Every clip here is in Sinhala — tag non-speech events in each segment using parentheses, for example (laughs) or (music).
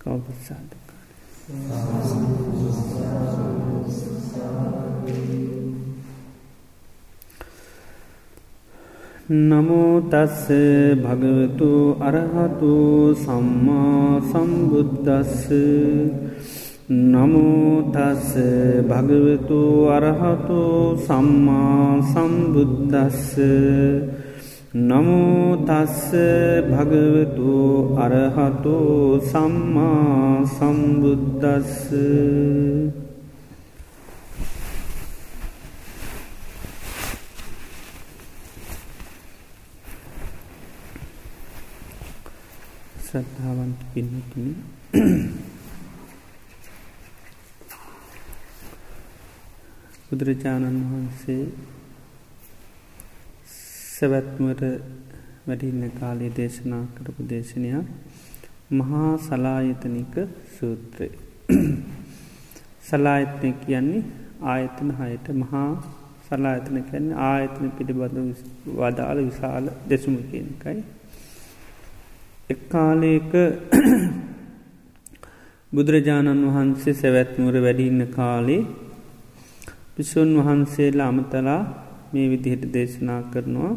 කවපසාධක නමෝතස්ස භගවතු අරහතු සම්මා සම්බුද්ධස්ස නමෝතස්ස භගවතු අරහතු සම්මා සම්බුද්ධස්ස නමෝතස්ස භගවතු අරහතු සම්මා සම්බුද්ධස්ස ශ්‍රද්ධාවන්ත පින්නතින (clears throat) බුදුරජාණන් වහන්සේ සැවැත්මට වැඩින්න කාලේ දේශනා කරපු දේශනයක් මහා සලායතනික සූත්‍රය. සලායතනය කියන්නේ ආයතන හයට මහා සලායතන කැන්නේ ආයතන පිළිබඳ වදාළ විශාල දෙසුමකින්කයි එක්කාලයක (coughs) බුදුරජාණන් වහන්සේ සැවැත්මුර වැඩින්න කාලේ පිසුන් වහන්සේලා අමතලා මේ විදිහට දේශනා කරනවා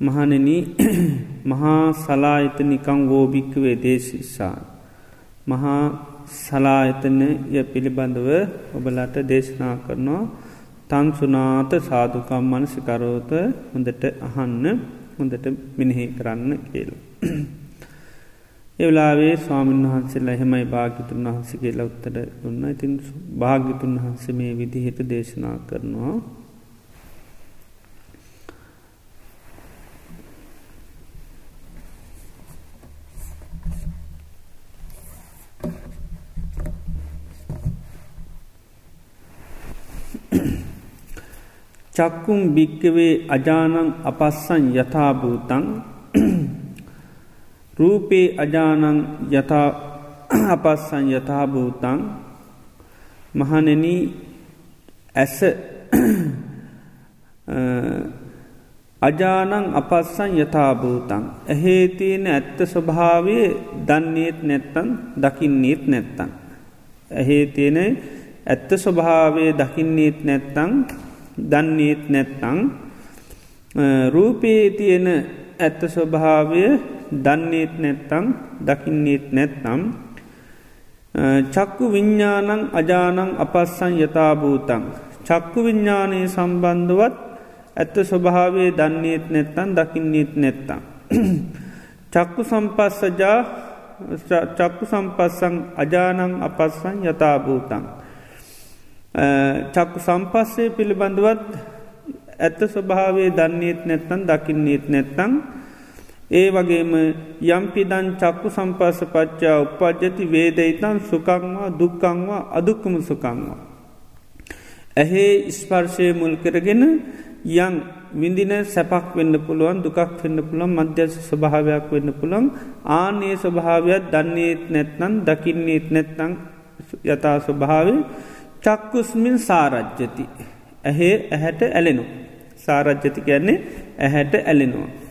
මහනෙන (clears throat) මහා සලායත නිකං ගෝභික්කවේ දේශිස්සා. මහා සලායතනය පිළිබඳව ඔබලට දේශනා කරනවා තන්සුනාත සාධකම් මනසිකරෝත හොඳට අහන්න හොඳට මිනිහි කරන්න කියල. (clears throat) එවලාවේ ස්වාමීන් වහන්සේලා එහෙමයි භාගිතුන් වහන්සගේ ලෞත්තර දුන්න ඉතින් භාගිතුන් වහන්ස මේ විදිහට දේශනා කරනවා. චක්කුම් භික්කවේ අජානං අපස්සන් යථභූතන් රූපේ අජානං අපස්සන් යථභූතන් මහනෙන ඇස අජානං අපස්සන් යථභූතන් ඇහේ තියෙන ඇත්ත ස්වභාවය දන්නේත් නැත්තන් දකින්නේත් නැත්තන්. ඇහේ තියෙන ඇත්ත ස්වභාවය දකින්නේත් නැත්තං දන්නේත් නැත්තං රූපයේ තියෙන ඇත්ත ස්වභාවය දන්නේත් නැත්තං දකින්නේත් නැත්නම් චක්කු විඤ්ඥානං අජානං අපස්සන් යථභූතන් චක්කු විඤ්ඥානය සම්බන්ධවත් ඇත්ත ස්වභාවේ දන්නේත් නැත්තන් දකින්නේත් නැත්තම්. (clears throat) චක්කු සම්පස්සජා චක්කු සම්පස්සං අජානං අපස්සන් යථභූතන්. චක්කු සම්පස්සේ පිළිබඳවත් ඇත්ත ස්වභාවේ දන්නේත් නැත්තන් දකින්නේත් නැත්තං ඒ වගේම යම්පිදන් චක්කු සම්පස්ස පච්චා උපද්ජති වේදයිතන් සුකංවා දුක්කංවා අදුක්කම සුකංවා. ඇහේ ස්පර්ශය මුල් කරගෙන යං විඳින සැපක් වෙන්න පුළුවන් දුකක් වෙන්න පුළන් මධ්‍යස ස්වභාවයක් වෙන්න පුළන් ආනේ ස්වභාවයක් දන්නේත් නැත්නන් දකින්නේත් නැත්තං යථා ස්වභාවේ චක්කුස්මින් සාරජ්‍යති. ඇහේ ඇහැට ඇලෙනු. සාරජ්‍යති කියන්නේ ඇහැට ඇලෙනවා.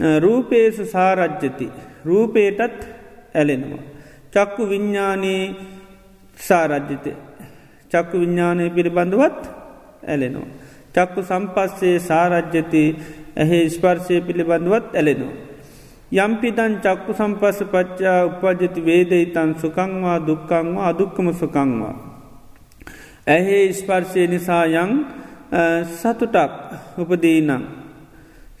රූපේසු සාරජ්‍යති. රූපේටත් ඇලෙනවා. චක්කු විඤ්ඥානයේ සාරජ්‍යත. චක්කු විඤ්ඥානය පිළිබඳවත් ඇලෙනවා. චක්කු සම්පස්සේ සාරජ්‍යති ඇහේ ස්පර්ශය පිළිබඳවත් ඇලෙනවා. යම්පිතන් චක්කු සම්පස පච්චා උපජති වේදයිතන් සුකංවා දුක්කංවා අදුක්කම සුකංවා. ඇහේ ස්පර්ශය නිසා යං සතුටක් උපදීනං.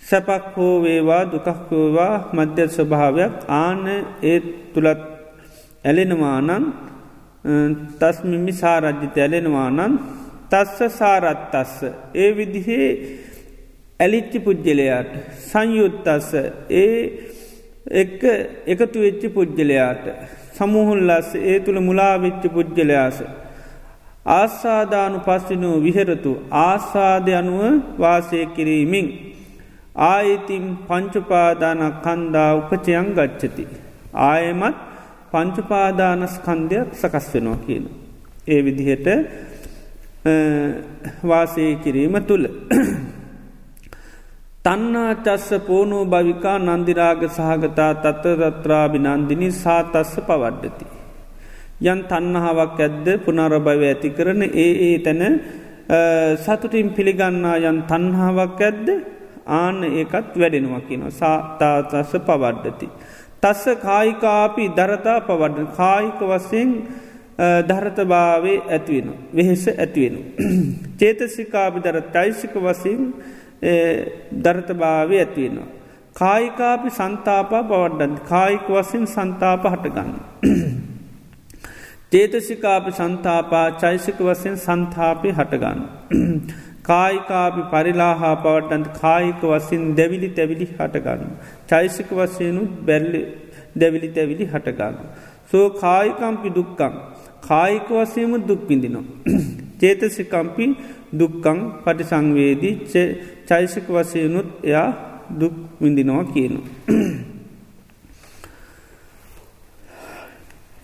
සැපක් හෝ වේවා දුකක්කෝවා මධ්‍ය ස්වභාවයක් ආන ඒත් තුළත් ඇලෙනවානන් තස්මිමි සාරජ්ජිත ඇලෙනවානන් තස්ස සාරත්තස්ස ඒ විදිහේ ඇලිච්චි පුද්ගලයාට සංයුත්තස්ස ඒ එක්ක එකතු වෙච්චි පුද්ගලයාට සමුහුල්ලස් ඒ තුළ මුලාවිච්චි පුද්ගලයාස. ආස්සාධානු පස්සිනූ විහෙරතු ආස්වාධ අනුව වාසය කිරීමින්. ආයිතින් පංචුපාදානක් කන්දා උපචයන් ගච්චති. ආයමත් පංචුපාදානස්කන්දයක් සකස් වෙනවා කියන. ඒ විදිහට වාසය කිරීම තුළ. තන්නා චස්ස පෝනෝ භවිකා නන්දිරාග සහගතා තත්තරත්‍රාභි නන්දිනි සාතස්ස පවඩ්ඩති. යන් තන්නහාවක් ඇද්ද පුනරභව ඇති කරන ඒ ඒ තැන සතුටින් පිළිගන්නා යන් තන්හාාවක් ඇද්ද ආන්න ඒකත් වැඩෙනවා කියනවා සාතාතස්ස පවඩ්ඩති. තස්ස කායිකාපි දරතා පවඩ කායික වසයෙන් ධරතභාවේ ඇතිවෙන වෙහෙස ඇතිවෙන. (clears throat) චේතසිකාපි දර තයිසික වසින් ධරතභාවේ ඇතිවෙනවා. කායිකාපි සන්තාපා පවඩ්ඩන් කායික වසින් සන්තාප හටගන්න. (clears throat) චේතසිකාපි සන්තාපා චෛසික වසයෙන් සන්තාපය හටගන්න. (clears throat) කායිකාපි පරිලාහා පවට්ටන්ට කායික වසින් දැවිලි තැවිලි හටගන්න. චෛසික වසයනු බැල්ලි දැවිලි තැවිලි හටගන්න. සෝ කායිකම්පි දුක්කම් කායික වසයම දුක්පිඳිනවා. (clears throat) චේතසිකම්පි දුක්කං පටි සංවේදී චෛසික වසයනුත් එයා දුක් විඳිනවා කියනු. (clears throat)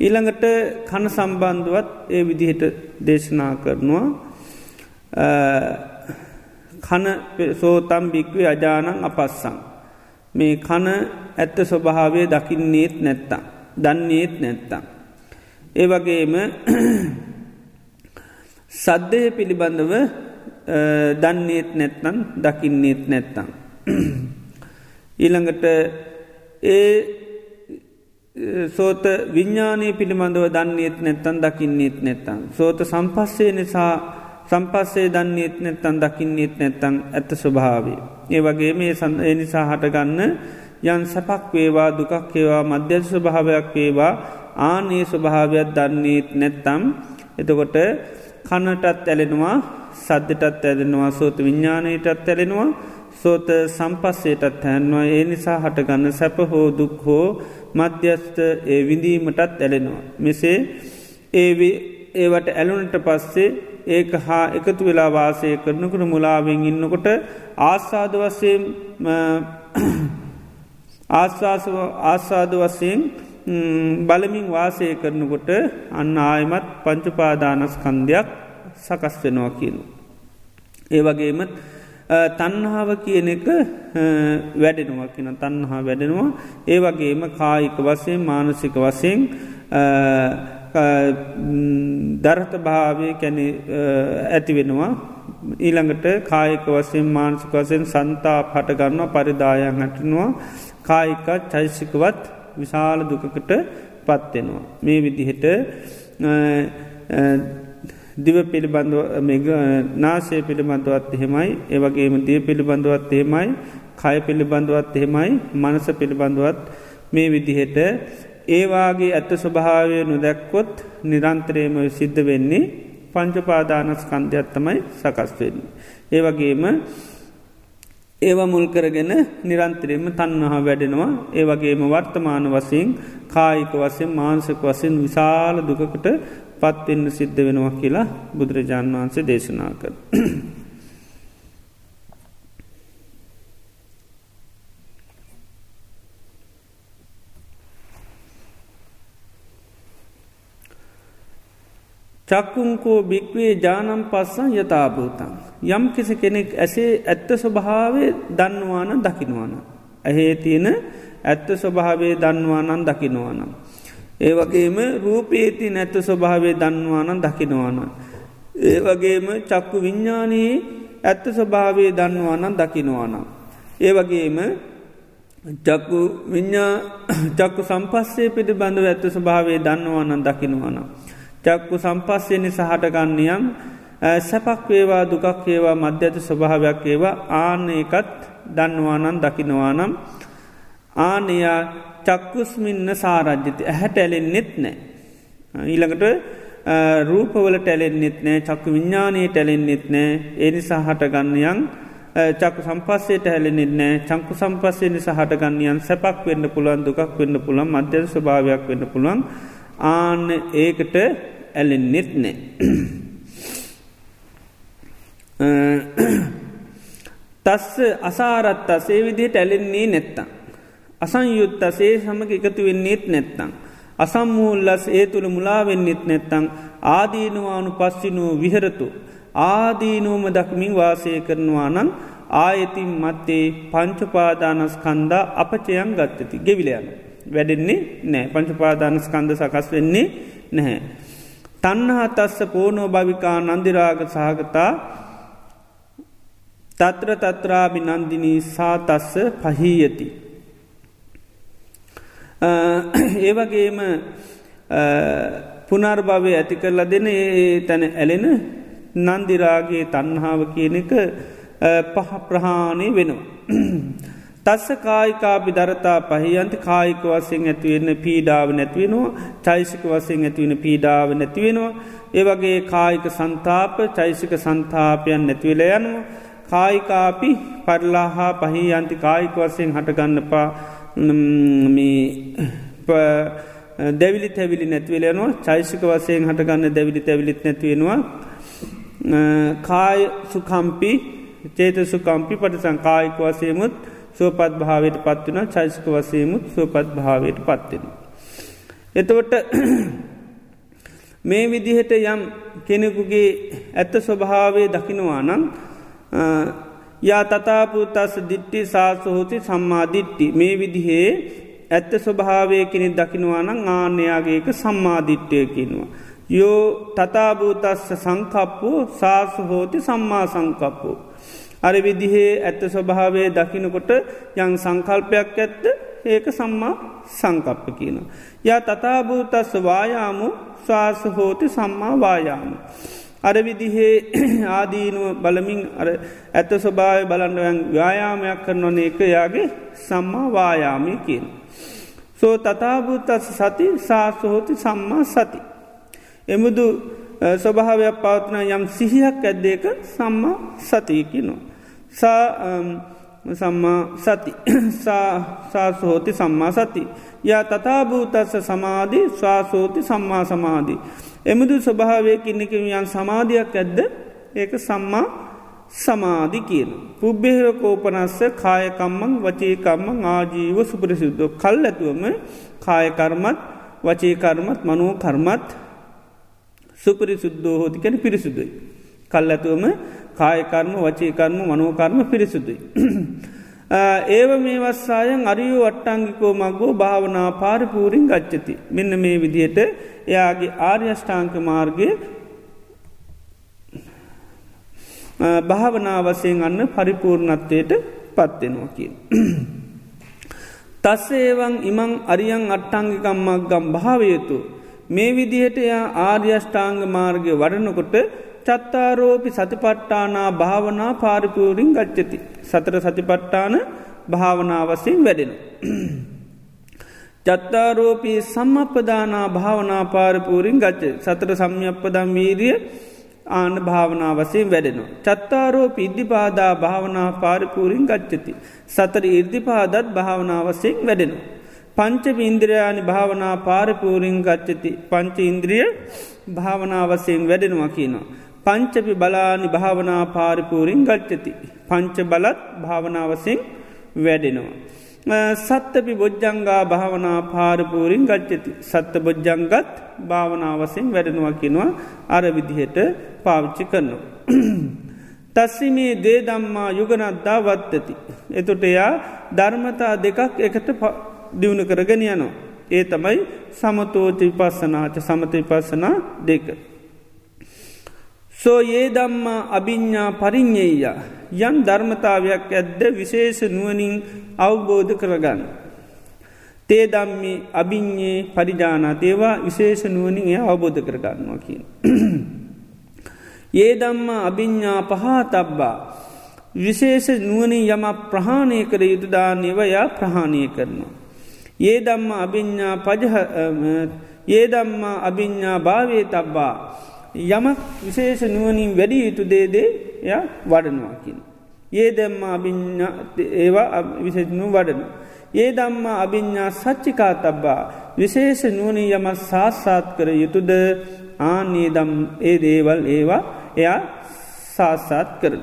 ඊළඟට කන සම්බන්ධුවත් ඒ විදිහට දේශනා කරනවා කන සෝතම් භික්වේ අජානං අපස්සං. මේ කන ඇත්ත ස්වභාවය දකින්නේත් නැත්තම්. දන්නේත් නැත්තම්. ඒ වගේම (clears throat) සද්ධය (clears throat) පිළිබඳව දන්නේත් නැත්නම් දකින්නේත් නැත්තම්. ඊළඟට ඒ සෝත විඤ්ඥානය පිළිබඳව දන්නේත් නැත්තන් දකින්නේත් නැත්තන්. සෝත සම්පස්සේ නිසා සම්පස්සේ දන්නේත් නැත්තන් දකින්නේත් නැත්තං ඇත්ත ස්වභාවේ. ඒ වගේ මේ සඳ නිසා හටගන්න යන් සැපක් වේවා දුකක් ඒවා මධ්‍යද ස්වභාවයක් වේවා ආනේ ස්වභාවයක් දන්නේත් නැත්තම් එතකොට කන්නටත් ඇලෙනවා සද්ධටත් ඇලෙනවා සෝත විඤ්ඥානයටත් ඇලෙනවා සෝත සම්පස්සේටත් හැන්වා ඒ නිසා හටගන්න සැප හෝ දුක් හෝ මධ්‍යස්ත ඒ විඳීමටත් ඇලෙනවා. මෙසේ ඒ ඒවට ඇලුනට පස්සේ ඒක හා එකතු වෙලා වාසය කරනකට මුලාවෙන් ඉන්නකොට ආස්සාද වසයෙන් ආස්සාද වසයෙන් බලමින් වාසය කරනකොට අන්න ආයමත් පංචුපාදානස්කන්ධයක් සකස් වෙනවා කියනු. ඒ වගේමත් තන්හාාව කියන එක වැඩෙනවා කියන තන්හා වැඩෙනවා ඒ වගේම කායික වසයෙන් මානසික වසයෙන් දරත භාවය කැනෙ ඇති වෙනවා ඊළඟට කායික වසයෙන් මානසික වසයෙන් සන්තා පටගන්න පරිදායන් හටනවා කායිකත් චෛසිකවත් විශාල දුකකට පත්වෙනවා. මේ විදිහට දිව පිළිබඳව නාසය පිළිබඳවත් එහෙමයි ඒවගේම දිය පිළිබඳවත් එහෙමයි කය පිළිබඳවත් එහෙමයි මනස පිළිබඳවත් මේ විදිහට ඒවාගේ ඇත්ත ස්වභාවය නොදැක්කොත් නිරන්තරයම සිද්ධ වෙන්නේ පංචපාදානස්කන්ධයක් තමයි සකස්වෙන්න. ඒවගේම ඒව මුල් කරගෙන නිරන්තරයම තන්නහා වැඩෙනවා ඒවගේම වර්තමාන වසින් කායික වසයෙන් මාන්සක වසින් විශාල දුකකට පත්වෙන්න සිද්ධ වෙනවා කියලා බුදුරජාණන් වහන්සේ දේශනා කර. චක්කුංකෝ භික්වේ ජානම් පස්සන් යථභූතන්. යම් කිසි කෙනෙක් ඇසේ ඇත්ත ස්වභාවය දන්නවාන දකිනවාන. ඇහේ තියෙන ඇත්ත ස්වභාවේ දන්නවානන් දකිනවානම්. ඒ වගේම රූපේති නැත්ත ස්වභාවේ දන්නවානන් දකිනවාන. ඒ වගේම චක්කු විඤ්ඥානයේ ඇත්ත ස්වභාවේ දන්නවානන් දකිනවානම්. ඒ වගේම චක්කු විඤ්ඥා චක්කු සම්පස්සේ පිටි බඳව ඇත්ත ස්වභාවේ දන්නවානන් දකිනවානම්. චක්කු සම්පස්සයනි සහටගන්නයම් සැපක් වේවා දුකක් ඒවා මධ්‍යත ස්වභාවයක් ඒවා ආන එකත් දන්නවානන් දකිනවානම් ආනයා චක්කුස්මින්න සාරජ්‍යති. ඇහැට ඇලෙන්න්නෙත් නෑ. ඊළඟට රූපවල ටැලෙන්න්නෙත් නෑ චක්කු විඤ්ඥානයේ ටැලෙන්න්නෙත් නෑ. ඒනි සහටගන්නයන් චක්කු සම්පස්සේට හැලෙනෙත් නෑ. චංකු සම්පස්සේ නිසා හටගන්නයන් සැපක් වෙන්න පුළුවන් දුකක් වෙන්න පුළන් මධ්‍යද ස්භාවයක් වෙන්න පුළුවන්. ආන්න ඒකට ඇලෙන්නෙත් නෑ. (clears throat) තස්ස අසාරත්තා සේවිදියට ඇලෙන්නේ නැත්තම්. අසංයුත්ත සේ සමඟ එකතු වෙන්නේත් නැත්තං. අසම්මූල්ලස් ඒ තුළ මුලාවෙන්නෙත් නැත්තං ආදීනුවානු පස්සිනුව විහරතු. ආදීනුවම දක්මින් වාසය කරනවා නම් ආයතින් මත්තේ පංචුපාදානස්කන්දා අපචයන් ගත්තති ගෙවිලයන. වැඩෙන්නේ නෑ පංචුපාදානස්කන්ද සකස් වෙන්නේ නැහැ. තන්නහා තස්ස පෝනෝ භවිකා නන්දිරාග සහගතා තත්‍ර තත්‍රාබි නන්දිනී සාතස්ස පහීයති. ඒවගේම පුනර්භවය ඇති කරලා දෙන ඒ තැන ඇලෙන නන්දිරාගේ තන්හාාව කියන එක පහ ප්‍රහාණය වෙනවා. තස්ස කායිකාපි දරතා පහියන්ති කායික වසයෙන් ඇතිවෙන්න පීඩාව නැතිවෙනවා චෛසික වසයෙන් ඇතිවෙන පීඩාව නැතිවෙනවා. ඒවගේ කායික සන්තාප චෛසික සන්තාපයන් නැතිවෙල යනවා. කායිකාපි පරලාහා පහහි අන්ති කායික වසයෙන් හටගන්නපා දැවිලි තැවිලි නැතිවලයනවා චෛසික වසයෙන් හටගන්න දැවිලි තැවිලිත් නැතිවෙනවා කාය සුකම්පි චේත සුකම්පි පටිසං කායික වසයමුත් සුවපත් භාවයට පත්වන චෛසික වසයමුත් සුවපත් භාවයට පත්වෙන. එතවට (clears throat) මේ විදිහට යම් කෙනෙකුගේ ඇත්ත ස්වභාවය දකිනවා නම් යා තතාපුතස් දිට්ටි සාසහෝති සම්මාධිට්ටි මේ විදිහේ ඇත්ත ස්වභාවය කෙනෙ දකිනවානං ආන්‍යයාගේක සම්මාධිට්ටය කිනවා. යෝ තතාභූතස්ස සංකප්පු සාසහෝති සම්මා සංකප්පු. අර විදිහේ ඇත්ත ස්වභාවේ දකිනකොට යං සංකල්පයක් ඇත්ත ඒක සම්මා සංකප්ප කියන. යා තතාභූතස්ස වායාමු ශවාසහෝති සම්මා වායාම. අර විදිහේ (clears throat) ආදීනුව බලමින් අර ඇත්ත ස්වභාව බලන්ඩයන් ව්‍යයාමයක් කරනවන එක යාගේ සම්මා වායාමය කියන. සෝ තතාභූතස් සති සාසහෝති සම්මා සති. එමුදු ස්වභාවයක් පවත්න යම් සිහියක් ඇද්දේක සම්මා සතියකිනවා. සම්මා සති සාසහෝති සම්මා සති. යා තතාභූතස්ස සමාධී ශවාසෝති සම්මා සමාධී. එමුදු ස්වභාවයකින්නකින් යන් සමාධයක් ඇද්ද ඒක සම්මා සමාධි කියන. පුබ්බෙහිර කෝපනස්ස කායකම්මං වචේකම්මං ආජීව සුපරිසිද්ධ කල් ඇතුවම කායකර්මත් වචේකර්මත් මනෝ කර්මත් සුපරිසුද්ධෝ හෝති කැන පිරිසුදුයි. කල් ඇතුවම කායකර්ම වචේකර්ම මනෝකර්ම පිරිසුදුයි. (clears throat) ඒව මේ වස්සායන් අරියෝ අට්ටංගිකෝ මගෝ භාවනා පාරිපූරින් ගච්චති. මෙන්න මේ විදියට එයාගේ ආර්යෂ්ඨාංක මාර්ගය භාවනාවසයෙන් අන්න පරිපූර්ණත්වයට පත්වෙනවා කිය. (clears throat) තස්සේවන් ඉමං අරියන් අට්ටංගිකම්මක් ගම් භාවයතු. මේ විදිහට එයා ආර්යෂ්ඨාංග මාර්ගය වඩනකොට චත්තාරෝපි සතිපට්ටානා භාවනා පාරිපූරින් ගච්චති. සතර සතිපට්ටාන භාවනාවසයෙන් වැඩෙන. චත්තාරෝපී සම්මපදානා භාවනා පාරපූරින් ගච්ච සතර සම්යප්පදම් වීරිය ආන භාවනාවසයෙන් වැඩෙනවා. චත්තාරෝ පිද්ධිපාදා භාවනා පාරිපූරින් ගච්චති. සතර ඉර්දිපාදත් භාවනාවසයෙන් වැඩෙන. පංච ඉන්ද්‍රයානි භාවනා පාරිපූරින් ගච්චති පංච ඉන්ද්‍රිය භාවනාවසයෙන් වැඩෙනවා කියනවා. පංචපි බලානි භාවනා පාරිපූරින් ගච්චති. පංච බලත් භාවනාවසයෙන් වැඩෙනවා. සත්තපි බොජ්ජංගා භාවනා පාරපූරින් ගච්චති. සත්ත බොජ්ජංගත් භාවනාවසෙන් වැඩෙනවා කිනවා අර විදිහට පාවිච්චි කරනවා. (clears throat) තස්සිමේ දේ දම්මා යුගනද්දා වත්තති. එතුට එයා ධර්මතා දෙකක් එකට දියුණු කරගෙන යනවා. ඒ තමයි සමතෝති පස්සනාච සමතයි පස්සනා දෙක. සෝ ඒ දම්මා අභිඤ්ඥා පරිින්්ඥෙය යම් ධර්මතාවයක් ඇද්ද විශේෂ නුවනින් අවබෝධ කරගන්න. තේ දම්මි අභිඤ්ඥේ පරිජානා ඒවා විශේෂ නුවනින් එය අවබෝධ කරගන්නවා කියන. (clears throat) ඒ දම්මා අභිඤ්ඥා පහා තබ්බා විශේෂ නුවනින් යම ප්‍රහාණය කර යුතුදාන්නේවයා ප්‍රහාණය කරනවා. ඒ දම්ම අභිඤ්ඥා පජහ ඒ දම්මා අභිඤ්ඥා භාවේ තබ්බා යමක් විශේෂ නුවනින් වැඩි යුතු දේදේ ය වඩනවාකින්. ඒ දෙම්ම අභිඥ ඒවා විශේෂනු වඩන. ඒ දම්මා අභිඤ්ඥා සච්චිකා තබ්බා විශේෂ නුවනී යම සාස්සාත් කර යුතුද ආනේ දම් ඒ දේවල් ඒවා එයා සාස්සාත් කරන.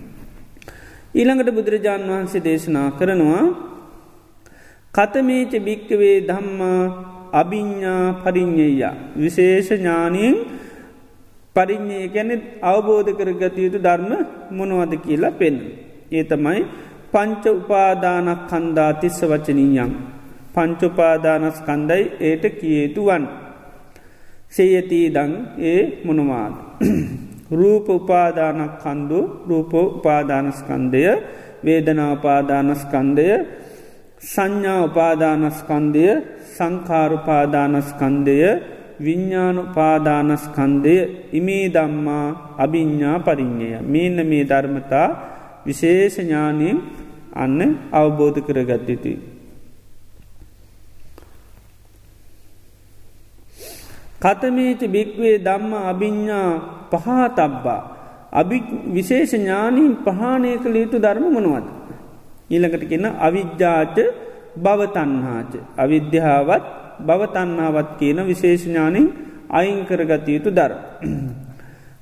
(clears throat) ඊළඟට බුදුරජාණන් වහන්සේ දේශනා කරනවා කතමේච භික්කවේ ධම්මා අභිඤ්ඥා පරිින්්ඥය විශේෂ ඥානයෙන් පරිින්්ඥය ගැන අවබෝධ කරගත යුතු ධර්ම මොනවද කියලා පෙන්. ඒ තමයි පංච උපාදානක් කන්දා තිස්ස වචනීයන්. පංචුපාදානස් කන්දයි ඒට කියේතුවන්. සේයතී දං ඒ මොනවාද. (clears throat) රූප උපාදානක් කන්දු රූප උපාදානස්කන්දය වේදනාපාදානස්කන්දය සංඥා උපාදානස්කන්දය සංකාරුපාදානස්කන්දය විඤ්ඥානුපාදානස්කන්දය ඉමේ දම්මා අභිඤ්ඥා පරිින්්ඥය මේන්න මේ ධර්මතා විශේෂඥානයෙන් අන්න අවබෝධ කරගත් යුතුයි. කතමේච භික්වේ දම්ම අභිඤ්ඥා පහා තබ්බා. අභි විශේෂ ඥානීන් පහනය කළ යුතු ධර්ම මොනවද. ඊළඟට කියන්න අවිද්‍යාච භවතන්හාච. අවිද්‍යාවත් භවතන්නාවත් කියන විශේෂඥානින් අයිංකරගත යුතු දර.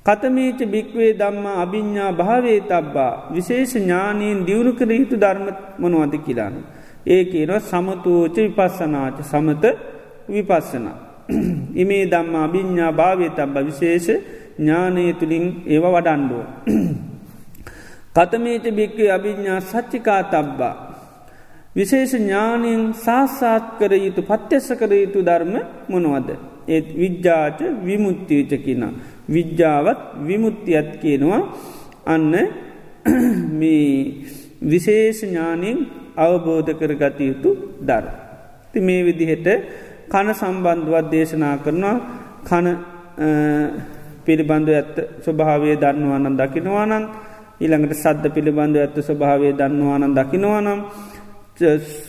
කතමේච භික්වේ දම්ම අභිඤ්ඥා භාවේ තබ්බා විශේෂ ඥානීන් දියුණු කර යුතු ධර්ම මොනවද කියලාන. ඒ කියනව සමතූච විපස්සනාච සමත විපස්සනා. ඉමේ දම්මා අභිඤ්ඥා භාවේ තබ්බ විශේෂ ඥානය තුළින් ඒව වඩන්ඩුව. කතමේච භික්වේ අභිඤ්ඥා සච්චිකා තබ්බා. විශේෂ ඥානයෙන් සාස්සාත් කර යුතු පත්්‍යස්ස කර යුතු ධර්ම මොනවද. ඒත් විද්‍යාච විමුත්තිීච කියන. විද්‍යාවත් විමුත්තියත් කියනවා අන්න (clears throat) මේ විශේෂ ඥානයෙන් අවබෝධ කර ගත යුතු දර. ති මේ විදිහට කන සම්බන්ධුවත් දේශනා කරනවා කන පිළිබඳු ඇත්ත ස්වභාවය දන්නවානන් දකිනවානන් ඊළඟට සද්ධ පිළිබඳ ඇත්ත ස්වභාවය දන්නවානන් දකිනවානම්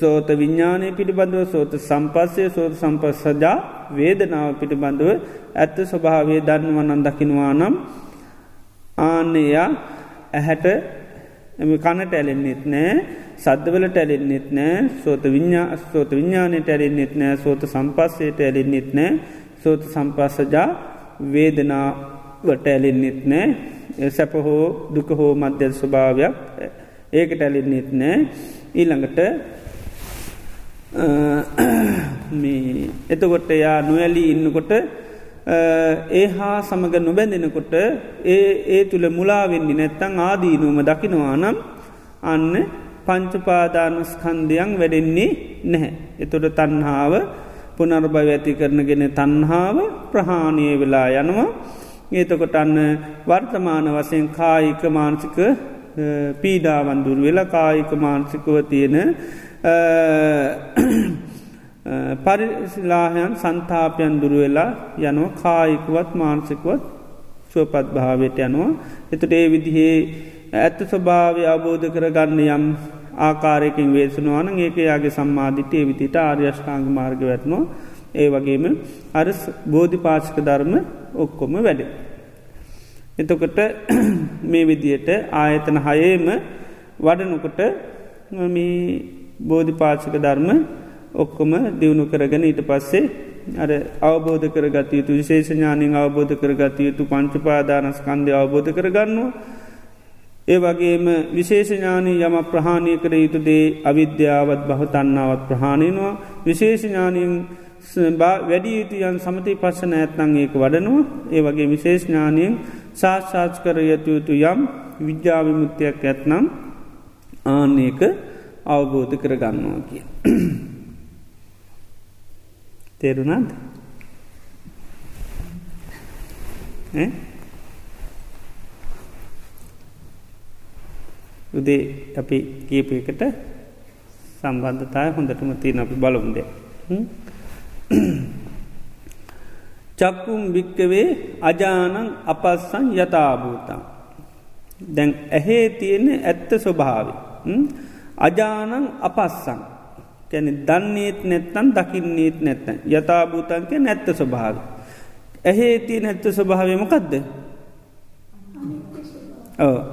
සෝත විඤ්ඥානය පිළිබඳව සෝත සම්පස්සය සෝත සම්පස්සජා වේදනාව පිළිබඳව ඇත්ත ස්වභාවය දන්නවනන් දකිනවා නම් ආන්නයා. ඇහැට එම කනට ඇලෙන්න්නෙත් නෑ සද්ධවලට ඇලෙන්න්නෙත් නෑ සෝත විඤ්ඥා සෝත විඤ්ඥානයට ඇලෙන්න්නෙත් නෑ සෝත සම්පස්සයට ඇලෙන්න්නෙත් නෑ සෝත සම්පස්සජා වේදනාවට ඇලෙන්න්නෙත් නෑ. සැප හෝ දුක හෝ මධ්‍යල් ස්වභාවයක් ඒකට ඇලෙන්න්නෙත් නෑ. ඊළඟට මේ එතකොට යා නොවැලී ඉන්නකොට ඒ හා සමඟ නොබැඳෙනකොට ඒ ඒ තුළ මුලාවෙන්නේ නැත්තං ආදීනුවම දකිනවා නම් අන්න පංචුපාදානස්කන්දයන් වැඩෙන්නේ නැහැ. එතොට තන්හාාව පුනර්භව ඇති කරනගෙන තන්හාාව ප්‍රහාණය වෙලා යනවා. ඒතකොට අන්න වර්තමාන වසයෙන් කායික මානසික පීඩාවන්දුර වෙලා කායික මානසිකව තියෙන පරිසිලාහයන් සන්තාපයන් දුරුවෙලා යනවා කායිකුවත් මානසිකුවත් සුවපත් භාවයට යනවා. එතුට ඒ විදිහේ ඇත්ත ස්වභාවය අවබෝධ කරගන්න යම් ආකාරයකින් වේසනවාන ඒක යාගේ සම්මාධිතය විතිට ආර්යෂ්ඨාංග මාර්ග වැටනවා ඒ වගේම අර බෝධි පාශක ධර්ම ඔක්කොම වැඩ. එතකොට මේ විදියට ආයතන හයේම වඩනකොට බෝධි පාචක ධර්ම ඔක්කොම දියුණු කරගෙන ඊට පස්සේ අර අවබෝධ කරගත යුතු විශේෂඥානින් අවබෝධ කරගත යුතු පංචුපාදානස්කන්දය අවබෝධ කරගන්නවා. ඒ වගේම විශේෂඥානී යම ප්‍රහාණය කර යුතු දේ අවිද්‍යාවත් බහතන්නාවත් ප්‍රහාණයනවා විශේෂඥානින් වැඩි යුතුයන් සමති පස්සන ඇත්නං ඒක වඩනවා ඒ වගේ විශේෂඥානයෙන් සාක්ෂාත් කර යතු යුතු යම් විද්‍යාවිමුත්තියක් ඇත්නම් ආන්නේක අවබෝධ කරගන්නවා කිය. (clears throat) තේරුණාද? උදේ අපි කියප එකට සම්බන්ධතාය හොඳටම තියන අපි බලුම්ද චක්කුම් භික්කවේ අජානං අපස්සන් යථභූතන් දැන් ඇහේ තියෙන ඇත්ත ස්වභාව අජානං අපස්සන් කැන දන්නේත් නැත්තන් දකින්නේත් නැත්තන් යථභූතන්ක නැත්ත ස්වභාව ඇහේ තිය නැත්ත ස්වභාවමකක්ද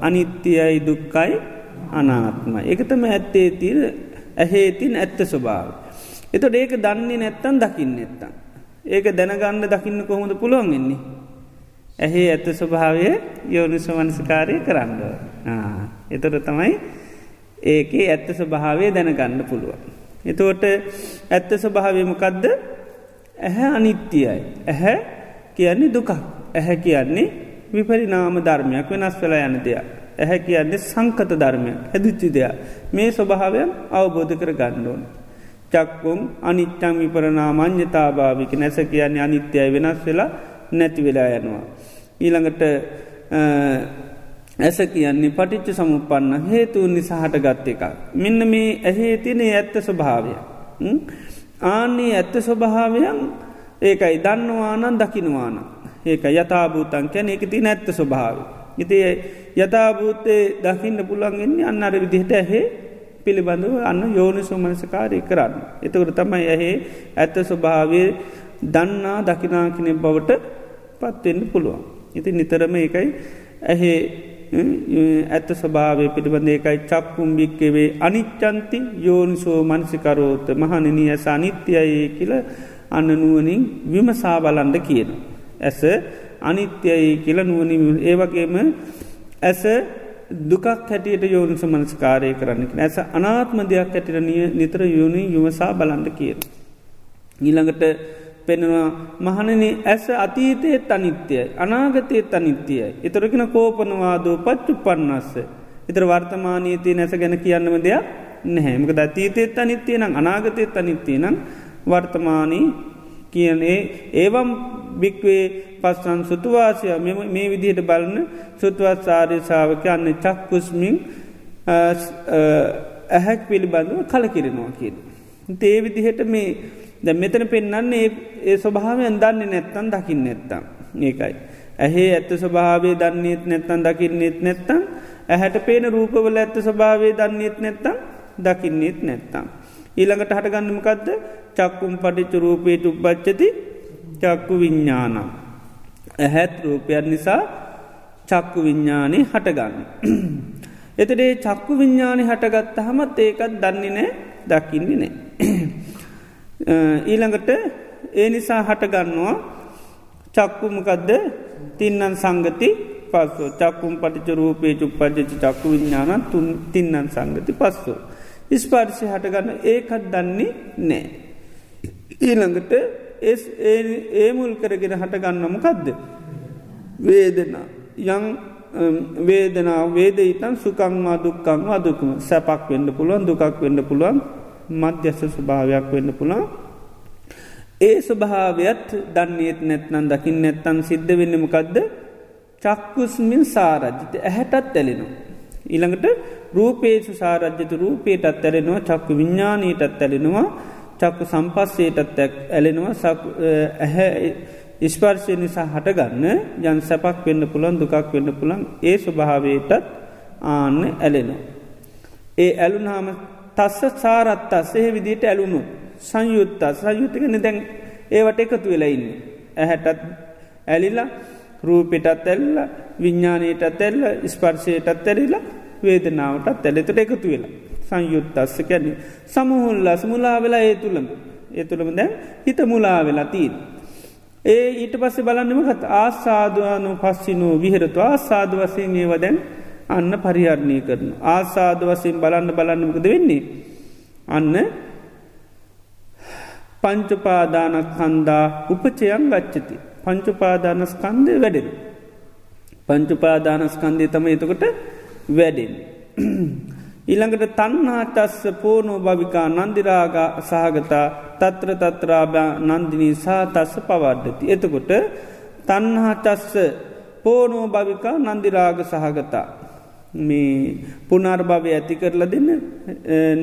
අනිත්‍යයයි දුක්කයි අනාත්ම එකතම ඇත්තේ තිර ඇහේ තින් ඇත්ත ස්වභාව එතොට ඒක දන්නේ නැත්තන් දකින්න නැත්තන් ඒක දැනගන්න දකින්න කොහොමද පුළුවන් එන්නේ. ඇහේ ඇත්ත ස්වභාවය යෝනිසවන්සකාරය කරන්න. එතොට තමයි ඒකේ ඇත්ත ස්වභාවය දැනගන්න පුළුවන්. එතෝට ඇත්ත ස්වභාවයමකදද ඇහැ අනිත්‍යයයි. ඇහැ කියන්නේ දුකක්. ඇහැ කියන්නේ විපරි නාම ධර්මයක් වෙනස් වෙලා යන දෙයක්. ඇහැ කියන්නේ සංකත ධර්මය හැදිච්චි දෙයක් මේ ස්වභාවයන් අවබෝධ කර ගණ්ඩෝන. චක්කුම් අනිච්චං විපරනා මං්්‍යතාභාවික නැස කියන්නේ අනිත්‍යයි වෙනස් වෙලා නැති වෙලා යනවා. ඊළඟට ඇස කියන්නේ පටිච්ච සමුපන්න හේතුවන් නිසාහට ගත්ත එක. මෙන්න මේ ඇහේ තිනේ ඇත්ත ස්වභාවය. ආන්නේ ඇත්ත ස්වභාවයන් ඒකයි දන්නවානන් දකිනවාන. ඒක යථභූතන් කැන එක ති නැත්ත ස්වභාව. ඉති යථභූතය දකින්න පුළන්ගන්නේ අන්න අර විදිහට ඇහේ පිළිබඳව අන්න යෝනි සුමනසකාරය කරන්න. එතකට තමයි ඇහේ ඇත්ත ස්වභාවය දන්නා දකිනාකිනෙ බවට පත්වෙන්න පුළුවන්. ඉති නිතරම ඒකයි ඇහේ ඇත්ත ස්වභාවය පිළිබඳ ඒකයි චක්කුම් භික්කවේ අනිච්චන්ති යෝනිසෝ මනසිකරෝත මහනනී ඇස අනිත්‍යයේ කියල අන්න නුවනින් විමසා බලන්ඩ කියන. ඇස අනිත්‍යයි කියල නුවනින් ඒවගේම ඇස දුකක් හැටියට යෝනිස මනස්කාරය කරන්න ඇස අනාත්ම දෙයක් හැටිට නිතර යෝනි යුමසා බලන්ඩ කියන. ඊළඟට පෙනවා මහනන ඇස අතීතයත් අනිත්‍යයි අනාගතයත් අනිත්‍යයි. එතරකෙන කෝපනවාදෝ පච්චු පන්නස්ස. එතර වර්තමානීතය නැස ගැන කියන්නම දෙයක් නැහැමක දතීතයත් අනිත්‍යය නම් අනාගතයත් අනිත්‍යය නම් වර්තමානී කියනේ ඒවම් භික්වේ පස්සන් සුතුවාසය මේ විදිහට බලන සුත්වත් සාර්යසාාවක අන්න චක්කුස්මින් ඇහැක් පිළිබඳව කලකිරෙනවා කියන. තේ විදිහට මේ ද මෙතන පෙන්න්නන්නේ ඒ ස්වභාවයන් දන්නේ නැත්තන් දකින්න නැත්තම් ඒකයි. ඇහේ ඇත්ත ස්වභාවේ දන්නේත් නැත්තන් දකින්නෙත් නැත්තම් ඇහැට පේන රූපවල ඇත්ත ස්වභාවේ දන්නේත් නැත්තම් දකින්නෙත් නැත්තම්. ඊළඟට හටගන්නමකක්ද චක්කුම් පටිච්ච රූපයට උපච්චති චක්කු විඤ්ඥානම්. ඇහැත් රූපයන් නිසා චක්කු විඤ්ඥානය හටගන්න. (clears throat) එතඩේ චක්කු විඤ්ඥානි හටගත්ත හමත් ඒකත් දන්නේ නෑ දකින්නේ නෑ. (clears throat) ඊළඟට ඒ නිසා හටගන්නවා චක්කුමකදද තින්නන් සංගති පස්සෝ චක්කුම් පටිච රූපේ චුප්පජච චක්කු විඤ්ඥාන තුන් තින්නන් සංගති පස්සෝ. ස්පර්ශය හටගන්න ඒකත් දන්නේ නෑ. ඊළඟට ඒ මුල් කරගෙන හටගන්නමකදද. වේදනා. යං වේදනා වේද ඉතන් සුකංවා දුක්කං අදුකම සැපක් වෙන්න පුළුවන් දුකක් වෙන්න පුළුවන් මධ්‍යස්ස ස්වභාවයක් වෙන්න පුළා ඒ ස්වභාවයත් දන්නේත් නැත්නන් දකිින් නැත්තන් සිද්ධ වෙන්නමකදද චක්කුස්මින් සාරජ්ජිත ඇහැටත් ඇලෙනවා. ඊළඟට රූපේසු සාරජ්‍යත රූපේටත් ඇලෙනවා චක්කු විඤ්ඥානීටත් ඇලෙනවා. චක්කු සම්පස්සේටත් ඇලෙනවා ඇහැ ඉස්පර්ශය නිසා හටගන්න ජන් සැපක් වෙන්න පුළන් දුකක් වෙන්න පුළන් ඒ ස්වභාවයටත් ආන්න ඇලෙනවා. ඒ ඇලුනාම තස්ස සාරත් අස්සේ විදිට ඇලුණු සංයුත්ත සංයුත්තකන දැන් ඒවට එකතු වෙලයින්න. ඇහැටත් ඇලිලා රූපෙටත් ඇල්ල විඤ්ඥානයටත් ඇල්ල ස්පර්ශයටත් ඇරිලා වේදනාවටත් ඇලෙතට එකතු වෙලා. සංයුත් අස්ස කැන සමහුල්ලස් මුලා වෙලා ඒ තුළම ඒ තුළම දැන් හිත මුලා වෙලා තිීන්. ඒ ඊට පස්සේ බලන්නමකත් ආසාධවානු පස්සිනෝ විහරතු ආසාධ වසයෙන් ඒවදැන් අන්න පරිහරණය කරන. ආසාද වසයෙන් බලන්න බලන්නමකද වෙන්නේ. අන්න පංචුපාදානක් හන්දා උපචයන් ගච්චති. පංචුපාදානස්කන්දය වැඩෙන. පංචුපාදානස්කන්දය තම එතකොට වැඩෙන්. ඉළඟට තන්නාටස්ස පෝනෝ භවිකා නන්දිරාග සහගතා තත්‍ර තත්‍රාභා නන්දිනී සහ තස්ස පවඩ්ඩති. එතකොට තන්හාටස්ස පෝනෝ භවිකා නන්දිරාග සහගතා. මේ පුනර්භවය ඇති කරලා දෙන්න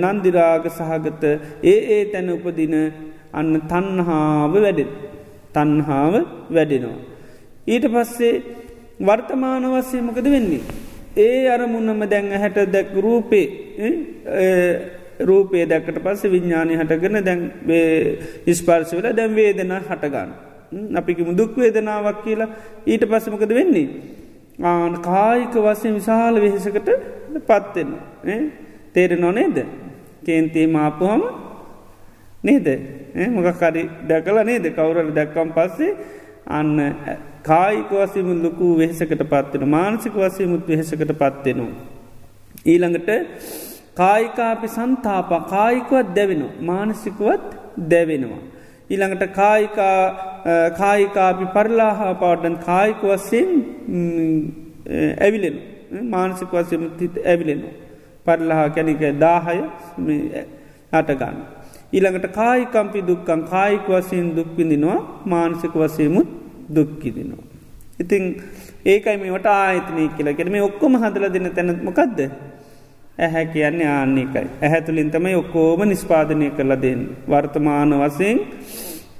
නන්දිරාග සහගත ඒ ඒ තැන උපදින අන්න තන්හාාව වැඩෙන් තන්හාාව වැඩෙනවා. ඊට පස්සේ වර්තමාන වස්සේ මකද වෙන්නේ. ඒ අරමුන්නම දැන් හැට දැක් රූපේ රූපේ දැකට පස්ස විඤ්ඥානය හටගෙන දැන් ඉස්පර්ශ වෙලා දැන් වේදෙන හටගන්න. අපිකිම දුක්වේදනාවක් කියලා. ඊට පස්සමකද වෙන්නේ. ආන කායික වසය විශාල වෙහෙසකට පත්වෙන තේර නොනේද කේන්තේ මාපුහම නේද? මොකක්කරි දැකල නේද? කවුරට දැක්කම් පස්සේ අන්න කායික වසයම ලොකු වෙහෙසකට පත්වෙන මානසික වසයමුත් වෙහෙසකට පත්වෙනවා. ඊළඟට කායිකාපි සන්තාප කායිකුවත් දැවෙනවා මානසිකුවත් දැවෙනවා. ඊළඟට කායිකා කායිකාපි පරලාහා පවටන් කායික වස්සයෙන් ඇවිලෙන මානසික වසයමුත් හිත ඇවිලෙනවා. පරලහා කැනික දාහය හටගන්න. ඊළඟට කායිකම්පි දුක්කන් කායික වසයෙන් දුක්විඳිනවා මානසික වසයමුත් දුක්කිදිනවා. ඉතිං ඒකයි මේට ආයතනය කියලා කෙන මේ ඔක්කොම හදල දෙන්න තැනත්මකක්ද. ඇහැ කියන්නේ ආන්නේකයි. ඇහැතුලින් තමයි ඔක්කෝම නිස්පාදනය කරලා දෙන්න. වර්තමාන වසයෙන්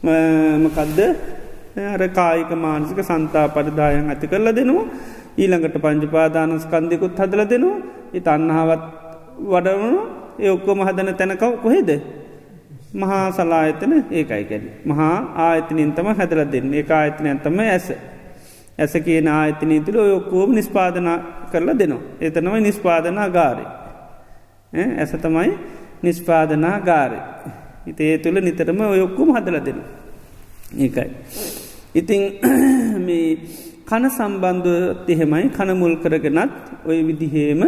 මකදද අර කායික මානසික සන්තා පරිදායන් ඇති කරලා දෙනවා ඊළඟට පංජපාදානස්කන්දයකුත් හදල දෙනවා ඉත අන්නහාවත් වඩවුණු ඒ ඔක්කොම හදන තැනකව කොහෙද මහා සලායතන ඒකයි ගැන මහා ආයතනින් තම හැදල දෙන්න. ඒ ආයතනයන් තම ඇස. ඇස කියන ආයතනී තුළ ඔයොක්කෝම නිස්පාදන කරලා දෙනවා. එතනවයි නිස්පාදනා ගාරය ඇස තමයි නිස්පාදනා ගාරය ඉතේ තුළ නිතරම ඔයොක්කුම හදල දෙන ඒකයි. ඉතිං (clears throat) මේ කන සම්බන්ධ එහෙමයි. කනමුල් කරගෙනත් ඔය විදිහේම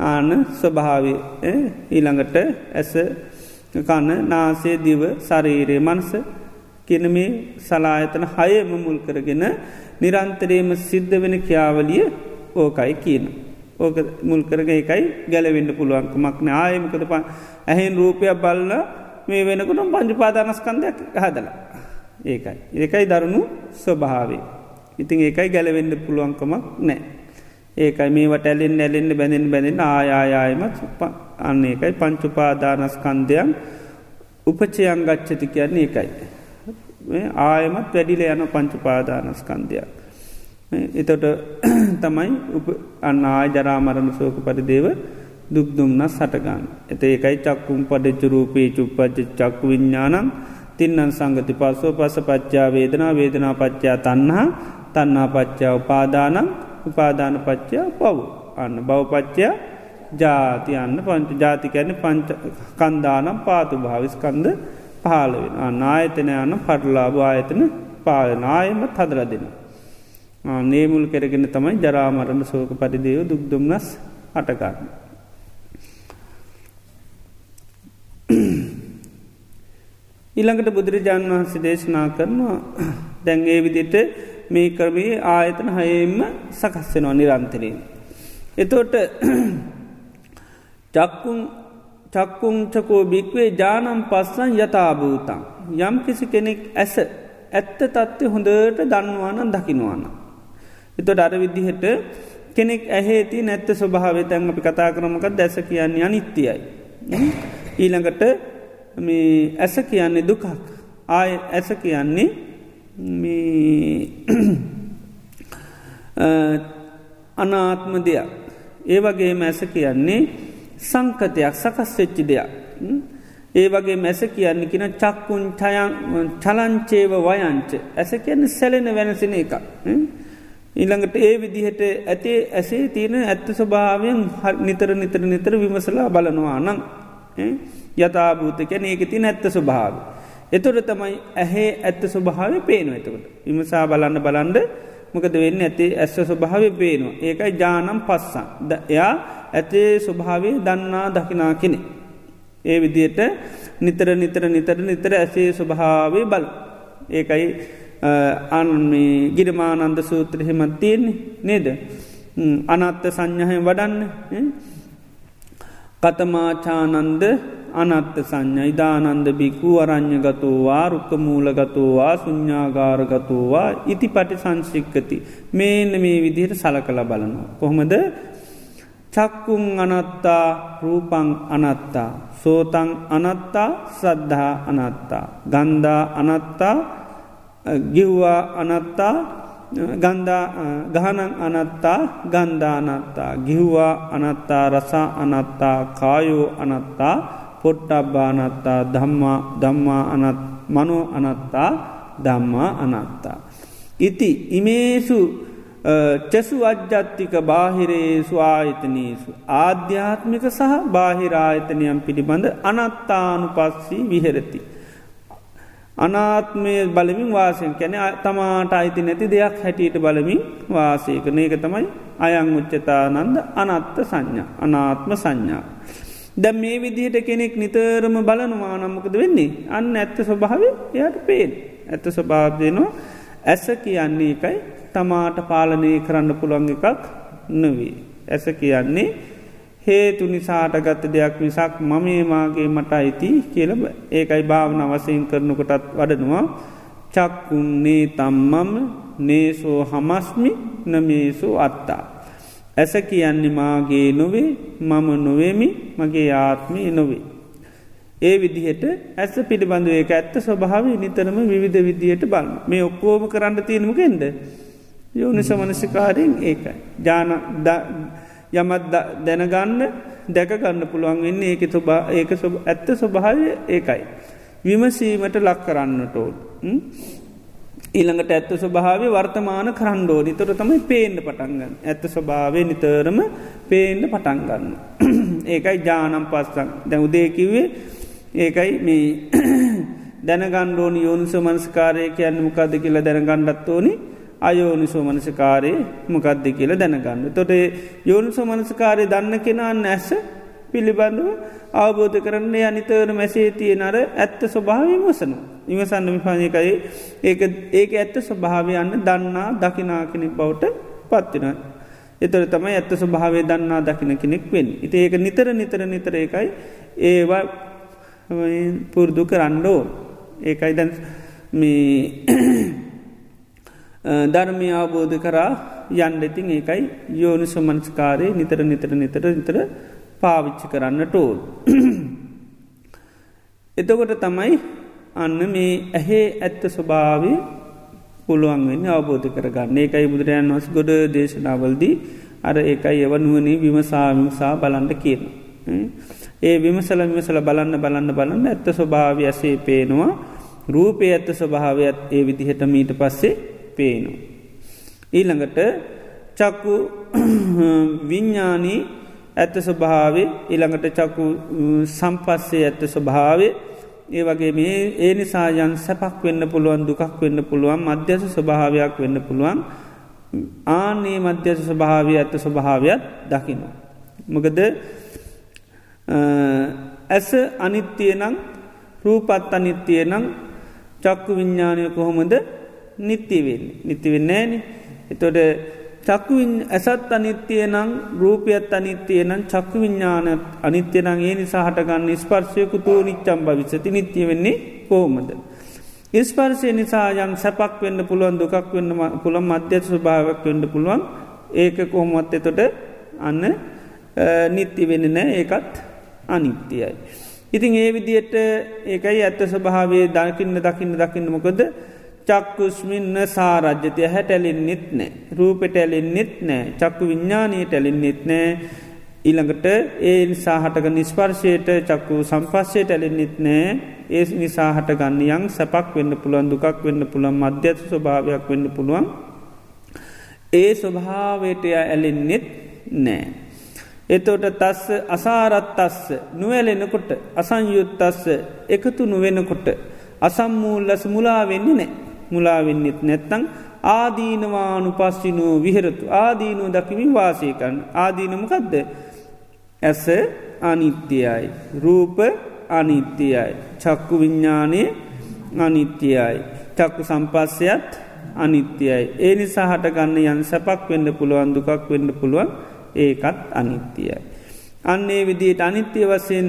ආන ස්වභාවය ඊළඟට ඇස කන්න නාසේ දිව සරීරය මනස කියන මේ සලායතන හයම මුල් කරගෙන නිරන්තරයම සිද්ධ වෙන ක්‍යාවලිය ඕකයි කියන. ඕක මුල් කරග එකයි ගැලවෙන්න පුළුවන්කමක්න ආයමකද ප ඇහෙන් රූපයක් බල්ල මේ වෙනකුටම් පංජු පාදානස්කන්දයක් හදලා. ඒකයි. ඒකයි දරුණු ස්වභාවේ. ඉතින් ඒකයි ගැලවෙන්න පුළුවන්කමක් නෑ. ඒකයි මේවට ඇලෙන් ඇලෙන්න්න බැඳෙන් බැඳෙන ආයායායමත් අන්න ඒකයි පංචුපාදානස්කන්දයන් උපචයන් ගච්චති කියන්නේ එකයි. ආයමත් වැඩිල යන පංචුපාදානස්කන්දයක්. එතොට (clears throat) තමයි අන්න ආය ජරාමරණ සෝක පරිදේව දුක්දුම්න්න සටගන්න. එත ඒකයි චක්කුම් පඩච්චු රූපී චුප්පච්ච චක්කු විඤ්ඥානම් තින්නන් සංගති පස්සෝ පස පච්චා වේදනා වේදනා පච්චා තන්හා තන්නා පච්චා උපාදානං උපාදාන පච්චා පව් අන්න බවපච්චා ජාතියන්න පංච ජාතිකැන පංච කන්දානම් පාතු භාවිස්කන්ද පහලවෙන අනායතන යන පටලාභ ආයතන පාලනායම තදර දෙන. නේමුල් කෙරගෙන තමයි ජරාමරණ සෝක පරිදේව දුක්දුම්නස් අටකාරන්න. ඊළඟට බුදුරජාණන් වහන්සේ දේශනා කරනවා දැන්ගේ විදිට මේ ක්‍රමේ ආයතන හයෙන්ම සකස්සෙනවා නිරන්තරයෙන්. එතෝට චක්කුන් චක්කුංචකෝ භික්වේ ජානම් පස්සන් යථභූතන්. යම් කිසි කෙනෙක් ඇස ඇත්ත තත්ත්ය හොඳට දන්නවාන දකිනවාන. එතොට අර විදිහට කෙනෙක් ඇහේති නැත්ත ස්වභාවේ තැන් අපි කතා කරමක දැස කියන්නේ අනිත්‍යයි. ඊළඟට මේ ඇස කියන්නේ දුකක් ආය ඇස කියන්නේ (clears throat) අනාත්ම දෙයක්. ඒ වගේ මැස කියන්නේ සංකතයක් සකස් වෙච්චි දෙයක්. ඒ වගේ මැස කියන්නේ කියෙන චක්කුන් චලංචේව වයංච. ඇස කියන්න සැලෙන වෙනසින එක ඊළඟට ඒ විදිහට ඇතේ ඇසේ තියෙන ඇත්ත ස්වභාවයෙන් නිතර නිතර නිතර විමසලා බලනවා නම් යථභූත කැන ඒක ති නැත්ත ස්වභාව. එතොට තමයි ඇහේ ඇත්ත ස්වභාව පේනවා එතකට. විමසා බලන්න බලන්ඩ මොකද වෙන්න ඇති ඇස්ස ස්වභාව පේනවා. ඒකයි ජානම් පස්සන්. එයා ඇතේ ස්වභාවේ දන්නා දකිනා කෙනෙ. ඒ විදියට නිතර නිතර නිතර නිතර ඇසේ ස්වභාවේ බල. ඒකයි අන්මේ ගිරමානන්ද සූත්‍රහෙමත් තියෙන්නේ නේද. අනත්ත සංඥහය වඩන්න කතමාචානන්ද අනත්ත සංඥ ඉදානන්ද බිකු අරං්ඥ ගතෝවා රුක්ක මූලගතෝවා සුඤ්ඥාගාරගතෝවා ඉති පටි සංශික්කති මේන මේ විදිහට සල කළ බලනවා. කොහොමද චක්කුන් අනත්තා රූපං අනත්තා සෝතං අනත්තා සද්ධහා අනත්තා ගන්ධා අනත්තා ගිව්වා අනත්තා ගන්ධා ගහනං අනත්තා ගන්ධානත්තා ගිහ්වා අනත්තා රසා අනත්තා කායෝ අනත්තා පොට්ටබ්බානත්තා ධම්මා ධම්මා අනත් මනෝ අනත්තා ධම්මා අනත්තා. ඉති ඉමේසු චැසු අජ්ජත්තික බාහිරේසු ආයතනීසු. ආධ්‍යාත්මික සහ බාහිරායතනයම් පිළිබඳ අනත්තානු පස්සී විහෙරති. අනාත්මය බලමින් වාසයෙන් කැන තමාට අයිති නැති දෙයක් හැටියට බලමින් වාසය කරන එක තමයි අයං උච්චතානන්ද අනත්ත සංඥා අනාත්ම සංඥා. දැ මේ විදිහට කෙනෙක් නිතරම බලනවා නම්මකද වෙන්නේ? අන්න ඇත්ත ස්වභාව එයට පේෙන් ඇත්ත ස්වභාවයනවා ඇස කියන්නේ එකයි. තමාට පාලනය කරන්න පුළොන් එකක් නවී. ඇස කියන්නේ හේතු නිසාට ගත්ත දෙයක් මිසක් මමේමාගේ මට අයිති කියල ඒකයි භාවන අවසයෙන් කරනකොටත් වඩනවා. චක්කුන්නේ තම්මම නේසෝ හමස්මි නමේසෝ අත්තා. ඇස කියන්නේ මාගේ නොවේ මම නොවේමි මගේ ආත්මී නොවේ. ඒ විදිහට ඇස පිළිබඳව ඒක ඇත්ත ස්වභාව නිතරම විවිධ විදියට බල මේ ඔක්කෝම කරන්න තියෙනමකෙන්ද. යෝනි සමනසිකාරයෙන් ඒකයි. ජාන යමත් දැනගන්න දැකගන්න පුළුවන් වෙන්නේ ඒක තුබා ඒක ඇත්ත ස්වභාවය ඒකයි. විමසීමට ලක් කරන්නට ඕල්. ඊළඟට ඇත්ත ස්වභාවය වර්තමාන කරණ්ඩෝ නිතර තමයි පේන්න පටන්ගන්න. ඇත්ත ස්වභාවය නිතරම පේන්න පටන්ගන්න. (clears throat) ඒකයි ජානම් පස්සක් දැ උදේකිවේ ඒකයි මේ (clears throat) දැනගණ්ඩෝනි යෝනිසෝ මනස්කාරය කියන්න මොකක්ද කියලා දැනගණ්ඩත් ඕනි අයෝනිසෝ මනසකාරය මොකක්ද කියලා දැනගන්න. තොට යෝනිසෝ මනස්කාරය දන්න කෙනා නැස පිළිබඳව අවබෝධ කරන්නේ අනිතවර මැසේ තියෙනර ඇත්ත ස්වභාවය වසනු. ඉවසන්න විපාජකයි ඒක ඒක ඇත්ත ස්වභාවය යන්න දන්නා දකිනා කෙනෙක් බවට පත්තින. එතර තමයි ඇත්ත ස්වභාවය දන්නා දකින කෙනෙක් වෙන්. ඉති ඒක නිතර නිතර නිතර එකයි ඒවා පුරුදු කරන්නෝ ඒකයි දැන් මේ ධර්මය අවබෝධ කරා යන්ඩඉතින් ඒකයි යෝනි සුමන්ස්කාරය නිතර නිතර නිතර නිතර පාවිච්චි කරන්නට ඕල්. (clears throat) එතකොට තමයි අන්න මේ ඇහේ ඇත්ත ස්වභාවය පුළුවන්වෙන්න අවබෝධ කරගන්න ඒකයි බුදුරජන් වස් ගොඩ දේශනාවල්දී අර ඒකයි එවනුවනී විමසාවිමසා බලන්ඩ කියන. ඒ විමසල විමසල බලන්න බලන්න බලන්න ඇත්ත ස්වභාවය ඇසේ පේනවා රූපය ඇත්ත ස්වභාවයත් ඒ විදිහට මීට පස්සේ පේනු. ඊළඟට චක්කු (clears throat) විඤ්ඥානී ඇත්ත ස්වභාවේ ඊළඟට චක්කු සම්පස්සේ ඇත්ත ස්වභාවේ ඒ වගේ මේ ඒ නිසා යන් සැපක් වෙන්න පුළුවන් දුකක් වෙන්න පුළුවන් මධ්‍යස ස්වභාවයක් වෙන්න පුළුවන්. ආනේ මධ්‍යස ස්වභාවය ඇත්ත ස්වභාවයක් දකිනු. මොකද ඇස අනිත්‍යය නං රූපත් අනිත්‍යය නං චක්කු විඤ්ඥානය කොහොමද නිත්‍යවෙන්න නිතිවෙන්න ෑන එතොට චක්කු ඇසත් අනිත්‍යය නං රූපයත් අනිත්‍යය නම් චක්කු විඤ්ඥානත් අනිත්‍ය නං ඒ නිසා හටගන්න ස්පර්ශයකු තෝ නිච්චම් භවිසති නිත්‍ය වෙන්නේ කෝමද. ඉස්පර්ශය නිසා යම් සැපක් වෙන්න පුළුවන් දුකක් වෙන්න පුළන් මධ්‍යත් ස්වභාවක් වෙන්න පුළුවන් ඒක කොහොමත් එතොට අන්න නිත්ති වෙන නෑ ඒකත් අනිත්‍යයයි. ඉතින් ඒ විදියට ඒකයි ඇත්ත ස්වභාවේ දකින්න දකින්න දකින්න මොකද චක්කුස්මින්න සාරජ්‍යතය හැටැලින්නෙත් නෑ. රූපෙට ඇලෙන්න්නෙත් නෑ. චක්කු විඤ්ඥානයට ඇලින්නෙත් නෑ. ඊළඟට ඒ නිසාහටක නිස්පර්ශයට චක්කු සම්පස්සයට ඇලෙන්න්නෙත් නෑ. ඒ නිසාහට ගන්න යං සැපක් වෙන්න පුළුවන් දුකක් වෙන්න පුළුවන් මධ්‍යත් ස්වභාවයක් වෙන්න පුළුවන්. ඒ ස්වභාවයට ඇලෙන්න්නෙත් නෑ. එතෝට තස්ස අසාරත් අස්ස නුවැලෙනකොට අසංයුත්තස්ස එකතු නුවෙනකොට අසම්මූල්ලස මුලා වෙන්නේ නෑ. මුලාවෙන්නෙත් නැත්තං ආදීනවානු පස්සිනෝ විහරතු. ආදීනුව දකිමින් වාසයකන් ආදීනමකදද ඇස අනිත්‍යයයි රූප අනිත්‍යයයි චක්කු විඤ්ඥානය අනිත්‍යයයි චක්කු සම්පස්සයත් අනිත්‍යයයි ඒ නිසා හටගන්න යන් සැපක් වෙන්න පුළුවන් දුකක් වෙන්න පුළුවන් ඒකත් අනිත්‍යයයි. අන්නේ විදියට අනිත්‍ය වසයෙන්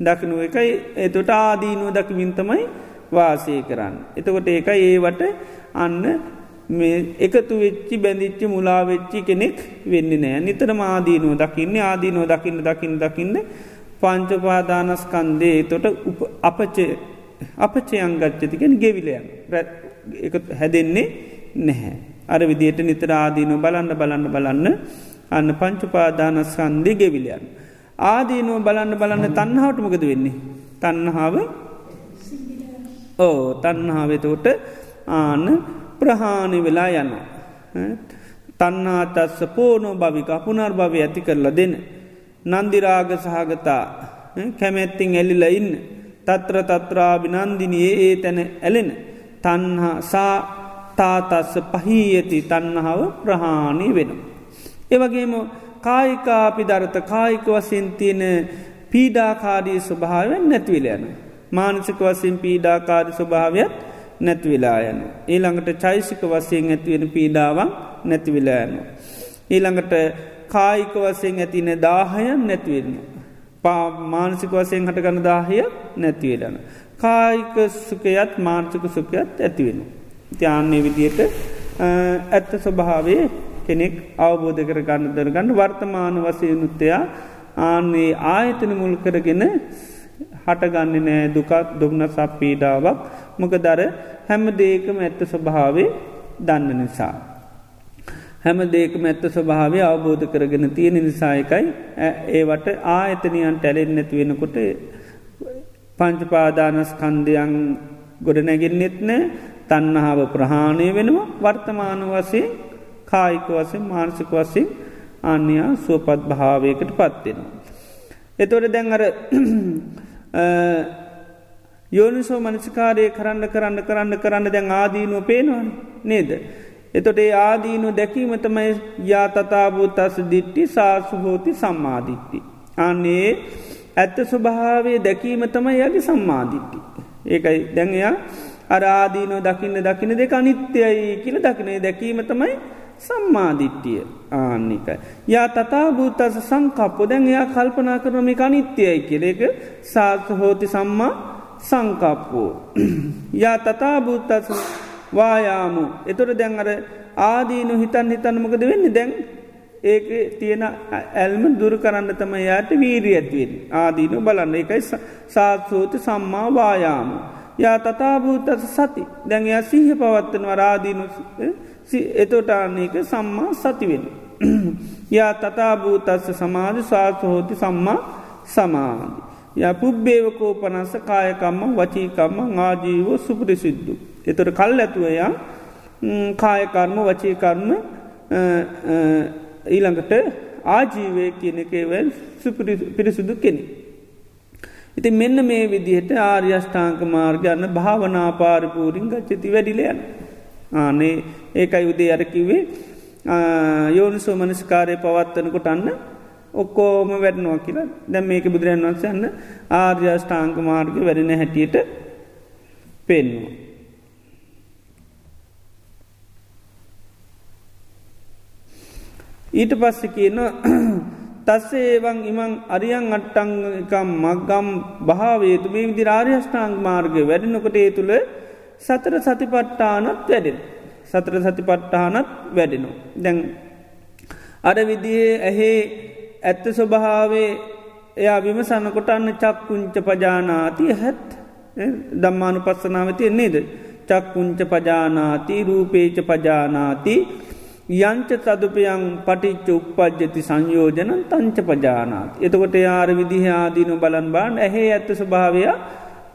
දකිනුව එකයි. එතොට ආදීනුව දකිමින්තමයි වාසය කරන්න. එතකොට ඒකයි ඒවට අන්න එකතු වෙච්චි බැඳිච්චි මුලාවෙච්චි කෙනෙක් වෙන්න නෑ නිතර ආදීනුව දකින්න ආදීනුව දකින්න දකින්න දකින්න පංචපාදානස්කන්දේ තොට අපචය අපචයන් ගච්චතිකෙන ගෙවිලයන් හැදෙන්නේ නැහැ. අර විදියට නිතර ආදීනුව බලන්න බලන්න බලන්න අන්න පංචුපාදානස්කන්දි ගෙවිලියන්. ආදීනුව බලන්න බලන්න තන්නහාටමකද වෙන්නේ. තන්නහාාව ඕ තන්නහාාවතෝට ආන ප්‍රහාණි වෙලා යන්න. තන්නාතස්ස පෝනෝ භවික පුනර් භවය ඇති කරලා දෙන. නන්දිරාග සහගතා කැමැත්තිං ඇලිල ඉන්න. තත්‍ර තත්‍රාභි නන්දිනයේ ඒ තැන ඇලෙන. තන්හා සා තාතස්ස පහී ඇති තන්නහාව ප්‍රහාණී වෙනවා. ඒවගේම කායිකාපි දරත කායික වසින් තියෙන පීඩාකාරී ස්වභාවෙන් නැතිවිල යන. මානසික වසින් පීඩාකාරි ස්වභාවයක් නැතිවිලා යන. ඊළඟට චෛසික වසයෙන් ඇතිවෙන පීඩාවන් නැතිවිලා යන. ඊළඟට කායික වසයෙන් ඇතින දාහයන් නැතිවෙන්න. පා මානසික වසයෙන් හටගන්න දාහය නැතිවෙලන. කායික සුකයත් මාර්සික සුකයත් ඇතිවෙන. තියාන්නේ විදියට ඇත්ත ස්වභාවේ කෙනෙක් අවබෝධ කර ගන්න දරගන්න වර්තමාන වසය යුත්තයා ආන්නේ ආයතන මුල් කරගෙන හටගන්න නෑ දුකත් දුගන සප්පීඩාවක් මොක දර හැම දේකම ඇත්ත ස්වභාවේ දන්න නිසා. හැම දේක මැත්ත ස්වභාවය අවබෝධ කරගෙන තියෙන නිසායකයි ඒවට ආයතනයන් ටැලෙන් නැති වෙනකොට පංචපාදානස්කන්දයන් ගොඩ නැගෙන්න්නෙත් නෑ තන්නහාාව ප්‍රහාණය වෙනවා වර්තමාන වසේ කායික වසෙන් මානසික වසින් අන්‍යයා සුවපත් භාවයකට පත්වෙනවා. එතොට දැන් අර යෝනිසෝ මනසිකාරය කරන්න කරන්න කරන්න කරන්න දැන් ආදීනුව පේනවන නේද. එතොට ඒ ආදීනු දැකීම තමයි යා තතාබූත අස දිට්ටි සාසුහෝති සම්මාධිට්ටි. අන්නේ ඇත්ත ස්වභාවේ දැකීම තමයි යගේ සම්මාධිට්ටි. ඒකයි දැඟයා අරාදීනෝ දකින්න දකින දෙක අනිත්‍යයි කියල දකිනේ දැකීම තමයි සම්මාධිට්ටිය ආන්නිකයි. යා තතා භූතස සංකප්පො. දැන් එයා කල්පනා කරනමික අනිත්‍යයයි කියලෙක සාසහෝති සම්මා සංකප්පෝ. යා තතා භූතස වායාමු. එතොට දැන් අර ආදීනු හිතන් හිතන්න මොකද වෙන්න? දැන් ඒක තියෙන ඇල්ම දුර කරන්න තම යායට වීරී ඇත්වෙන් ආදීනු බලන්න. එකයි සාත්සෝත සම්මා වායාමු. යා තතාභූතස සති. දැන් එයා සිහ පවත්තන වරාදීනු එතොටාන්නේක සම්මා සතිවෙන. (clears throat) යා තතාභූතස්ස සමාධ ශාසහෝති සම්මා සමාධි. ය පුබ්බේවකෝ පනස්ස කායකම්ම වචීකම්ම ආජීවෝ සුපරිසිද්ධු. එතොට කල් ඇතුවයා කායකර්ම වචීකර්ම ඊළඟට ආජීවය කියන එකවල් පිරිසුදු කෙනෙ. ඉති මෙන්න මේ විදිහට ආර්යෂ්ඨාංක මාර්ගයන්න භාවනා පාරිපූරින් ගච්චති වැඩිලයන්. ආනේ ඒකයි උදේ අරකිවේ යෝනිසෝ මනස්කාරය පවත්වනකොට අන්න ඔක්කෝම වැඩනවා කියලා. දැම් මේක බුදුරන් වන්සයන්න ආර්යෂ්ඨාංක මාර්ග වැඩෙන හැටියට පෙන්වා. ඊට පස්සෙ කියන (clears throat) තස්සේවන් ඉමං අරියන් අට්ටංකම් මක්ගම් භාවේතු. මේ විදි රාර්යෂ්ඨාංග මාර්ග වැඩෙනකොට ඒ තුළ සතර සතිපට්ටානත් වැඩෙන. සතර සතිපට්ටානත් වැඩෙනවා. දැන් අර විදියේ ඇහේ ඇත්ත ස්වභාවේ එයා විමසන්නකොට අන්න චක්කුංච පජානාති හැත් දම්මානු පස්සනාවතිය නේද. චක්කුංච පජානාති රූපේච පජානාති යංච තදුපයන් පටිච්ච උපපද්ජති සංයෝජනන් තංච පජානාත්. එතකොට යාර විදිහ ආදීනු බලන් බාන් ඇහේ ඇත්ත ස්වභාවය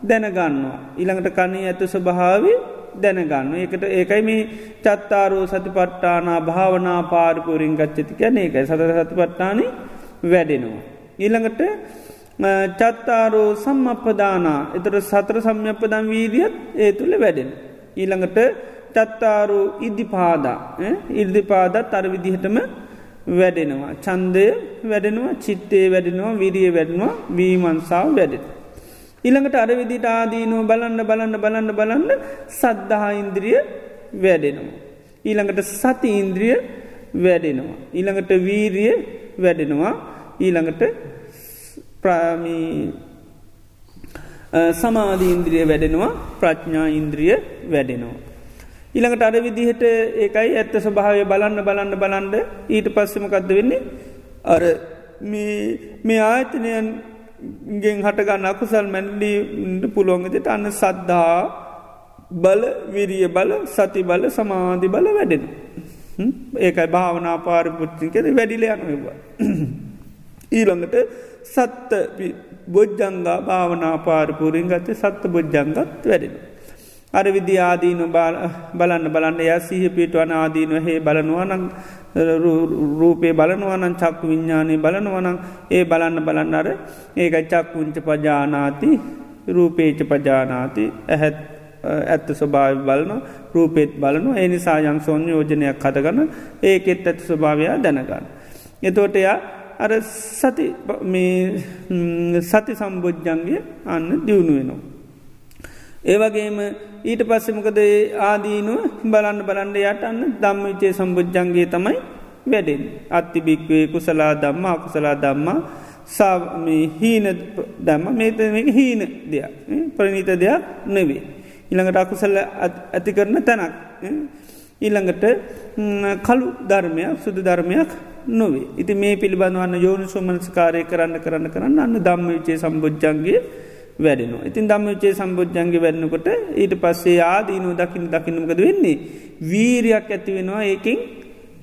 දැනගන්නවා. ඉළඟට කන්නේ ඇත්ත ස්වභාවි දැනගන්න. ඒකට ඒකයි මේ චත්තාරෝ සතිපට්ටානා භාවනා පාරිපුරින් ගච්චති කැන ඒකයි සත සතිපට්ටාන වැඩෙනවා. ඊළඟට චත්තාරෝ සම්මපදානා එතට සතර සම්යපදම් වීදියත් ඒ තුළ වැඩෙන. ඊළඟට චත්තාරු ඉදිපාදා ඉල්දිපාදත් අර විදිහටම වැඩෙනවා. චන්දය වැඩෙනවා චිත්තේ වැඩෙනවා විරිය වැඩෙනවා වීමන්සාාව වැඩෙන. ඉළඟට අරවිදිට ආදීනුව බලන්න බලන්න බලන්න බලන්න සද්ධහා ඉන්ද්‍රිය වැඩෙනවා. ඊළඟට සති ඉන්ද්‍රිය වැඩෙනවා. ඊළඟට වීරිය වැඩෙනවා ඊළඟට ප්‍රාමී සමාධීන්ද්‍රිය වැඩෙනවා ප්‍රඥා ඉන්ද්‍රිය වැඩෙනවා. ඉළඟට අර විදිහට ඒකයි ඇත්ත ස්වභාවය බලන්න බලන්න බලන්ඩ ඊට පස්සමකක්ද වෙන්නේ අර මේ ආයතනයන් ගෙන් හටගන්න අකුසල් මැන්ලීට පුළොන්ගතට අන්න සද්ධා බල විරිය බල සති බල සමාධි බල වැඩෙන. ඒකයි භාවනා පාරපුච්චිකෙද වැඩිලයනවා. (clears throat) ඊළඟට සත්ත බොජ්ජංගා භාවනා පාරපුරින් ගත සත්ත බොජ්ජංගත් වැඩෙන. අර විදි ආදීන බලන්න බලන්න ය සීහ පිටුවන ආදීනව හේ බලනවානං රූපේ බලනවනන් චක්කු විඤ්ඥානය බලනවනං ඒ බලන්න බලන්න අර ඒක චක්කුංච පජානාති රූපේච පජානාති ඇහැත් ඇත්ත ස්වභාව බලන රූපෙත් බලනු එනි සායන් සෝන් යෝජනයක් හතගන්න ඒකෙත් ඇත්ත ස්වභාවයා දැනගන්න. එතෝට එයා අර සති සති සම්බෝජ්ජන්ගේ අන්න දියුණු වෙනවා. ඒවගේම ඊට පස්සෙමකද ආදීනුව බලන්න බලන්ඩ යට අන්න දම්ම විචේ සම්බුද්ධන්ගේ තමයි වැඩෙන් අත්තිබික්වේ කුසලා දම්ම අකුසලා දම්මා හීන දම්ම මේත මේක හීන දෙයක් ප්‍රනීත දෙයක් නෙවේ. ඉළඟට අකුසල්ල ඇති කරන තැනක්. ඊළඟට කළු ධර්මයක් සුදු ධර්මයක් නොවේ. ඉති මේ පිළිබඳවන්න යෝනු සුමනස්කාරය කරන්න කරන්න කරන්න අන්න දම්ම විචේ සම්බෝජ්ජන්ගේ වැඩෙනවා. ඉතින් දම්ම විචේ සම්බෝජ්ජන්ගේ වැඩනකොට ඊට පස්සේ ආදීනු දකින දකිනමකද වෙන්නේ. වීරයක් ඇති වෙනවා ඒකින්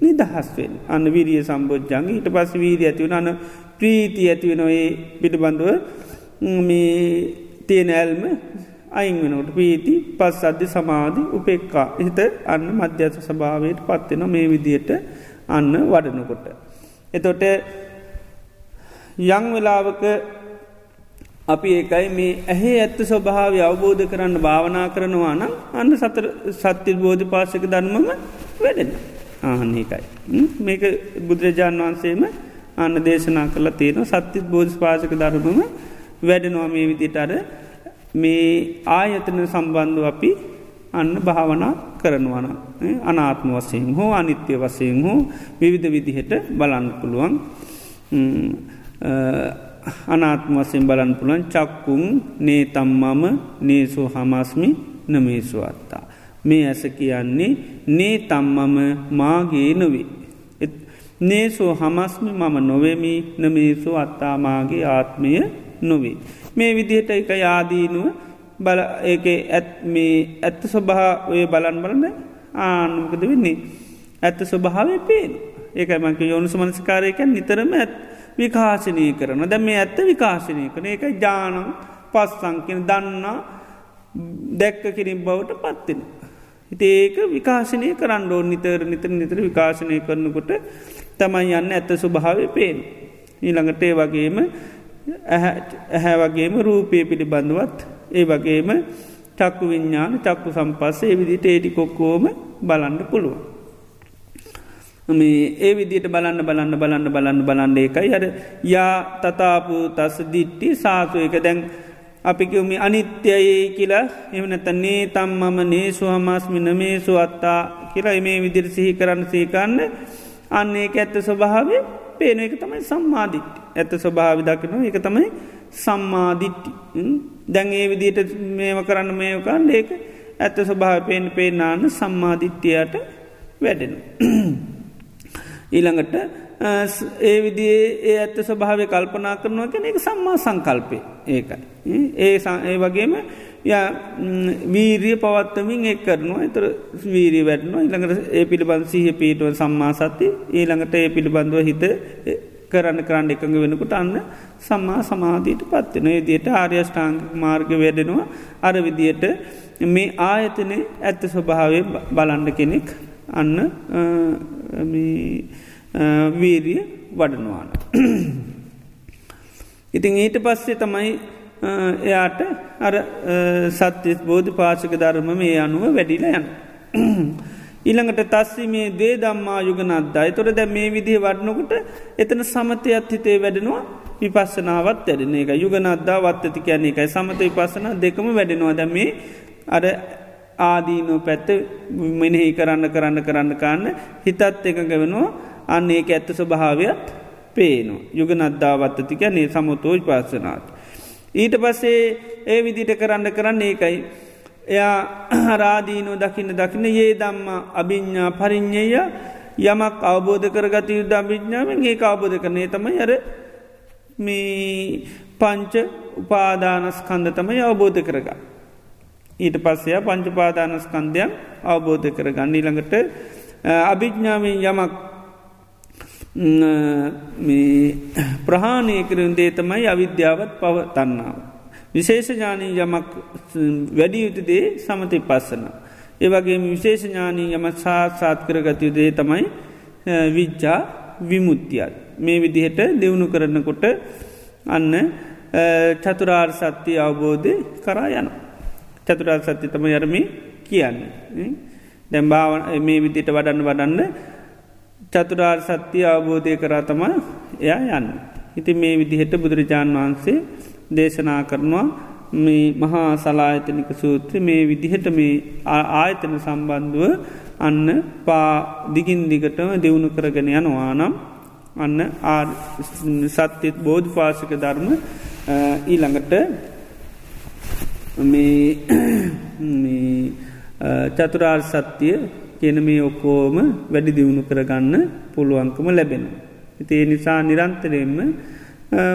නිදහස්වෙන් අන්න විරිය සම්බෝජ්ජන්ගේ ඊට පස් වීරිය ඇතිවන අන්න ප්‍රීති ඇතිවෙනොඒ පිළිබඳුව මේ තියෙන ඇල්ම අයින් වෙනට පීති පස් අධ්‍ය සමාධි උපෙක්කා හිත අන්න මධ්‍යස සභාවයට පත්වෙන මේ විදියට අන්න වඩනකොට. එතොට යං වෙලාවක අපි ඒකයි මේ ඇහේ ඇත්ත ස්වභාව අවබෝධ කරන්න භාවනා කරනවා නම් අන්න සතර සත්‍ය බෝධ පාසක ධර්මම වැඩෙන. ආහන්නේකයි. මේක බුදුරජාණන් වහන්සේම අන්න දේශනා කළ තියෙන සත්‍ය බෝධ පාසක ධර්මම වැඩෙනවා මේ විදිට අර මේ ආයතන සම්බන්ධ අපි අන්න භාවනා කරනවන අනාත්ම වසයෙන් හෝ අනිත්‍ය වසයෙන් හෝ විවිධ විදිහට බලන්න පුළුවන්. අනාත්ම වසයෙන් බලන් පුළන් චක්කුන් නේ තම්මම නේසු හමස්මි නමේසුවත්තා. මේ ඇස කියන්නේ නේ තම්මම මාගේ නොවේ. නේසෝ හමස්මි මම නොවෙමි නමේසු අත්තාමාගේ ආත්මය නොවේ. මේ විදිහට එක යාදීනුව බල ඒක ඇත් මේ ඇත්ත ස්වභා ඔය බලන් බලන්න ආනුකද වෙන්නේ. ඇත්ත ස්වභාවය පේන ඒකමක යෝනු සමනස්කාරයකැන් නිතරම ඇත් විකාශනය කරන දැ මේ ඇත්ත විකාශනය කරන ඒක ජානං පස්සංකෙන දන්නා දැක්ක කිරින් බවට පත්වෙන. හිති ඒක විකාශනය කරන්න ඕ නිතර නිතර නිතර විකාශනය කරනකොට තමයි යන්න ඇත්ත ස්වභාවය පේන. ඊළඟට ඒ වගේම ඇහැ වගේම රූපය පිළිබඳවත් ඒ වගේම චක්කු විඤ්ඥාන චක්කු සම්පස්සේ විදිට ඒඩි කොක්කෝම බලන්න පුළුව. මේ ඒ විදිට බලන්න බලන්න බලන්න බලන්න බලන්න ඒකයි. අර යා තතාපු තස දිට්ටි සාසු එක. දැන් අපිකිවමි අනිත්‍යයේ කියලා. එමනතන්නේ තම්මම නේසු හමස්මින මේසු අත්තා කියලා මේ විදිර සිහි කරන්න සීකන්න අන්නේ ඇත්ත ස්වභාවේ පේන එක තමයි සම්මාධිට්ටි ඇත ස්වභාවි දකිනවා. එක තමයි සම්මාධිට්ටි දැන් ඒ විදිට මේම කරන්න මේකන්න ඒක ඇත්ත ස්වභාව පේෙන් පේනාන්න සම්මාධිට්ටියට වැඩෙන. ඊළඟට ඒ විදිේ ඒ ඇත්ත ස්වභාවය කල්පනා කරනවා කෙන එක සම්මා සංකල්පය. ඒකයි. ඒ ඒ වගේම ය වීරිය පවත්තමින් එක් කරනවා. එතර වීරී වැටනවා. ඉළඟට ඒ පිළිබඳ සහ පීටුව සම්මා සති ඊළඟට ඒ පිළිබඳව හිත කරන්න කරන්න එකඟ වෙනකුට අන්න සම්මා සමාධීට පත්වෙන දියට ආර්යෂ්ඨාංග මාර්ග වැඩෙනවා. අර විදියට මේ ආයතනය ඇත්ත ස්වභාවය බලන්න කෙනෙක් අන්න වීරිය වඩනවාන. (clears throat) ඉතින් ඊට පස්සේ තමයි එයාට අර සත්‍යස් බෝධ පාසක ධර්ම මේ අනුව වැඩිල යන. (clears throat) ඊළඟට තස්සි මේ දේ දම්මා යුගනත්දා තොර දැ මේ විදිහ වඩනකොට එතන සමතයත් හිතේ වැඩෙනවා විපස්සනාවත් ඇරෙන එක යුගනත්දා වත්තති කියන එකයි සමත විපස්සන දෙකම වැඩෙනවා දැ මේ අර ආදීනෝ පැත්ත මෙනෙහි කරන්න කරන්න කරන්න කාන්න හිතත් එකඟ වෙනවා අන්න ඒක ඇත්ත ස්වභාවයක් පේනු යුගනද්දාවත්තති කියන්නේ සමතෝජ පාසනාත්. ඊට පස්සේ ඒ විදිට කරන්න කරන්න ඒකයි එයා රාදීනෝ දකින්න දකින්න ඒ දම්ම අභිඤ්ඥා පරිින්්ඥය යමක් අවබෝධ කරගත යුද්ධ අභිඥාවෙන් ඒ අවබෝධ කරනේ තමයි අර මේ පංච උපාදානස්කන්ද තමයි අවබෝධ කරග. ඊට පස්සය පංචපාදානස්කන්දයක් අවබෝධ කරගන්න ඊළඟට අභිඥාවෙන් යමක් ප්‍රහාණය කරන දේ තමයි අවිද්‍යාවත් පව තන්නාව. විශේෂ ඥානී යමක් වැඩියයුතුදේ සමති පස්සන. ඒවගේ විශේෂ ඥානී යම සාත්සාත් කරගතයුදේ තමයි විච්චා විමුත්තියත්. මේ විදිහට දෙවුණු කරන්නකොට අන්න චතුරාර් සත්‍යය අවබෝධය කරා යන. චතුරාර් සත්‍ය තම යරමි කියන්න. දැම්බාව මේ විදිට වඩන්න වඩන්න චතුරාර් සත්‍යය අවබෝධය කරා තමා එයා යන්න. ඉති මේ විදිහට බුදුරජාණන් වහන්සේ දේශනා කරනවා මේ මහා සලායතනික සූත්‍ර මේ විදිහට මේ ආයතන සම්බන්ධුව අන්න පා දිගින් දිගටම දෙවුණු කරගෙන යනවා නම් අන්න සත්‍යත් බෝධ පාසක ධර්ම ඊළඟට මේ (clears throat) චතුරාර් සත්‍යය කියන මේ ඔක්කෝම වැඩි දියුණු කරගන්න පුළුවන්කම ලැබෙන. ඉතිේ නිසා නිරන්තරයෙන්ම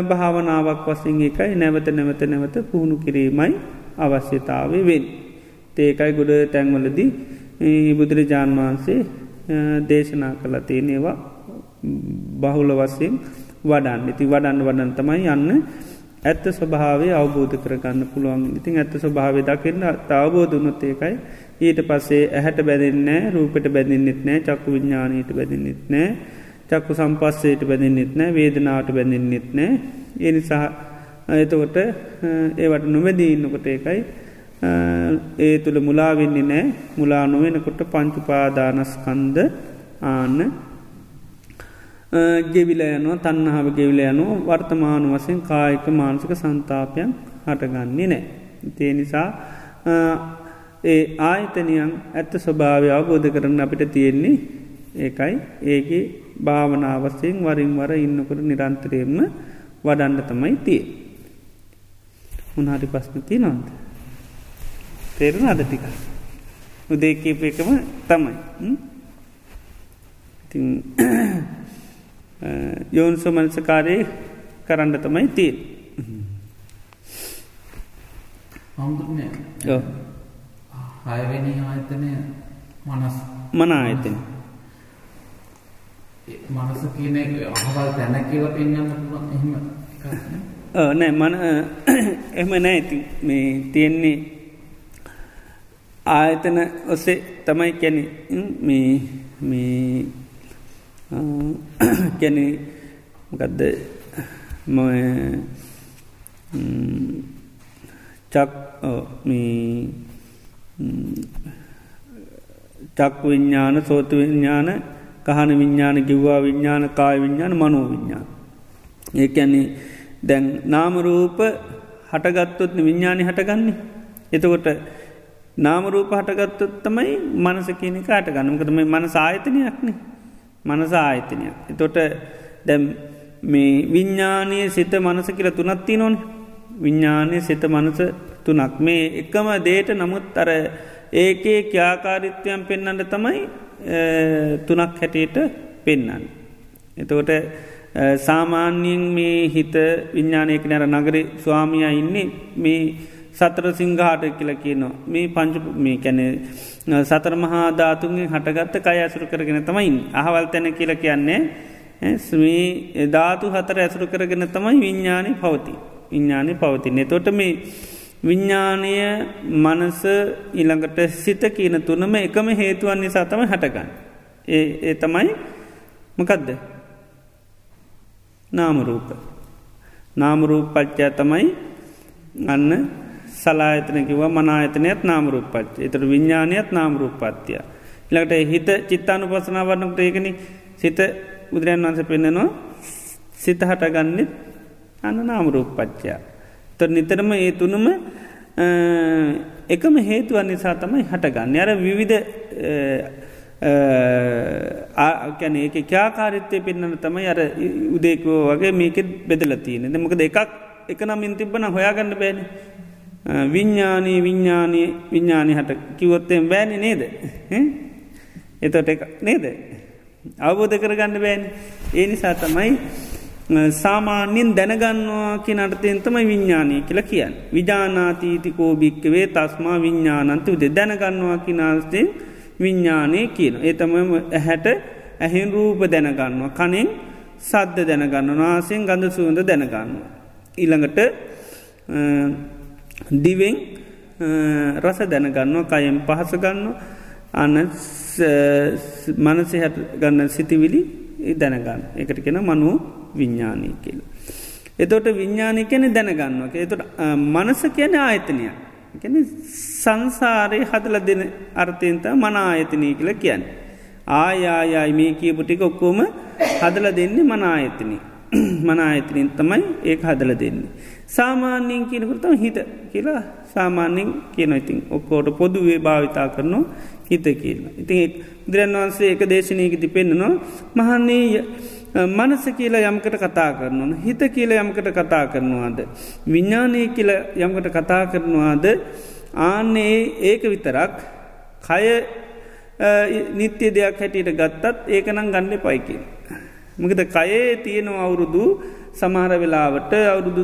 භාවනාවක් වසින් එකයි නැවත නැවත නැවත පුහුණු කිරීමයි අවශ්‍යතාවේ වෙන්. ඒකයි ගොඩ තැන්වලදී බුදුරජාණන් වහන්සේ දේශනා කළ තියෙනේවා බහුල වස්සයෙන් වඩන්න ඉති වඩන්න වඩන් තමයි යන්න ඇත්ත ස්වභාවේ අවබෝධ කරගන්න පුළුවන්. ඉතින් ඇත්ත ස්වභාවය දකින්න අවබෝධ වනොත් ඒකයි. ඊට පස්සේ ඇහැට බැඳන්නෑ රූපට බැඳන්නෙත් නෑ චක්කු විඤ්ඥානයට බැඳන්නෙත් නෑ චක්කු සම්පස්සයට බැඳන්නෙත් නෑ වේදනාවට බැඳන්නෙත් නෑ එනි සහ එතකොට ඒවට නොමැදී ඉන්නකොට ඒකයි. ඒ තුළ මුලාවෙන්නේ නෑ මුලා නොවෙනකොට පංචුපාදානස්කන්ද ආන්න ගෙවිල යනවා තන්නහාාව ගෙවිල යනවා වර්තමාන වසයෙන් කායික මානසික සන්තාපයන් හටගන්නේ නෑ. තේ නිසා ඒ ආයතනයන් ඇත්ත ස්වභාවය අවබෝධ කරන්න අපිට තියෙන්නේ ඒකයි ඒක භාවනාවස්සයෙන් වරින් වර ඉන්නකොට නිරන්තරයෙන්ම වඩන්න තමයි තිය. උනාරි පස්න ති නොන්ද. තේරෙන අද ටික. උදේකීප එකම තමයි. යෝන්සු මනසකාරය කරන්න තමයි තිය. හයවෙනි ආයතනය මනස්. මන ආයතන. මනස කියන අහවල් තැන කියල පෙන්න්න එහෙම නෑ? මන එහම නෑ ඇති මේ තියෙන්නේ ආයතන ඔස්සේ තමයි කැනෙ මේ කැනෙ ගදද චක් මේ චක්ක විඤ්ඥාන සෝතු විඤ්ඥාන කහන විඤ්ඥාන කිව්වා විඤ්ඥාන කාය විඤ්ඥාන මනෝ විඤ්ඥාන. ඒකැන්නේ දැන් නාමරූප හටගත්තොත් විඤ්ඥානි හටගන්නේ. එතකොට නාමරූප හටගත්තොත් තමයි මනස කියනක හටගන්නමකතම මනස ආයතනයක්නේ මනස ආයතනයක්. එතොට දැම් මේ විඤ්ඥානය සිත මනස කියල තුනත්ති නොන් විඤ්ඥානය සිත මනස තුනක් මේ එකම දේට නමුත් අර ඒකේ ක්‍යාකාරිත්වයන් පෙන්න්නට තමයි තුනක් හැටියට පෙන්නන්න. එතකොට සාමාන්‍යයෙන් මේ හිත විඤ්ඥානයක නැර නගරි ස්වාමිය ඉන්නේ මේ සතර සිංහාට කියල කියනවා මේ පංචු මේ කැනෙ සතර මහා ධාතුන්ගේ හටගත්ත කය ඇසුරු කරගෙන තමයින් අහවල් තැන කියල කියන්නේ ස්මී ධාතු හතර ඇසුරු කරගෙන තමයි විඤ්ඥානය පවති විඤ්ඥානය පවතින්නේ තොට මේ විඤ්ඥානය මනස ඉළඟට සිත කියන තුනම එකම හේතුවන් නිසා තම හටගන්න. ඒ ඒ තමයි මකදද. නාමරූප. නාමරූප පච්චා තමයි අන්න සලායතනකිව මනායතනයත් නාමරූපච්ච එතර විඤ්ඥානයත් නාමරූපත්තිය. ඉලට හිත චිත්තානු පසනාවරනකට ඒකන සිත බුදුරන් වන්ස පෙන්න්නනවා සිත හටගන්නෙත් අන්න නාමරූපච්චා. තො නිතරම ඒ තුනම එකම හේතුවන් නිසා තමයි හටගන්න. අර විවිධ ආකැන ඒක ක්‍යාකාරිත්තය පෙන්න්නන තමයි අර උදේකෝ වගේ මේකෙත් බෙදල තියෙන දෙමකද එකක් එක නමින් තිබන හොයාගන්න බෑන විඤ්ඥානී විඤ්ඥානී විඤ්ඥානි හට කිවොත්තයෙන් බෑනි නේද එතොට නේද අවබෝධ කරගන්න බෑන් ඒ නිසා තමයි සාමාන්‍යෙන් දැනගන්නවා කිය අර්ථයෙන් තමයි විඤ්ඥානය කියලා කියන්න. විජානාතීතිකෝ භික්කවේ තස්මා විඤ්ඥානන්තු දෙ දැනගන්නවා කිනාස්තෙන් විඤ්ඥානය කියන. ඒ තමම ඇහැට ඇහෙන් රූප දැනගන්නවා. කනෙන් සද්ධ දැනගන්න නාසයෙන් ගඳ සුවඳ දැනගන්න. ඊළඟට දිවෙන් රස දැනගන්නවා කයෙන් පහස ගන්න අන්න මනසි හැට ගන්න සිතිවිලි දැනගන්න එකට කෙන මනුව විඤ්ඥානී කියල. එතොට විඤ්ඥානය කැන දැනගන්නවා එතොට මනස කියන ආයතනයක් කැන සංසාරය හදල දෙන අර්ථයන්ත මන ආයතනය කියල කියන්න. ආයායයි මේ කියපුටික ඔක්කෝම හදල දෙන්නේ මන ආයතනය. (clears throat) මන අයිතරින් තමයි ඒ හදල දෙන්නේ. සාමාන්‍යයෙන් කියනකරතම හිත කියලා සාමාන්‍යෙන් කියන ඉතින් ඔක්කෝට පොදුවේ භාවිතා කරනවා හිත කියන්න. ඉතින් බුදුරන් වහන්සේ එක දේශනයකති පෙන්න්නනවා මහන්නේ මනස කියලා යමකට කතා කරනවන හිත කියල යමකට කතා කරනවාද. විඤ්ඥානය කියල යමකට කතා කරනවාද ආන්නේ ඒක විතරක් කය නිත්‍ය දෙයක් හැටියට ගත්තත් ඒකනම් ගන්න පයිකි. මකද කයේ තියෙනවා අවුරුදු සමහර වෙලාවට අවුරුදු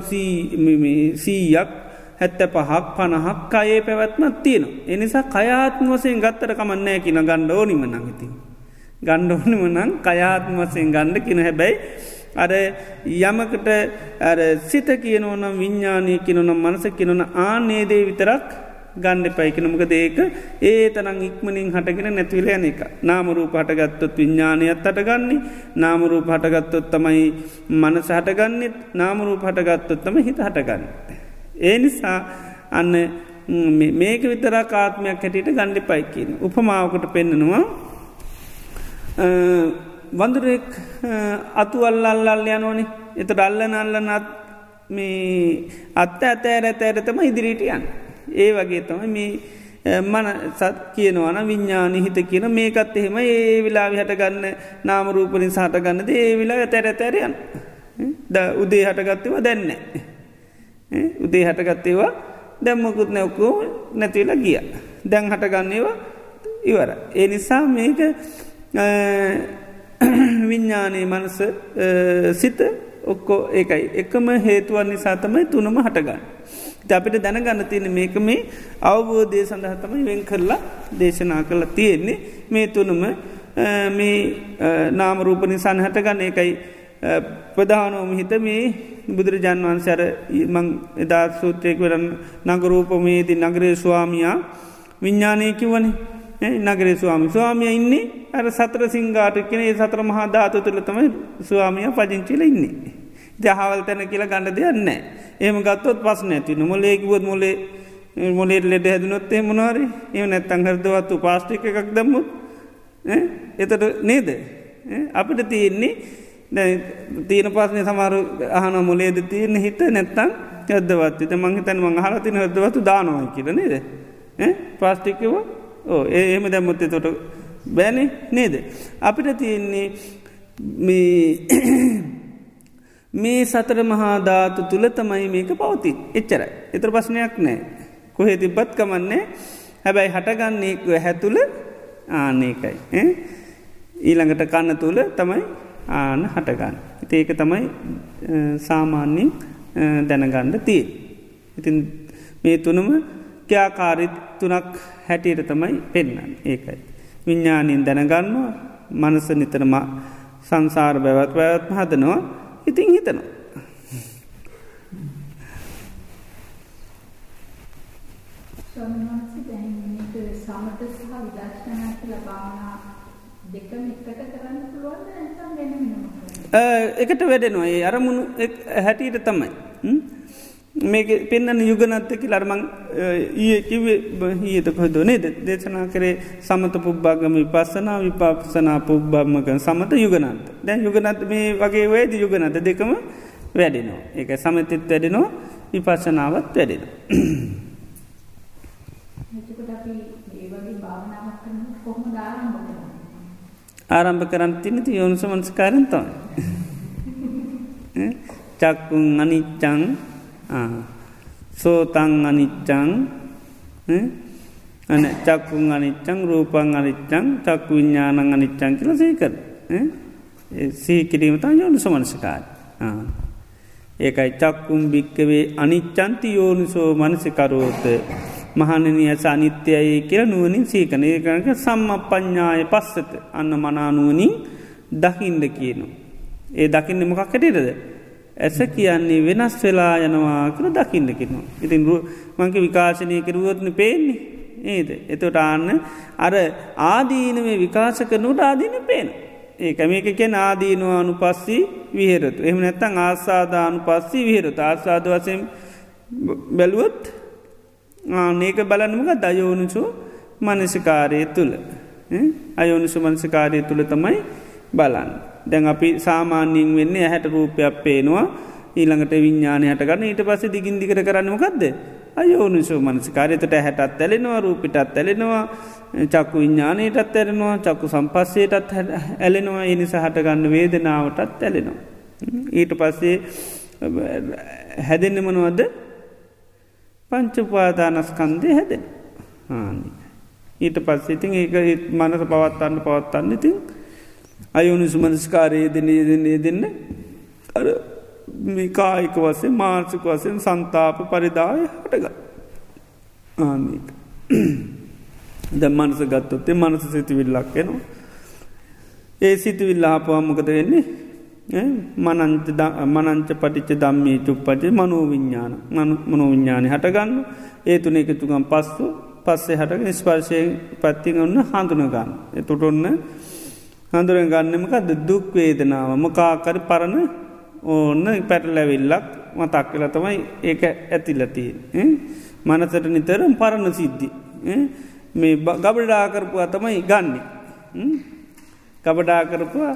සීයක් හැත්ත පහක් පණහක් අයේ පැවැත්මත් තියෙන. එනිසා කයාත්ම වසයෙන් ගත්තර කමන්නෑ කියන ගණ්ඩ ඕනිම නඟති. ගණ්ඩ ඕනිම නං කයාත්ම වසයෙන් ගණ්ඩ කියන හැබැයි අර යමකට සිත කියනවනම් විඤ්ඥානය කියනනම් මනස කියනන ආනේදේ විතරක් ගණ්ඩ පයිකනමක දේක ඒ තරං ඉක්මනින් හටගෙන නැතිවල යන එක. නාමරූප හටගත්තොත් විඤ්ඥානයත් හටගන්නේ නාමරූප හටගත්තොත් තමයි මනස හටගන්නෙත් නාමරූප හටගත්තොත් තම හිත හටගන්න. ඒ නිසා අන්න මේක විතර කාත්මයක් හැටියට ගණ්ඩි පයි කියන. උපමාවකට පෙන්න්නනවා වඳුරෙක් අතු අල්ලල්ලල් යනෝනේ එත ඩල්ල නල්ලනත් මේ අත්ත ඇතෑර ඇතෑරතම ඉදිරිටියන්. ඒ වගේ තම මේ මන සත් කියනවන විඤ්ඥාන හිත කියන මේකත් එහෙම ඒ වෙලා හටගන්න නාමරූපලින් සහටගන්නද ඒ වෙලා ඇතැර ඇතැරයන් ද උදේ හටගත්තව දැන්නේ. උදේ හටගත්තේවා දැම්මකුත් නැවකෝ නැතිවෙලා ගිය. දැන් හටගන්නේවා ඉවර. ඒ නිසා මේක විඤ්ඥානයේ මනස සිත ඔක්කෝ ඒකයි එකම හේතුවන් නිසා තමයි තුනම හටගන්න. අපිට දැනගන්න තියෙන මේක මේ අවබෝධය සඳහ තමයි වෙන් කරලා දේශනා කරලා තියෙන්නේ. මේ තුනම මේ නාමරූපනි සන්හටගන්න ඒකයි ප්‍රධානෝම හිත මේ බුදුරජාන් වහන්සර මං එදා සූත්‍රයක වරන් නගරූපමේදී නගරේ ස්වාමියයා විඤ්ඥානයකි වනේ නගරේ ස්වාමි. ස්වාමිය ඉන්නේ අර සතර සිංගාටකන ඒ සතර මහා ධාතු තුළ තමයි ස්වාමිය පජංචිල ඉන්නේ. ජහවල් තැන කියලා ගණඩ දෙයන්න. ඒම ගත්තොත් පස් නැති නොමලේකිවොත් මොලේ මොලේට ලෙඩ හැදනොත්තේ මොනවාර? එම නැත්තං හරදවත්තු පාස්ටික එකක් දම්මුත් එතට නේද? අපිට තියෙන්නේ තීන පස්සන සමරු අහන මුලේද තියන හිත නැත්තම් යදවත් මංහිතන් මං හලතින හදවතු දානවා කියරනේද පාස්ටික්කව ඕ ඒ එහෙම දැම්මුත්තේ තොට බෑනෙ නේද. අපිට තියෙන්නේ මේ සතර මහාධාතු තුළ තමයි මේක පවති එච්චරයි. එතර ප්‍රශ්නයක් නෑ. කොහෙ තිබ්බත් කමන්නේ හැබැයි හටගන්නේ හැතුළ ආනකයි. ඊළඟට කන්න තුළ තමයි ආන හටගන්න. ඉති ඒක තමයි සාමාන්‍යෙන් දැනගණ්ඩ තිය. ඉතින් මේ තුනම ක්‍යාකාරිත් තුනක් හැටියට තමයි පෙන්න්න ඒකයි. විඤ්ඥානින් දැනගන්නවා මනස නිතරම සංසාර බැවත් පැවත්ම හදනවා ඉතින් හිතනවා. සමත සහ විදර්ශනා කියලා භාවනා දෙකම එකට කරන්න පුළුවන්ද නැත්නම් වෙන වෙනම එකට වැඩෙනවා ඒ අරමුණු හැටියට තමයි. මේක පෙන්න්න යුගනත්තකි ලර්මං ඒ කිවේ හිත කොහද නේද? දේශනා කරේ සමත පුබ්භාගම විපස්සනා විපාසනා පුබ්බාමක සමත යුගනන්ත. දැන් යුගනත් මේ වගේ වේද යුගනත දෙකම වැඩෙනවා. ඒක සමතත් වැඩෙනවා විපස්සනාවත් වැඩෙන ආරම්භ කරන්න? තිනති යොනුස මන්ස්කාරන් තමයි. (laughs) චක්කුන් අනිච්චං සෝතං අනිච්චං අන චක්කුන් අනිච්චං රූපං අනිච්චං චක්කු විඤ්ඥානං අනිච්චං කියල සේකර සීකිරීම තන් යෝනු සමනසකාර ඒකයි චක්කුම් භික්කවේ අනිච්චන්ති යෝනිසෝ මනසිකරෝත මහනනි ඇස අනිත්‍යයයි කියල නුවනින් සීකන ඒකනක සම්ම ප්ඥාය පස්සත. අන්න මනානුවනින් දකිින්ද කියනු. ඒ දකින්න මොකක් කටේටද. ඇස කියන්නේ වෙනස් වෙලා යනවා කර දකින්න කෙනවා. ඉතින් මංක විකාශනය කරුවත්න පේන්නේ ඒද. එතොට ආන්න අර ආදීනම විකාශ කරනුට ආදීන පේන. ඒක මේක කෙන ආදීනවා අනු පස්සී විහෙරතු. එහම නැත්තං ආසාධානු පස්සී විහෙරතු ආසාද වසයෙන් බැලුවොත් ඒක බලන්නමක දයෝනිසු මනසිකාරය තුළ අයෝනිසු මනසිකාරය තුළ තමයි බලන්න. දැන් අපි සාමාන්‍යයෙන් වෙන්නේ ඇහැට රූපයක් පේනවා ඊළඟට විඤ්ඥානය හටගන්න. ඊට පස්සේ දිගින් දිකට කරන්නමකක්ද අයෝනිසෝ මනසිකාරතට හැටත් ඇලෙනවා රූපිටත් ඇලෙනවා චක්කු විඤ්ඥානයටත් ඇරෙනවා චක්කු සම්පස්සයටත් ඇලෙනවා. එනි සහටගන්න වේදනාවටත් ඇලෙනවා. ඊට පස්සේ හැදෙන්න්න මනුවද? පංචපාදානස්කන්දය හැදෙන ආනි. ඊට පස්සිඉතින් ඒක මනස පවත්තන්න පවත්තන්න ඉතින් අයුනිසු මනස්කාරයේ දෙනේ දෙන්නේ දෙන්න. අර කායික වසේ මාර්සික වසයෙන් සන්තාප පරිදාය හටග ආනක ද මනස ගත්තොත්තේ මනස සිතිවිල්ලක් එනවා. ඒ සිතිවිල්ලාපුවාමකද වෙන්නේ? මනංච මනංච පටිච්ච දම්මී චුප්පචේ මනෝවිඤ්ඥාන මනෝවිඤ්ඥානය හටගන්න. ඒ තුන එකතුකම් පස්සු පස්සේ හට ස්පර්ශයෙන් පත්තිග ඔන්න හඳුනගන්න. එතුට ඔන්න හඳුරෙන් ගන්නමකද දුක්වේදනාව මකාකර පරණ ඕන්න පැටලැවිල්ලක් මතක් කලා තමයි ඒක ඇතිලතිය මනසට නිතරම් පරණ සිද්ධි. මේ ගබඩාකරපුවා තමයි ගන්න. ගබඩාකරපුවා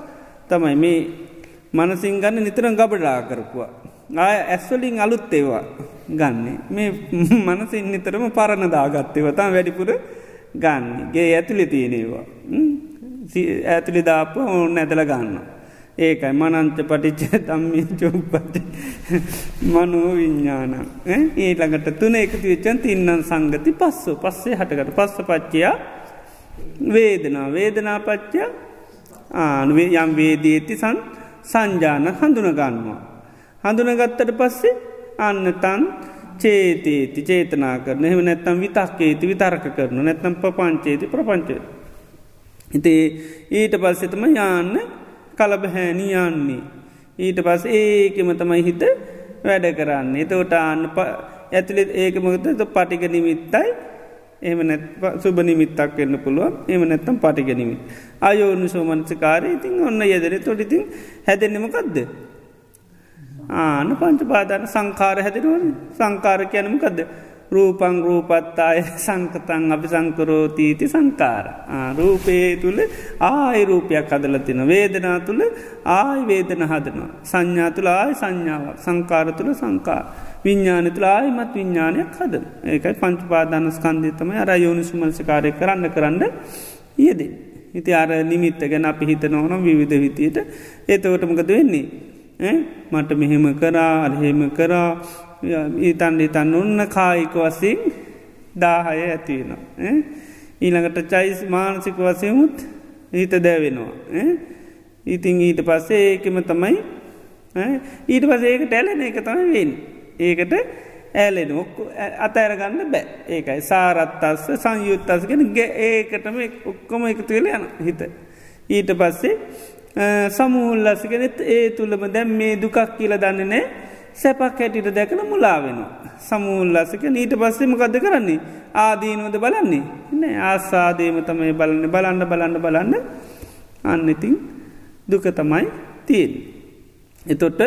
තමයි. මේ මනසින් ගන්න නිතරම් ගබඩාකරපුවා ආය ඇස්වලින් අලුත් ඒවා ගන්නේ. මේ මනසින් නිතරම පරණ දාගත්තේවතම් වැඩිපුර ගන්න. ගේ ඇතුලි තියෙනේවා ඇතුළි දාප ඕන්න ඇදල ගන්න. ඒකයි මනංච පටිච්ච තම්මි චුප්පට මනෝ විඤ්ඥාන ඒළඟට තුන එකති වෙච්චන් තින්නන් සංගති පස්සෝ. පස්සේ හටකට පස්ස පච්චයා වේදනා. වේදනා පච්චය ආනුවේ යම් වේදීති සන් සංජාන හඳුනගන්නවා. හඳුනගත්තට පස්සේ අන්න තන් චේතේති. චේතනා කරන. එහම නැත්තම් විතක්කේති විතර්ක කරන. නැත්තම් පපංචේති ප්‍රපංචය. ඉතේ ඊට පස්සෙතම යාන්න කලබහැනි යන්නේ. ඊට පස් ඒකෙම තමයි හිත වැඩ කරන්න. එතවට අන්න ඇතුළෙ ඒකමගත පටික නිමිත්තයි එම සුබ නිමිත්තක් වෙන්න පුළුවන් එම නැත්තම් පටික නිමිත්. අයෝනු සෝමන්සකාරය ඉතින් ඔන්න යෙදර තොටිතින් හැදෙන්නෙමකක්ද. ආන පංච පාදාන සංකාර හැදෙනවන සංකාර කියනමකක්ද. රූපං රූපත්තාය සංකතන් අපි සංකරෝතීති සංකාර. රූපයේ තුළ ආයි රූපයක් හදල තින වේදනා තුළ ආයි වේදන හදනවා. සංඥා තුළ ආයි සංඥාවක් සංකාර තුළ සංකා. විඤ්ඥාන තුළ ආයිමත් විඤ්ඥානයක් හද. ඒකයි පංචපාදාන ස්කන්ධතම අර යෝනිසුමල්සකාරය කරන්න කරන්න යෙදේ. ඉති අර නිමිත්ත ගැන අපි හිත නොවන විවිධ විතියට ඒතවටමකද වෙන්නේ. මට මෙහෙම කරා අරහෙම කරා ඊතන් ඉතන් ඔන්න කායික වසින් දාහය ඇතිවෙනවා. ඊළඟට චයිස් මානසික වසයමුත් හිත දැවෙනවා. ඉතිං ඊට පස්සේ ඒකෙම තමයි ඊට පසේක ටැලෙන එක තමයි වෙන්. ඒකට ඇලෙන ඔක්කු අතඇරගන්න බෑ ඒකයි සාරත්තස්ස සංයුත්තස්ගෙන ගේ ඒකටම ඔක්කොම එකතු වෙල යන හිත. ඊට පස්සේ සමුල්ලස්ගෙනෙත් ඒ තුළම දැම් මේ දුකක් කියල දන්නනෑ සැපක් හැටිට දැකන මුලාවෙනවා. සමුල්ලසක නීට පස්සෙම කද කරන්නේ ආදීනුවද බලන්නේ නෑ ආසාදේම තමයි බලන්න බලන්න බලන්න බලන්න අන්නඉතින් දුක තමයි තියෙන්. එතොට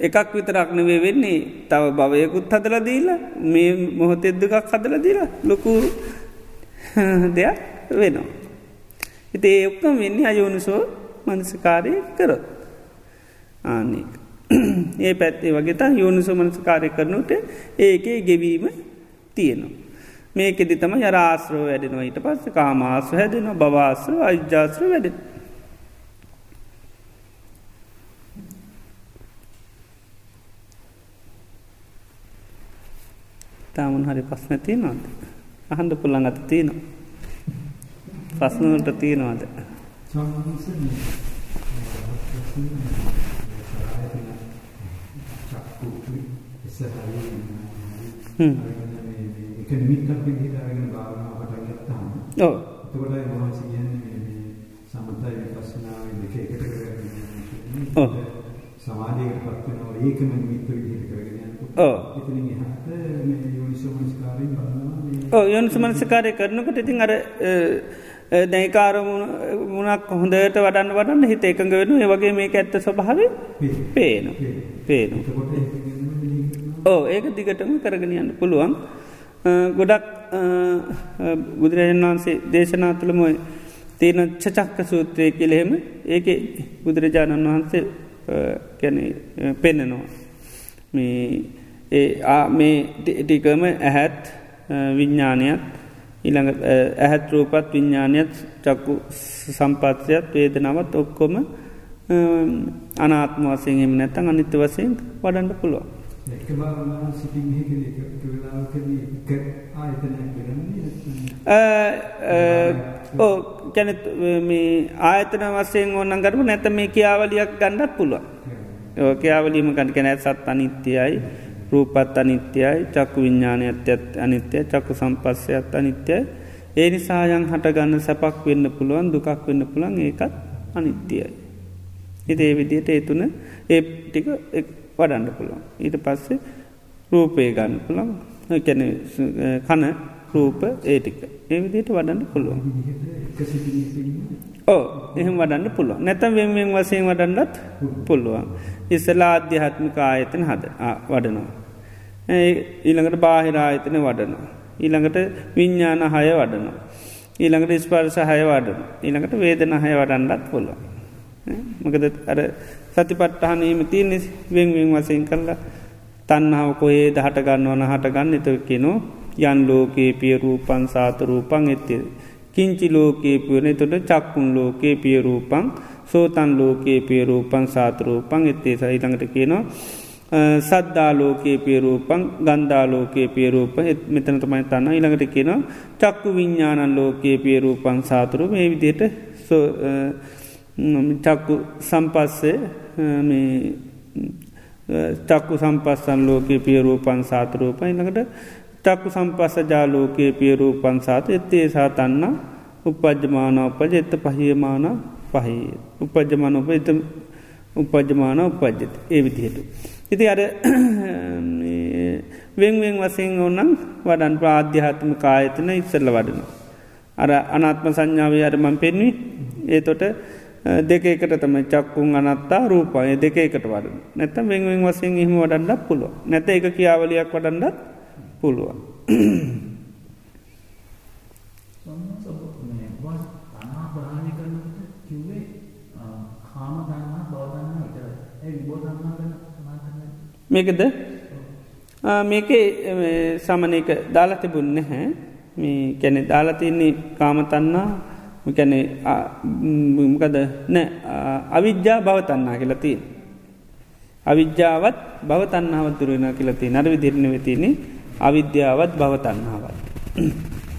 එකක් විතරක්නවේ වෙන්නේ තව භවයකුත් හදල දීලා මේ මොහොතෙත් දුකක් හදල දීලා ලොකු (laughs) දෙයක් වෙනවා. හිත ඒ ඔක්කම වෙන්නේ අයෝනිසෝ මනසකාරය කරොත් ආනක. ඒ පැත්තේ වගේත යෝනිසු මනස්කාරය කරනුට ඒකේ ගෙවීම තියෙනවා. මේකෙදි තම යරාශ්‍රෝ වැඩෙනවා ඊට පස්ස කාමාස හැදෙන බවාශ්‍ර අජ්ජාශ්‍ර වැඩෙන. තාමන් හරි පස්න තියෙනවාද. අහන්ද පුල්ලන් අත තියෙනවා. පස්නට තියෙනවාද. එක නිමිත්තක් විදිහට අරගෙන භාවනාව පටන් ගත්තාම ඔව්. එතකොට වහන්සේ කියන්නේ මේ සමතය විපස්සනාවේ දෙක එකට කරගෙන ඔව්. සමාධියකටපත් වෙනවා ඒකම නිමිත්ත විදිහට කරගෙන යනකොට. ඔව්. එතනින් එහාට මේ යෝනිසෝමනස්කාරයෙන් බලනවා මේ ඔව් යෝනිසමනස්කාරය කරනකොට ඉතින් අර දැයිකාර මුණක් හොඳට වඩන්න වඩන්න හිත එකඟ වෙන ඒවගේ මේක ඇත්ත ස්වභාව පේන පේන එතකොට ඒක වෙනම මෙනෙහි කරනවා ඕ ඒක දිගටම කරගෙන යන්න පුළුවන් ගොඩක් බුදුරජන් වහන්සේ දේශනා තුළම තියෙන චචක්ක සූත්‍රය කෙළෙහෙම ඒක බුදුරජාණන් වහන්සේ කැන පෙන්නනවා. මේ ටිකම ඇහැත් විඤ්ඥානයක් ඉළඟ ඇහැත් රූපත් විඤ්ඥානයත් චක්කු සම්පත්සයත් වේදනවත් ඔක්කොම අනාත්ම වසයෙන් එම නැතන් අනිත්‍ය වසයෙන් වඩන්ඩ පුළුව. එක භාවනා සිටින් හිකන එක වෙලාවකදී එක ආයතනයක් වෙනන්නේ ඕ කැන මේ ආයතන වසයෙන් ඕන්න ගරපු නැත මේ කියාවලියක් ගණ්ඩත් පුළුව ඕකයාවලීම කටක නැත් සත් අනිත්‍යයයි රූපත් අනිත්‍යයයි චක්කු විඤ්ඥානයත්යත් අනිත්‍යය චක්කු සම්පස්සයත් අනිත්‍යයි. ඒ නිසායන් හටගන්න සැපක් වෙන්න පුළුවන් දුකක් වෙන්න පුළන් ඒකත් අනිත්‍යයයි. හිත ඒ විදියට ඒ තුන ඒ ටික වඩන්න පුළුවන්. ඊට පස්සේ රූපය ගන්න පුළන් කැන කන රූප ඒටික ඒ විදියට වඩන්න පුළුවන්. ඕ එහෙම වඩන්න පුළුව නැතම් වෙන්ෙන් වසයෙන් වඩන්නත් පුළුවන්. ඉස්සලා අධ්‍යාත්මික ආයතන හද වඩනවා. ඊළඟට බාහිරායතන වඩනවා. ඊළඟට විඤ්ඥාන හය වඩනවා. ඊළඟට ස්පර්ස හය වඩන ඊළඟට වේදන හය වඩන්නත් පුළුවන්. මකද අර සතිපට්ටහනීම තියනෙ වෙන්වෙන් වසයෙන් කරලා තන්නාව කොයේ දහට ගන්න වන හට ගන්න එතකිනෝ යන් ලෝකයේ පියරූපන් සාතරූපන් එත්තේ. කිංචි ලෝකයේ පියන තොට චක්කුන් ලෝකයේ පියරූපන් සෝතන් ලෝකයේ පියරූපන් සාතරූපන් එත්තේ සහිතඟට කියනවා සද්දාලෝකයේ පියරූපන් ගන්ධාලෝකයේ පියරූප මෙතන තමයි තන්න ඉළඟට කියනවා චක්කු විඤ්ඥානන් ලෝකයේ පියරූපන් සාතුරු මේ විදියට චක්කු සම්පස්සේ චක්කු සම්පස්සන් ලෝකයේ පියරූපන් සාතරූප ඉළඟට චක්කු සම්පස්ස ජාලෝකයේ පියරූපන් සාත එත්තේ සාතන්න උපජ්ජමාන උපජ එත්ත පහියමාන පහහි උපජ්ජමාන උප එත උපජ්ජමාන උපජ්ජත ඒ විදිහට. ඉති අර වෙන්වෙන් වසයෙන් ඕනම් වඩන් ප්‍රාධ්‍යාත්ම කායතන ඉස්සල්ල වඩනු. අර අනාත්ම සංඥාවේ අරමන් පෙන්වී ඒ තොට දෙකේකට තම චක්කුන් අනත්තා රූපය දෙකේකට වඩ නැත වෙන්වෙන් වසයෙන් හිම වඩන්නක් පුළුව නැත එක කියාවලයක් වඩන්නත් පුළුවන්. මේකද? මේක සමනක දාලා තිබුන්න හැ මේ කැනෙ දාලතින්නේ කාමතන්නා කැනෙ මකද නෑ අවිද්‍යා භවතන්නා කියලතින්. අවිද්‍යාවත් භවතන්නාවත් දුරුවෙන කියලති නර විදිරණ වෙතිනේ අවිද්‍යාවත් භවතන්නාවත්.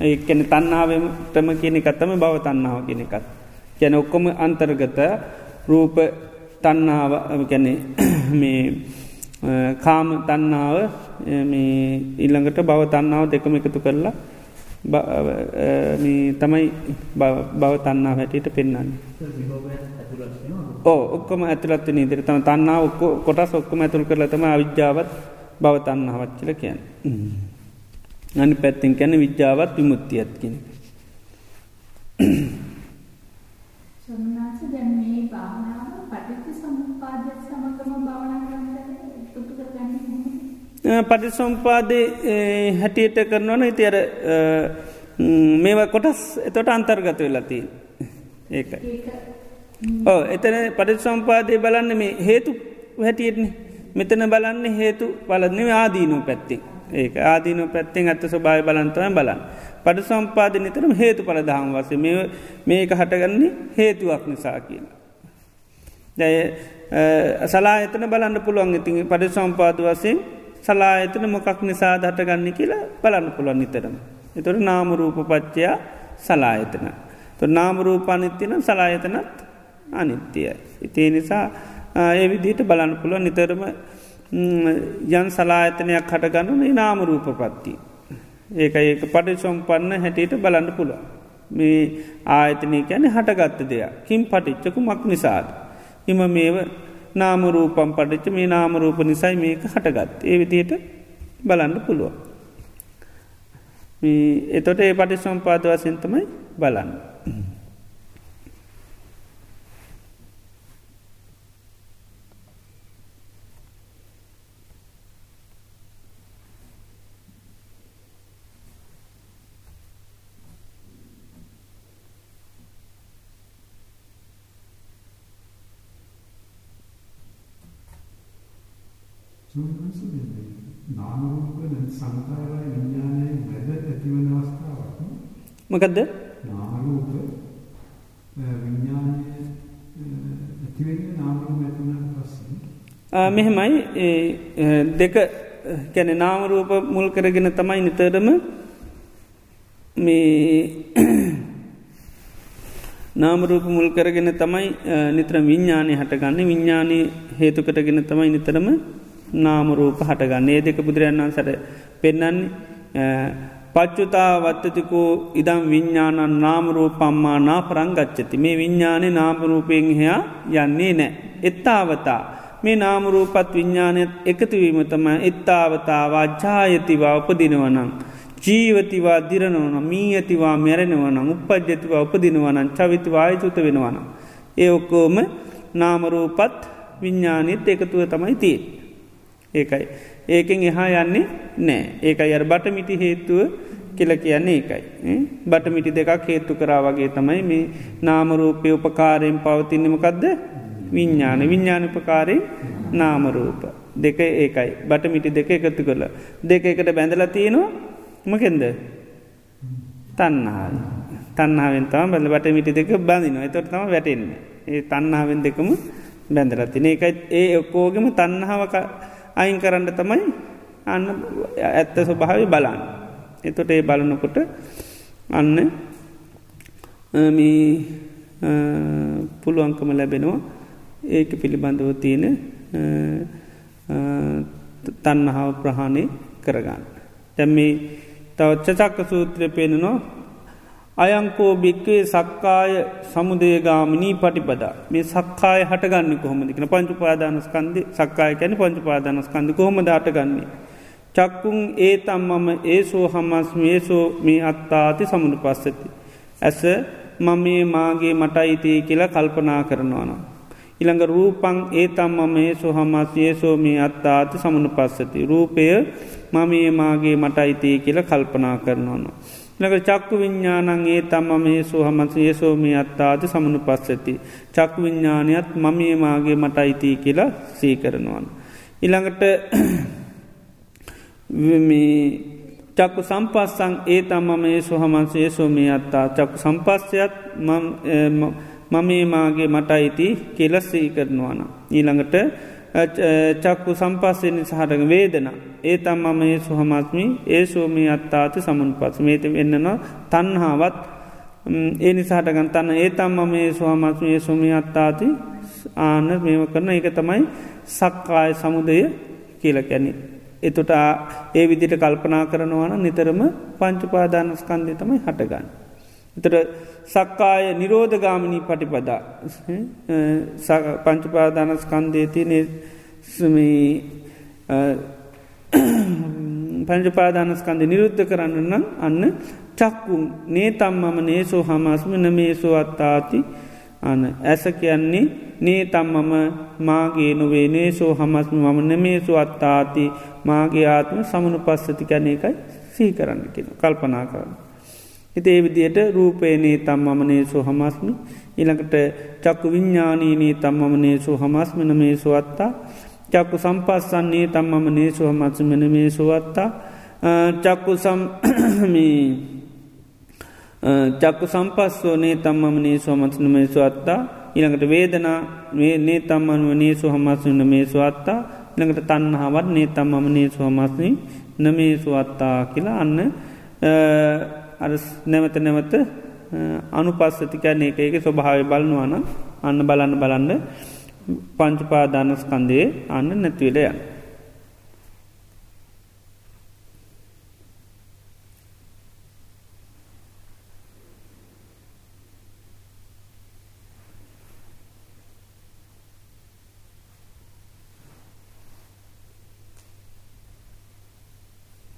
ඒ කැන තන්නාවටම කියනෙකත්තම භවතන්නාව කෙනෙකත්. කැන ඔක්කොම අන්තර්ගත රූප තන්නාව කැනෙ මේ කාම තන්නාව ඉල්ළඟට බව තන්නාව දෙකම එකතු කරලා තමයි බව තන්නා හැටියට පෙන්න්න. ඕ ඔක්කොම ඇතුලත් නීදිර තම තන්නා ඔක්කො කොටස් ඔක්කොම ඇතුල් කරල තම අවිද්‍යාවත් බව තන්නාවච්චල කියන්න. අනි පැත්තිෙන් කැන විද්‍යාවත් විමුත්තියත් කෙනෙ. සොන්නාස දැන් මේ භාවනාව පටිච්ච සමුප්පාදය සමගම භාවනා කරන්න එකතු කරගන්නේ පටිසම්පාදය හැටියට කරනවන ඉති අර මේවා කොටස් එතොට අන්තර්ගත වෙලතිී ඒක. ඕ එතන පටිසම්පාදය බලන්න මේ හේතු හැටියටනේ. මෙතන බලන්න හේතු බලන්නේ ආදීනු පැත්ති ඒක ආදීනු පැත්තෙන් ඇත්ත ස්වභාය බලන්තවයි බලන්න. පඩ සම්පාද නිතරම හේතු පල දහම් වස මේක හටගන්නේ හේතුවක් නිසා කියලා. දැය සලා එතන බලන්න පුළුවන් ඉතින් පඩ සම්පාද වසයෙන් සලා එතන මොකක් නිසා දටගන්න කියලා බලන්න පුළුවන් නිතරම. එතොට නාමරූප පච්චයා සලා එතන. තු නාමරූප අනිත්‍යන සලා එතනත් අනිත්‍යය. ඉතිේ නිසා ඒ විදිහට බලන්න පුළුව නිතරම යන් සලායතනයක් හටගන්නු නාමරූප පත්තිී. ඒක ඒක පටි සොම්පන්න හැටියට බලන්න පුළුව. මේ ආයතනය ගැන හටගත්ත දෙයක් කින් පටිච්චකු මක් නිසාද. එම මේව නාමරූපම් පටිච්ච මේ නාමරූප නිසයි මේක හටගත්. ඒ විදියට බලන්න පුළුව. එතොට ඒ පටි සම්පාද වසෙන්තමයි බලන්න. සුන්දරස නාම රූප නැත් සංකාරය විඥානයේ මැද ඇතිවන අවස්ථාවක්. මොකදද? නාම රූප විඥානයේ ඇති වෙන්නේ නාම රූප ඇති වුණාට පස්සේ මෙහෙමයි. ඒ දෙක කැන නාමරූප මුල් කරගෙන තමයි නිතරම මේ (clears throat) නාමරූප මුල් කරගෙන තමයි නිතර විඤ්ඥානය හටගන්න. විඤ්ඥානය හේතුකටගෙන තමයි නිතරම නාමරූප හටගන්න ඒ දෙක බුදුරජන් වන්සට පෙන්නන්නේ පච්චුතා වත්තතිකෝ ඉදම් විඤ්ඥානන් නාමරූපම්මා නා පරංගච්චති මේ විඤ්ඥානය නාමරූපයෙන් හයා යන්නේ නෑ. එත්තාවතා මේ නාමරූපත් විඤ්ඥානයත් එකතුවීම තම එත්තාවතාවා ජායතිවා උපදිනවනං. ජීවතිවා දිරනවන මී ඇතිවා මැරෙනවන උපද්ජතිවා උපදිනවනන් චවිතිවා අයතුත වෙනවන. ඒ ඔක්කෝම නාමරූපත් විඤ්ඥානීත් එකතුව තමයි තිය. ඒකයි. ඒකෙන් එහා යන්නේ නෑ. ඒක අයර බටමිටි හේතුව කියල කියන්නේ ඒකයි. බටමිටි දෙකක් හේතු කරා වගේ තමයි මේ නාමරූපය උපකාරයෙන් පවතින්නමකක්ද විඤ්ඥාන විඤ්ඥානපකාරය නාමරූප. දෙක ඒකයි. බටමිටි දෙක එකතු කළ දෙක එකට බැඳල තියෙනවා මකෙන්ද? තන්නාව තන්නාවෙන් තම බැල බටමිටි දෙක බඳනවා. එතොට තම වැටෙන්නේ. ඒ තන්නාවෙන් දෙකම බැඳලතින එකයි ඒ ඔක්කෝගෙම තන්නාවක අයින් කරන්න තමයි අන්න ඇත්ත ස්වභාවි බලන්න එතොට ඒ බලනකොට අන්න පුළුවන්කම ලැබෙනවා ඒක පිළිබඳව තියෙන තන්නහාව ප්‍රහාණය කරගන්න. තැම්මේ තවත් චචක්ක සූත්‍රය පෙනනවා අයංකෝ භික්වේ සක්කාය සමුදේගාමිනී පටිපදා මේ සක්කාය හටගන්න කොහොමදිකන පංචු පාදානස්කන්ද සක්කාය කැන පංචු පාදානස්කන්ද කොහොම දාටගන්නේ. චක්කුන් ඒ තම් මම ඒසෝ හමස් මේසෝ මේ අත්තාති සමුණු පස්සති. ඇස මමේ මාගේ මට අයිතිය කියලා කල්පනා කරනවානම්. ඉළඟ රූපං ඒ තම්ම මේ සොහමස් ඒසෝමී අත්තාති සමනු පස්සති. රූපය මමේ මාගේ මට අයිතිය කියල කල්පනා කරනවන. ලක චක්කු විඤ්ඥානන් ඒ තම්ම මේ සෝහමස ඒසෝමී අත්තාති සමනු පස්සති. චක්කු විඤ්ඥානයත් මමේ මාගේ මට අයිතිය කියලා සී කරනවන. ඉළඟට චක්කු සම්පස්සං ඒ තම්ම මේ සොහමන්ස ඒසෝමී අත්තා චක්කු සම්පස්සයත් මමේ මාගේ මට අයිති කෙලස්සී කරනවාන. ඊළඟට චක්කු සම්පස්සෙන සහටක වේදන. ඒ තම් මම ඒ සුහමස්මි ඒ සෝමී අත්තාති සමුන් පස් මේත එන්නනවා තන්හාවත් ඒ නිසාටගන් තන්න ඒ තම් මම ඒ සුහමස්ම ඒ සුමි අත්තාති ආන මේම කරන එක තමයි සක්කාය සමුදය කියලකැනෙ. එතුට ඒ විදිට කල්පනා කරනවාන නිතරම පංචුපාදානස්කන්දය තමයි හටගන්න. එතට සක්කාය නිරෝධගාමිණී පටිපදා පංචුපාදානස්කන්දය තියනෙ (coughs) පංචපාදානස්කන්ද නිරුද්ධ කරන්න නම් අන්න චක්කුම් නේ තම්මම නේසෝ හමස්ම නමේසෝ අත්තාති. අන ඇස කියන්නේ නේ තම්මම මාගේ නොවේ නේසෝ හමස්ම මම නමේසු අත්තාති. මාගේ ආත්ම සමනු පස්සති කැන එකයි සී කරන්න කෙන කල්පනා කරන්න. හිතේ විදියට රූපේනේ තම්මමනේ සු හමස්මි. ඉළඟට චක්කු විඤ්ඥානීනී තම්මමනේ සු හමස්මන මේ සුවත්තා චක්කු සම්පස්සන්නේ තම්මමනේ සුහමත්සමන (coughs) මේ සුවත්තා චක්කු සම්මී චක්කු සම්පස්සෝනේ තම්මමනේ සුවමත්සන මේ සුවත්තා ඉළඟට වේදනා නේ තම්මන් වනේ සුහමත්සන මේ සුවත්තා ළඟට තන්නහාවත් නේ තම්මමනේ සුහමස්නි නමේ සුවත්තා කියලා අන්න අර නැවත නැවත අනුපස්සතිකයන එක එක ස්වභාව බලනවාන අන්න බලන්න බලන්න පංචුපාදානස්කන්දයේ අන්න නැතිවල යන්න.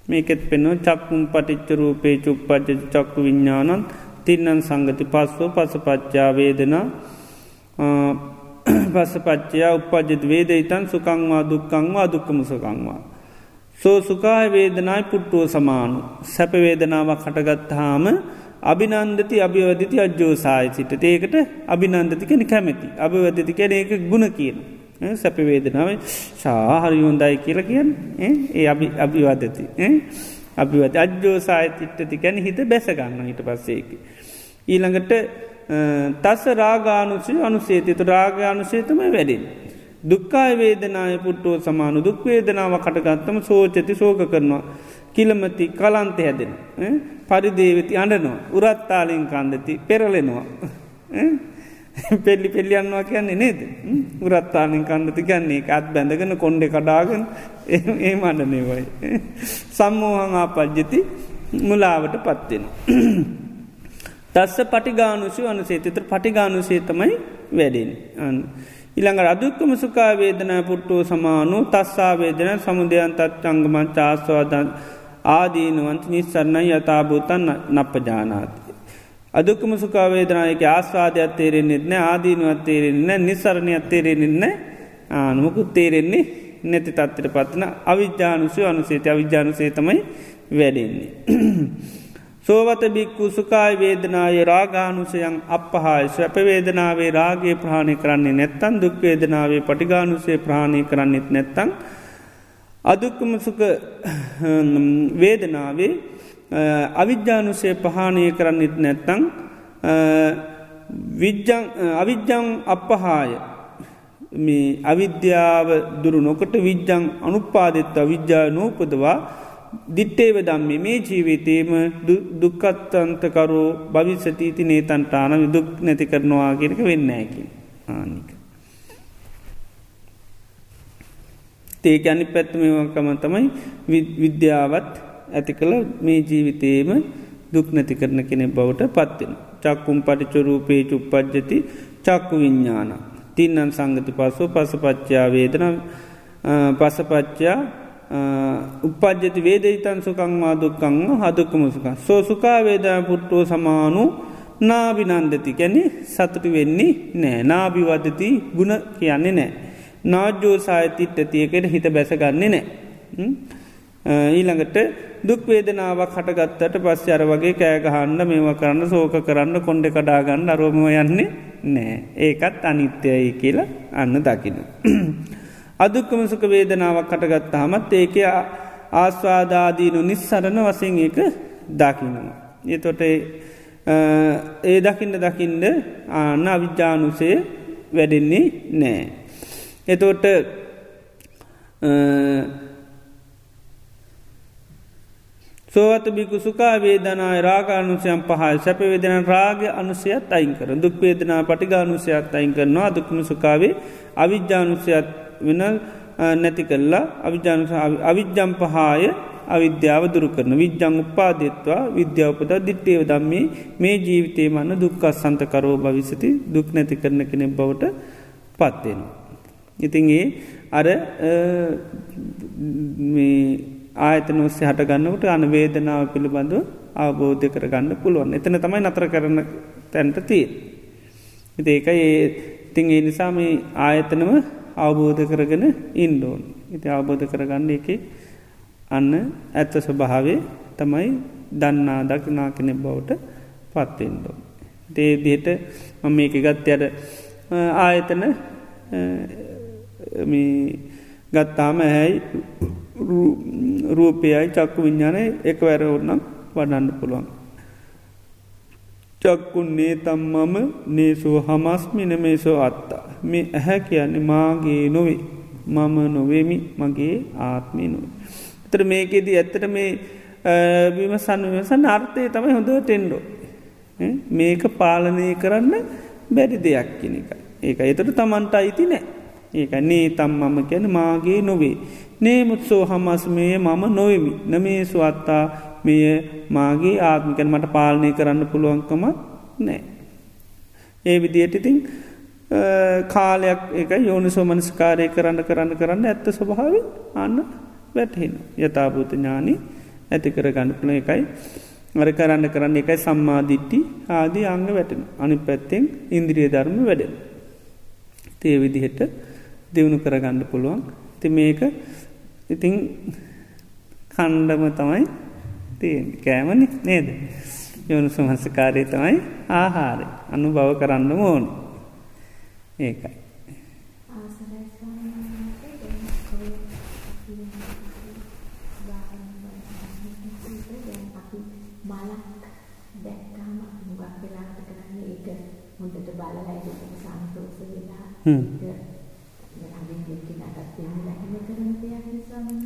මේකෙත් පෙනවා චක්කුම් පටිච්ච රූපේ චුප්පච්ච චක්කු විඤ්ඥානන් තින්නන් සංගති පස්සෝ පසපච්චා වේදනා පසපච්චයා උපජ්ජත වේද ඉතන් සුකංවා දුක්කංවා දුක්කමුසකංවා. සෝ සුකාය වේදනයි පුට්ටුව සමානු සැපවේදනාවක් කටගත්හාම අභිනන්දති අභිවදිති අජ්‍යෝ සාය සිට ඒකට අභිනන්දති කෙන කැමැති අභවදති කෙන ඒක ගුණ කියන. සැපවේදනාව ශාහරි හොන්දයි කියල කියන්න ඒ අපි අභිවාදති අපිවත් අජ්‍යෝසාය තිට්ටති ගැන හිත බැසගන්න හිට පස්සේකි. ඊළඟට තස්ස රාගානුසය අනුසේතතු රාගානුසේතම වැඩෙන්. දුක්කාය වේදනාය පුට්ටුව සමානු දුක්වේදනාව කටගත්තම සෝචති සෝක කරනවා. කිලමති කලන්ත හැදෙන. පරිදේවති අඩනවා. උරත්තාලින් කන්දති පෙරලෙනවා. පෙල්ලි පෙල්ලියන්නවා කියන්නේ නේද. උරත්තාලින් කන්දති කියන්නේ අත් බැඳගෙන කොන්්ඩෙ කඩාගෙන ඒ මණ්ඩනයවයි. සම්මෝහං ආපද්ජති මුලාවට පත්වෙන. තස්ස පටිගානුසු අනුසේතත පටිගානුසේ තමයි වැඩෙන් අන්න. ඉළඟ අදුක්කම සුකා වේදනා පුට්ටුව සමානු තස්සා වේදන සමුදයන් තත් අංගමන් චාස්වාදන් ආදීනුවන්ත නිස්සරණ යථභූතන් නප්පජානාති. අදුක්කම සුකාවේදනායක ආස්වාදයක් තේරෙන්න්නෙත් නෑ ආදීනුවත් තේරෙන්න නිස්සරණයක් තේරෙන්න්න ආනමකුත් තේරෙන්නේ නැති තත්වට පත්වන අවිද්‍යානුසය අනුසේත අවිද්‍යානුසේ තමයි වැඩෙන්නේ. සෝවත බික්කු සුකායි වේදනාය රාගානුසයන් අපහාය ස්වැපවේදනාවේ රාගේ ප්‍රාණය කරන්නේ නැත්තන් දුක්වේදනාවේ පටිගානුසේ ප්‍රාණය කරන්නෙත් නැත්තං. අදුක්කම සුක (hesitation) වේදනාවේ අවිද්‍යානුසේ පහානය කරන්නෙත් නැත්තං අවිද්‍යං අපහාය මේ අවිද්‍යාව දුරු නොකට විද්‍යං අනුපාදෙත්ත විද්‍යා නූපදවා දිට්ටේව දම්ම මේ ජීවිතේම දුක්කත්තන්තකරෝ භවිසතීති නේතන්ටාන දුක් නැති කරනවා කියෙනක වෙන්න ඇකි ආනික. ඒක අනි පැත්මකම තමයි විද්‍යාවත් ඇති කළ මේ ජීවිතේම දුක් නැති කරන කෙනෙ බවට පත්වෙන. චක්කුම් පටිචොරූපේ චුප්පද්ජති චක්කු විඤ්ඥාන. තින්නන් සංගති පස්සෝ පසපච්චා වේදන පසපච්චා උපද්ජති වේදයිතන් සුකංවා දුක්කං හදුක්කමසුක. සෝ සුකා වේදා පුට්ටුව සමානු නාබිනන්දති කැනෙ සතුටු වෙන්නේ නෑ නාභිවදති ගුණ කියන්නේ නෑ. නාජ්‍යෝ සායතිට්ට තියකට හිත බැසගන්නේ නෑ. ඊළඟට දුක්වේදනාවක් හටගත්තට පස්ස අර වගේ කෑගහන්න මේවා කරන්න සෝක කරන්න කොන්්ඩ කඩාගන්න අරෝමව යන්නේ නෑ ඒකත් අනිත්‍යයි කියලා අන්න දකින. අදුක්කම සුක වේදනාවක් කටගත්ත හමත් ඒක ආස්වාදාදීනු නිස්සරණ වසෙන් ඒක දකිනවා. එතොට ඒ දකින්න දකිින්ද ආන්න අවිද්‍යානුසේ වැඩෙන්නේ නෑ. එතෝට සෝවත බිකු සුකා වේදනාය රාගානුසයන් පහල් සැපවේදන රාග අනුසයත් අයින් කර දුක් වේදනා පටිගානුසයත් අයින් කරනවා දුක්ම සුකාවේ අවිද්‍යානුසයත් වෙන නැති කල්ලා අවිජානු අවිද්‍යම් පහාය අවිද්‍යාව දුරු කරන විද්‍යං උපාදෙත්වා විද්‍යාවපත දිට්ටේව දම්මේ මේ ජීවිතේ මන්න දුක්කස් සන්තකරෝ භවිසති. දුක් නැති කරන කෙනෙ බවට පත්වෙනවා. ඉතින් ඒ අර ආයතන ඔස්සේ හට ගන්නකට අන වේදනාව පිළිබඳව අවබෝධය කර ගන්න පුළුවන්. එතන තමයි නතර කරන තැන්ට තිය. ඒක ඒ තිං ඒ නිසා මේ ආයතනව අවබෝධ කරගෙන ඉන්ඩෝන් ඉති අවබෝධ කරගන්න එක අන්න ඇත්ත ස්වභාවේ තමයි දන්නා දකිනා කෙනෙ බවට පත්තෙන්ඩෝ. දේ දියට මම මේක ගත්තයට ආයතන ගත්තාම ඇහැයි රූපයයි චක්කු විඤ්ඥානය එක වැර ඔන්නම් වඩන්න පුළුවන්. චක්කුන්නේ තම්මම නේසෝ හමස්මින මේසෝ අත්තා. මේ ඇහැ කියන්නේ මාගේ නොවේ මම නොවෙමි මගේ ආත්මී නොව. තර මේකෙදී ඇත්තට මේ විමසන්න විමසන් අර්ථය තමයි හොඳ ටෙන්ඩෝ. මේක පාලනය කරන්න බැරි දෙයක් කෙන එක. ඒක එතට තමන්ට අයිති නෑ. ඒක නේ තම් මම කැන මාගේ නොවේ. නේමුත්සෝ හමස්මය මම නොවමි නමේ ස්වත්තා මෙය මාගේ ආත්මිකන් මට පාලනය කරන්න පුළුවන්කම නෑ. ඒ විදියට ඉතින් කාලයක් එක යෝනිසෝ මනස්කාරය කරන්න කරන්න කරන්න ඇත්ත ස්වභාව අන්න වැටහෙන යථභූත ඥානී ඇති කර ගණපුල එකයි අර කරන්න කරන්න එකයි සම්මාධිට්ටි ආදී අංග වැටෙන අනි පැත්තෙන් ඉන්ද්‍රිය ධර්ම වැඩෙන. තේ විදිහට දියුණු කරගණ්ඩ පුළුවන් ති මේක ඉතිං කණ්ඩම තමයි තියෙන් කෑමනි නේද. යොුණු සුමන්සකාරය තමයි ආහාරය. අනු බව කරන්න ඕන. ඒකයි.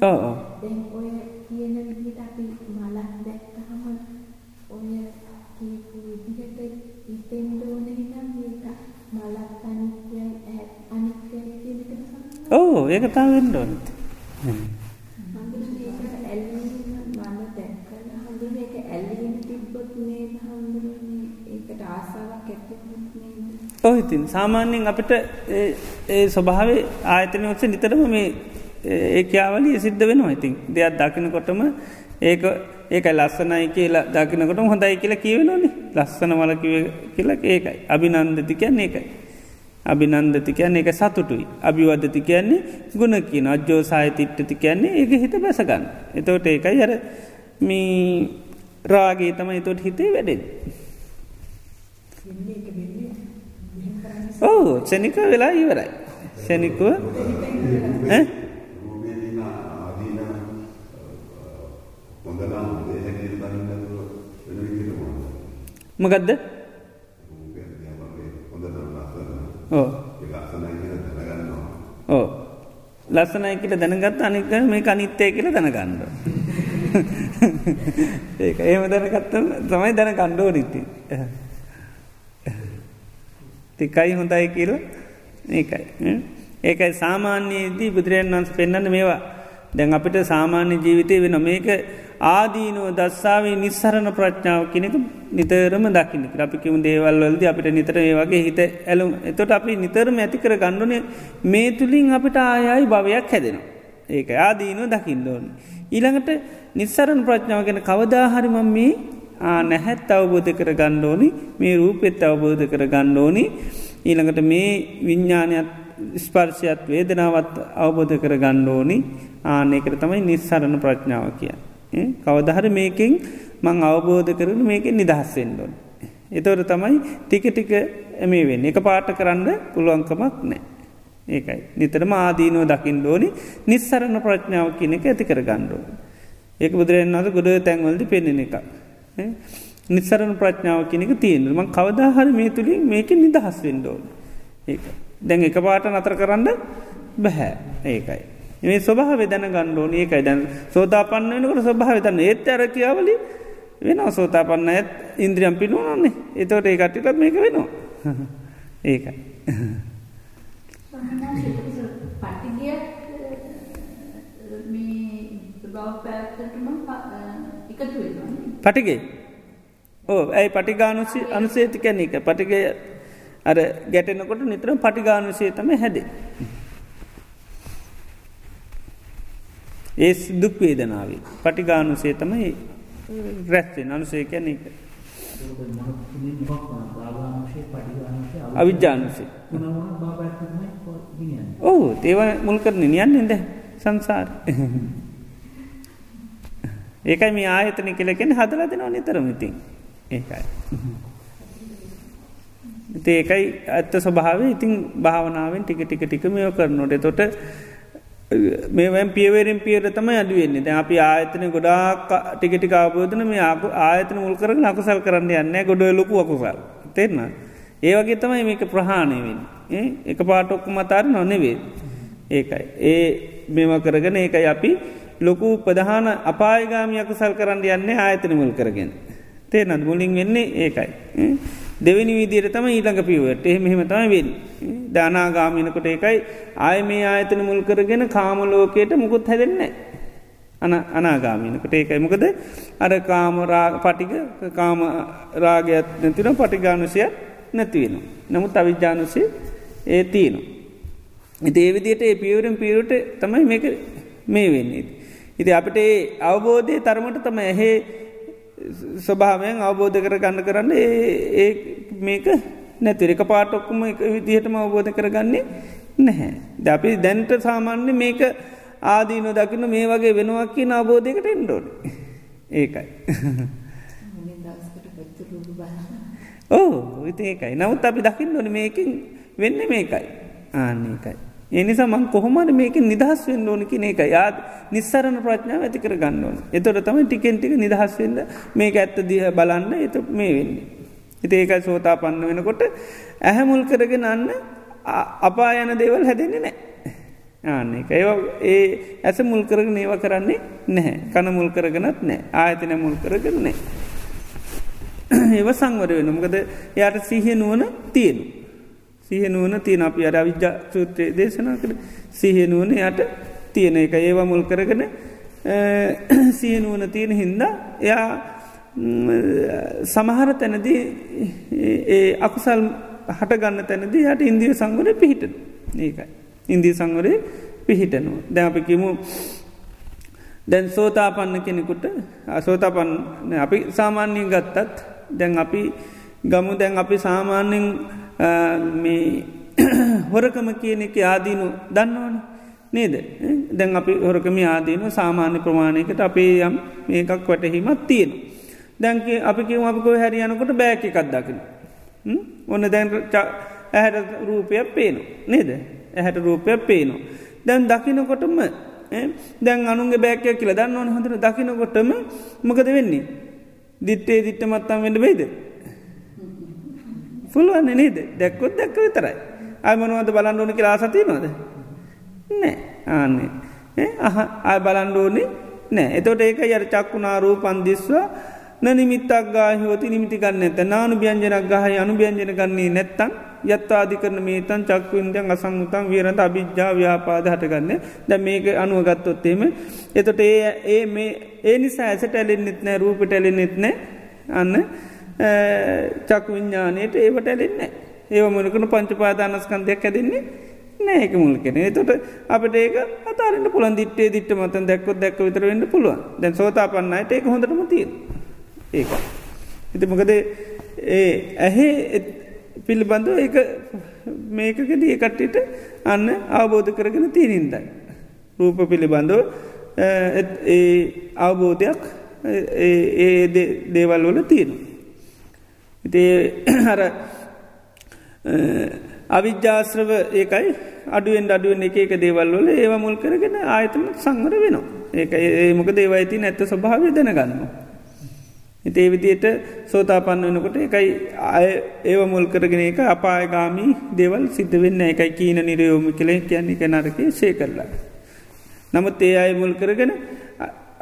ඕ ආසාවක් ඇති වුණොත් නේද? ඔව් ඉතින් සාමාන්‍යයෙන් අපිට ඒ ඒ ස්වභාවයේ ආයතන ඔස්සේ නිතරම මේ ඒ ක්‍රියාවලිය සිද්ධ වෙනවා. ඉතින් දෙයක් දකිනකොටම ඒක ඒකයි ලස්සනයි කියලා දකිනකොටම හොඳයි කියලා කියවෙනවනේ. ලස්සන කිව්වේ කියලා ඒකයි. අභිනන්දති කියන්නේ ඒකයි. අභිනන්දති කියන්නේ ඒක සතුටුයි. අභිවදති කියන්නේ ගුණ කියන අජ්ජෝසාය තිට්ඨති කියන්නේ ඒක හිත බැස ගන්න. එතකොට ඒකයි අර මේ රාගය තමයි එතකොට හිතේ වැඩෙන්නේ. ඔව් ක්ෂණික වෙලා ඉවරයි. ක්ෂණිකව ඈ රූපේදීන ආදීන හොඳනම් දෙහැකිය බලන්නද වෙන විදිහට මොනවද? මොකද්ද? රූපේ දිහා බලේ හොඳට ලස්සන. ඔව් ඒක ලස්සනයි කියලා දැනගන්නවා. ඕ ලස්සනයි කියල දැනගත් අනික මේ අනිත්තය කියල දැනගණ්ඩ ඒක ඒම දැනගත්තම තමයි දැන කණ්ඩෝ නිති තිකයි හොඳයි කියල. ඒකයි. ඒකයි සාමාන්‍යයේදී බුදුරජන් වන්ස පෙන්න්න මේවා. දැන් අපිට සාමාන්‍ය ජීවිතය වෙන මේක ආදීනුව දස්සාාවේ නිස්සරණ ප්‍රඥාව කෙනෙක නිතරම දකින්න අපිකිම දේවල්වලද අපිට නිතර ඒ වගේ හිත ඇලුම් එතොට අපි නිතරම ඇතිකර ගණ්ඩුනේ මේ තුළින් අපිට ආයයි භවයක් හැදෙනවා. ඒක ආදීනුව දකිින්ඩෝන. ඊළඟට නිස්සරණ ප්‍රඥාව ගැන කවදාහරිමම් මේ නැහැත් අවබෝධ කර ගණ්ඩෝනි මේ රූපෙත් අවබෝධ කර ගණ්ඩෝනි ඊළඟට මේ විඤ්ඥානයක් ස්පර්ශයත් වේදනාවත් අවබෝධ කර ගණ්ඩෝනි ආනයකට තමයි නිස්සරණ ප්‍රඥාව කිය. කවදහර මේකින් මං අවබෝධ කරන මේකෙන් නිදහස්සෙන්ඩෝන්. එතවට තමයි ටික ටික මේ වෙන්න එක පාට කරන්න පුළුවන්කමක් නෑ. ඒකයි නිතරම ආදීනුව දකිින් ඩෝනි නිස්සරණ ප්‍රඥාව කියන එක ඇති කර ගණ්ඩෝ. ඒක බුදුරන් අද ගොඩ තැන්වලද පෙන්නෙන එකක්. නිස්සරණ ප්‍රඥාව කෙනෙක තියෙන ම කවදාහර මේ තුළින් මේක නිදහස් වෙන්ඩෝන්. ඒක දැන් එක පාට නතර කරන්න බැහැ ඒකයි. මේ ස්වභාව දැන ගණ්ඩෝන ඒකයි දැන් සෝතාපන්න වෙනකට ස්වභාව තන්න ඒත් අර කියාවලි වෙන සෝතාපන්න ඇත් ඉන්ද්‍රියම් පිනුවනන්නේ එතවට ඒ කට්ටිටත් මේක වෙනවා. (laughs) ඒකයි. (laughs) පටිගේ. ඕ ඇයි පටිගානුසි අනුසේති කැන එක පටිගය අර ගැටෙනකොට නිතර පටිගානුසේ තම හැදේ. ඒ දුක් වේදනාවේ. පටිගානුසේ තමයි රැස්වෙන් අනුසේ කැන එක අවිද්‍යානුසේ ඕ ඒව මුල් කරන නියන්නෙද සංසාර. ඒකයි මේ ආයතන කෙලකෙන හදල දෙනවා නිතරමඉතින් ඒකයි. ඒකයි ඇත්ත ස්වභාව ඉතින් භාවනාවෙන් ටික ටික ටික මෙයෝ කරනොට තොට මේවැම් පියවරෙන් පියර තමයි අඩුවෙන්නේ දැ අපි ආයතන ගොඩාක් ටිකටි කාබෝධන මේ ආයතන මුල් කරන අකුසල් කරන්න යන්න ගොඩ ලොකු අකුසල්. තෙරන්න ඒවගේ තමයි මේක ප්‍රහාණයවෙන් එක පාටොක්කු මතාර නොනෙවේ ඒකයි. ඒ මෙම කරගෙන ඒකයි අපි ලොකු ප්‍රධාන අපායගාමි අකුසල් කරන්න යන්න ආයතන මුල් කරගෙන. තේනත් මුලින් වෙන්නේ ඒකයි. දෙවනි විදිර තම ඊළඟ පිවට එහෙම තම වෙන්. දානාගාමිනකොට ඒකයි ආය මේ ආයතන මුල් කරගෙන කාමලෝකයට මුකුත් හැදෙන්නේ. අන අනාගාමිනකට ඒකයි මොකද අර කාමරා පටික කාම රාගයක් නැතින පටිගානුසයක් නැතිවෙන. නමුත් අවිජ්‍යානුසේ ඒ තියනු. ඉති ඒවිදියට ඒ පියවරෙන් පියවට තමයි මේක මේ වෙන්නේ. ඉති අපට ඒ අවබෝධය තරමට තම ඇහේ ස්වභාවයෙන් අවබෝධ කර ගන්න කරන්න ඒ මේක නැතිර එක පාටොක්කුම එක විදිහටම අවබෝධ කරගන්නේ නැහැ. ද අපි දැන්ට සාමාන්‍ය මේක ආදීනො දකින්න මේ වගේ වෙනවක් කිය අවබෝධයකට එන්ඩෝඩ ඒකයි. (laughs) ඕ ඉති ඒකයි නමුත් අපි දකින්න ඕන මේකින් වෙන්න මේකයි ආන්නේකයි. එනිසා මං කොහොමට මේක නිදහස් වෙන්න ඕන කින එක යාත් නිස්සරණ ප්‍රඥාව ඇති කර ගන්න ඕන එතොට තම ටිකෙන්ටික නිදහස් වෙන්න මේක ඇත්ත දිහ බලන්න එත මේ වෙන්නේ. එති ඒකයි සෝතා පන්න වෙනකොට ඇහැමුල් කරගෙන අන්න අපා යන දේවල් හැදෙන්නේ නෑ. ආන්න එක ඒ ඒ ඇස මුල් කරගෙන ඒව කරන්නේ නැහැ කන මුල් කරගෙනත් නෑ ආයතන මුල් කරගෙන නෑ. ඒව සංවර වෙන මොකද යට සිහිය නුවන තියෙනු. සිහනුවන තියෙන අපි අර විද්‍යා සූත්‍රය දේශනා කළ සිහනුවන යට තියෙන එක ඒවා මුල් කරගෙන සියනුවන තියෙන හින්දා එයා සමහර තැනදී ඒ අකුසල් හටගන්න තැනදී යට ඉන්දිය සංවරය පිහිට ඒකයි. ඉන්දී සංවරය පිහිටනවා. දැ අපි කිමු දැන් සෝතාපන්න කෙනෙකුට අසෝතාපන්න අපි සාමාන්‍යයෙන් ගත්තත් දැන් අපි ගමු දැන් අපි සාමාන්‍යෙන් මේ හොරකම කියන එක ආදීනු දන්නවන නේද දැන් අපි හොරකම ආදීන සාමාන්‍ය ප්‍රමාණයකට අපේ යම් මේකක් වැටහීමත් තියෙන. දැන්ක අපි කිව අපිකෝ හැරියනකොට බෑක එකක් දකින. ඔන්න දැන් ඇහැට රූපයක් පේනු නේද ඇහැට රූපයක් පේනු. දැන් දකිනකොටම දැන් අනුගේ බෑකය කියල දන්න ඕන හොඳට දකිනකොටම මකද වෙන්නේ. දිට්ටේ දිට්ටමත්තම් වෙන්න වෙයිද. පුළුවන් නේද? දැක්කොත් දැක්ක විතරයි. අයමනුවද බලන්න ඕන කියලා සති නොද. නෑ. ආන්නේ. අය බලන්ඩෝනි නෑ. එතොට ඒක යර චක්කුණාරූ පන්දිස්වා නිමිත්තක් ගාහෝති නිමිති ගන්න ඇත නානු භ්‍යන්ජනක් ගහය අනු භ්‍යන්ජන ගන්නේ නැත්තන් යත්වාදි කරන මේතන් චක්කුන්දයන් අසංගුතන් වීරට අභිජ්ජා ව්‍යාපාද හටගන්න. ද මේක අනුවගත්තොත්තේම එතොට ඒ ඒ මේ ඒ නිසා ඇසට ඇලෙන්න්නෙත් නෑ රූපට ඇලෙන්න්නෙත් නෑ. අන්න. චක් විඤ්ඥානයට ඒවට ඇලෙන්නේ ඒව මුලකන පංචපාදානස්කන්දයක් ඇදෙන්නේ නෑක මුල් කෙන. තොට අපට ඒක අතාරන්න පුළන් දිටේ දිට මතන් දැක්කොත් දැක්ක විතර වෙන්න පුළුවන්. දැන් සෝතා පන්නයට ඒක හොඳටම තිය ඒක. ඉති මොකද ඒ ඇහේ පිළිබඳව ඒ මේකකද ඒ කට්ටිට අන්න අවබෝධ කරගෙන තියනින්දයි රූප පිළිබඳව ඒ අවබෝධයක් ඒ දේවල් වල තියෙනවා. ඉතේ හර (clears throat) අවිද්‍යාශ්‍රව ඒකයි අඩුවෙන් අඩුවෙන් එක එක දේවල්වල ඒව මුල් කරගෙන ආයතම සංවර වෙනවා ඒක ඒමක දේවයිති නැත්ත ස්වභාවය දැනගන්න. ඉතේ විදියට සෝතාපන්න වනකොට එකයි අය ඒව මුල් කරගෙන එක අපායගාමී දේවල් සිද්ධ වෙන්න එකයි කීන නිරයෝම කළේ කියන්නේ එක නරක සේ කරලා. නමුත් ඒ අය මුල් කරගෙන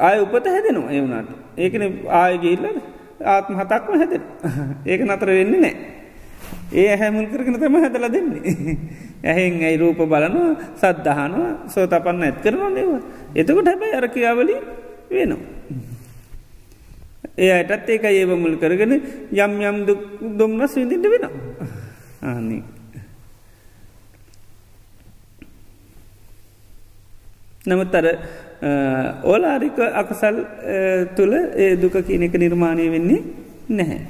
ආය උපත හැදෙනවා එවුණට ඒකන ආයගේල්ලද ආත්ම හතක්ම හැද (laughs) ඒක නතර වෙන්නේ නෑ. ඒ හැමුල් කරගෙන තම හැදල දෙන්නේ. (laughs) ඇහෙන් ඇයි රූප බලනවා සද්ධහනවා සෝතපන්න ඇත් කරනවා නේවා. එතකොට හැබැයි අර කියාවලි වෙනවා. ඒ අයටත් ඒක ඒව මුල් කරගෙන යම් යම් දොම්නස් විඳිට වෙනවා. (laughs) ආන්නේ. නමුත් අර ඕලාරික අකසල් තුළ ඒ දුක කියන එක නිර්මාණය වෙන්නේ නැහැ.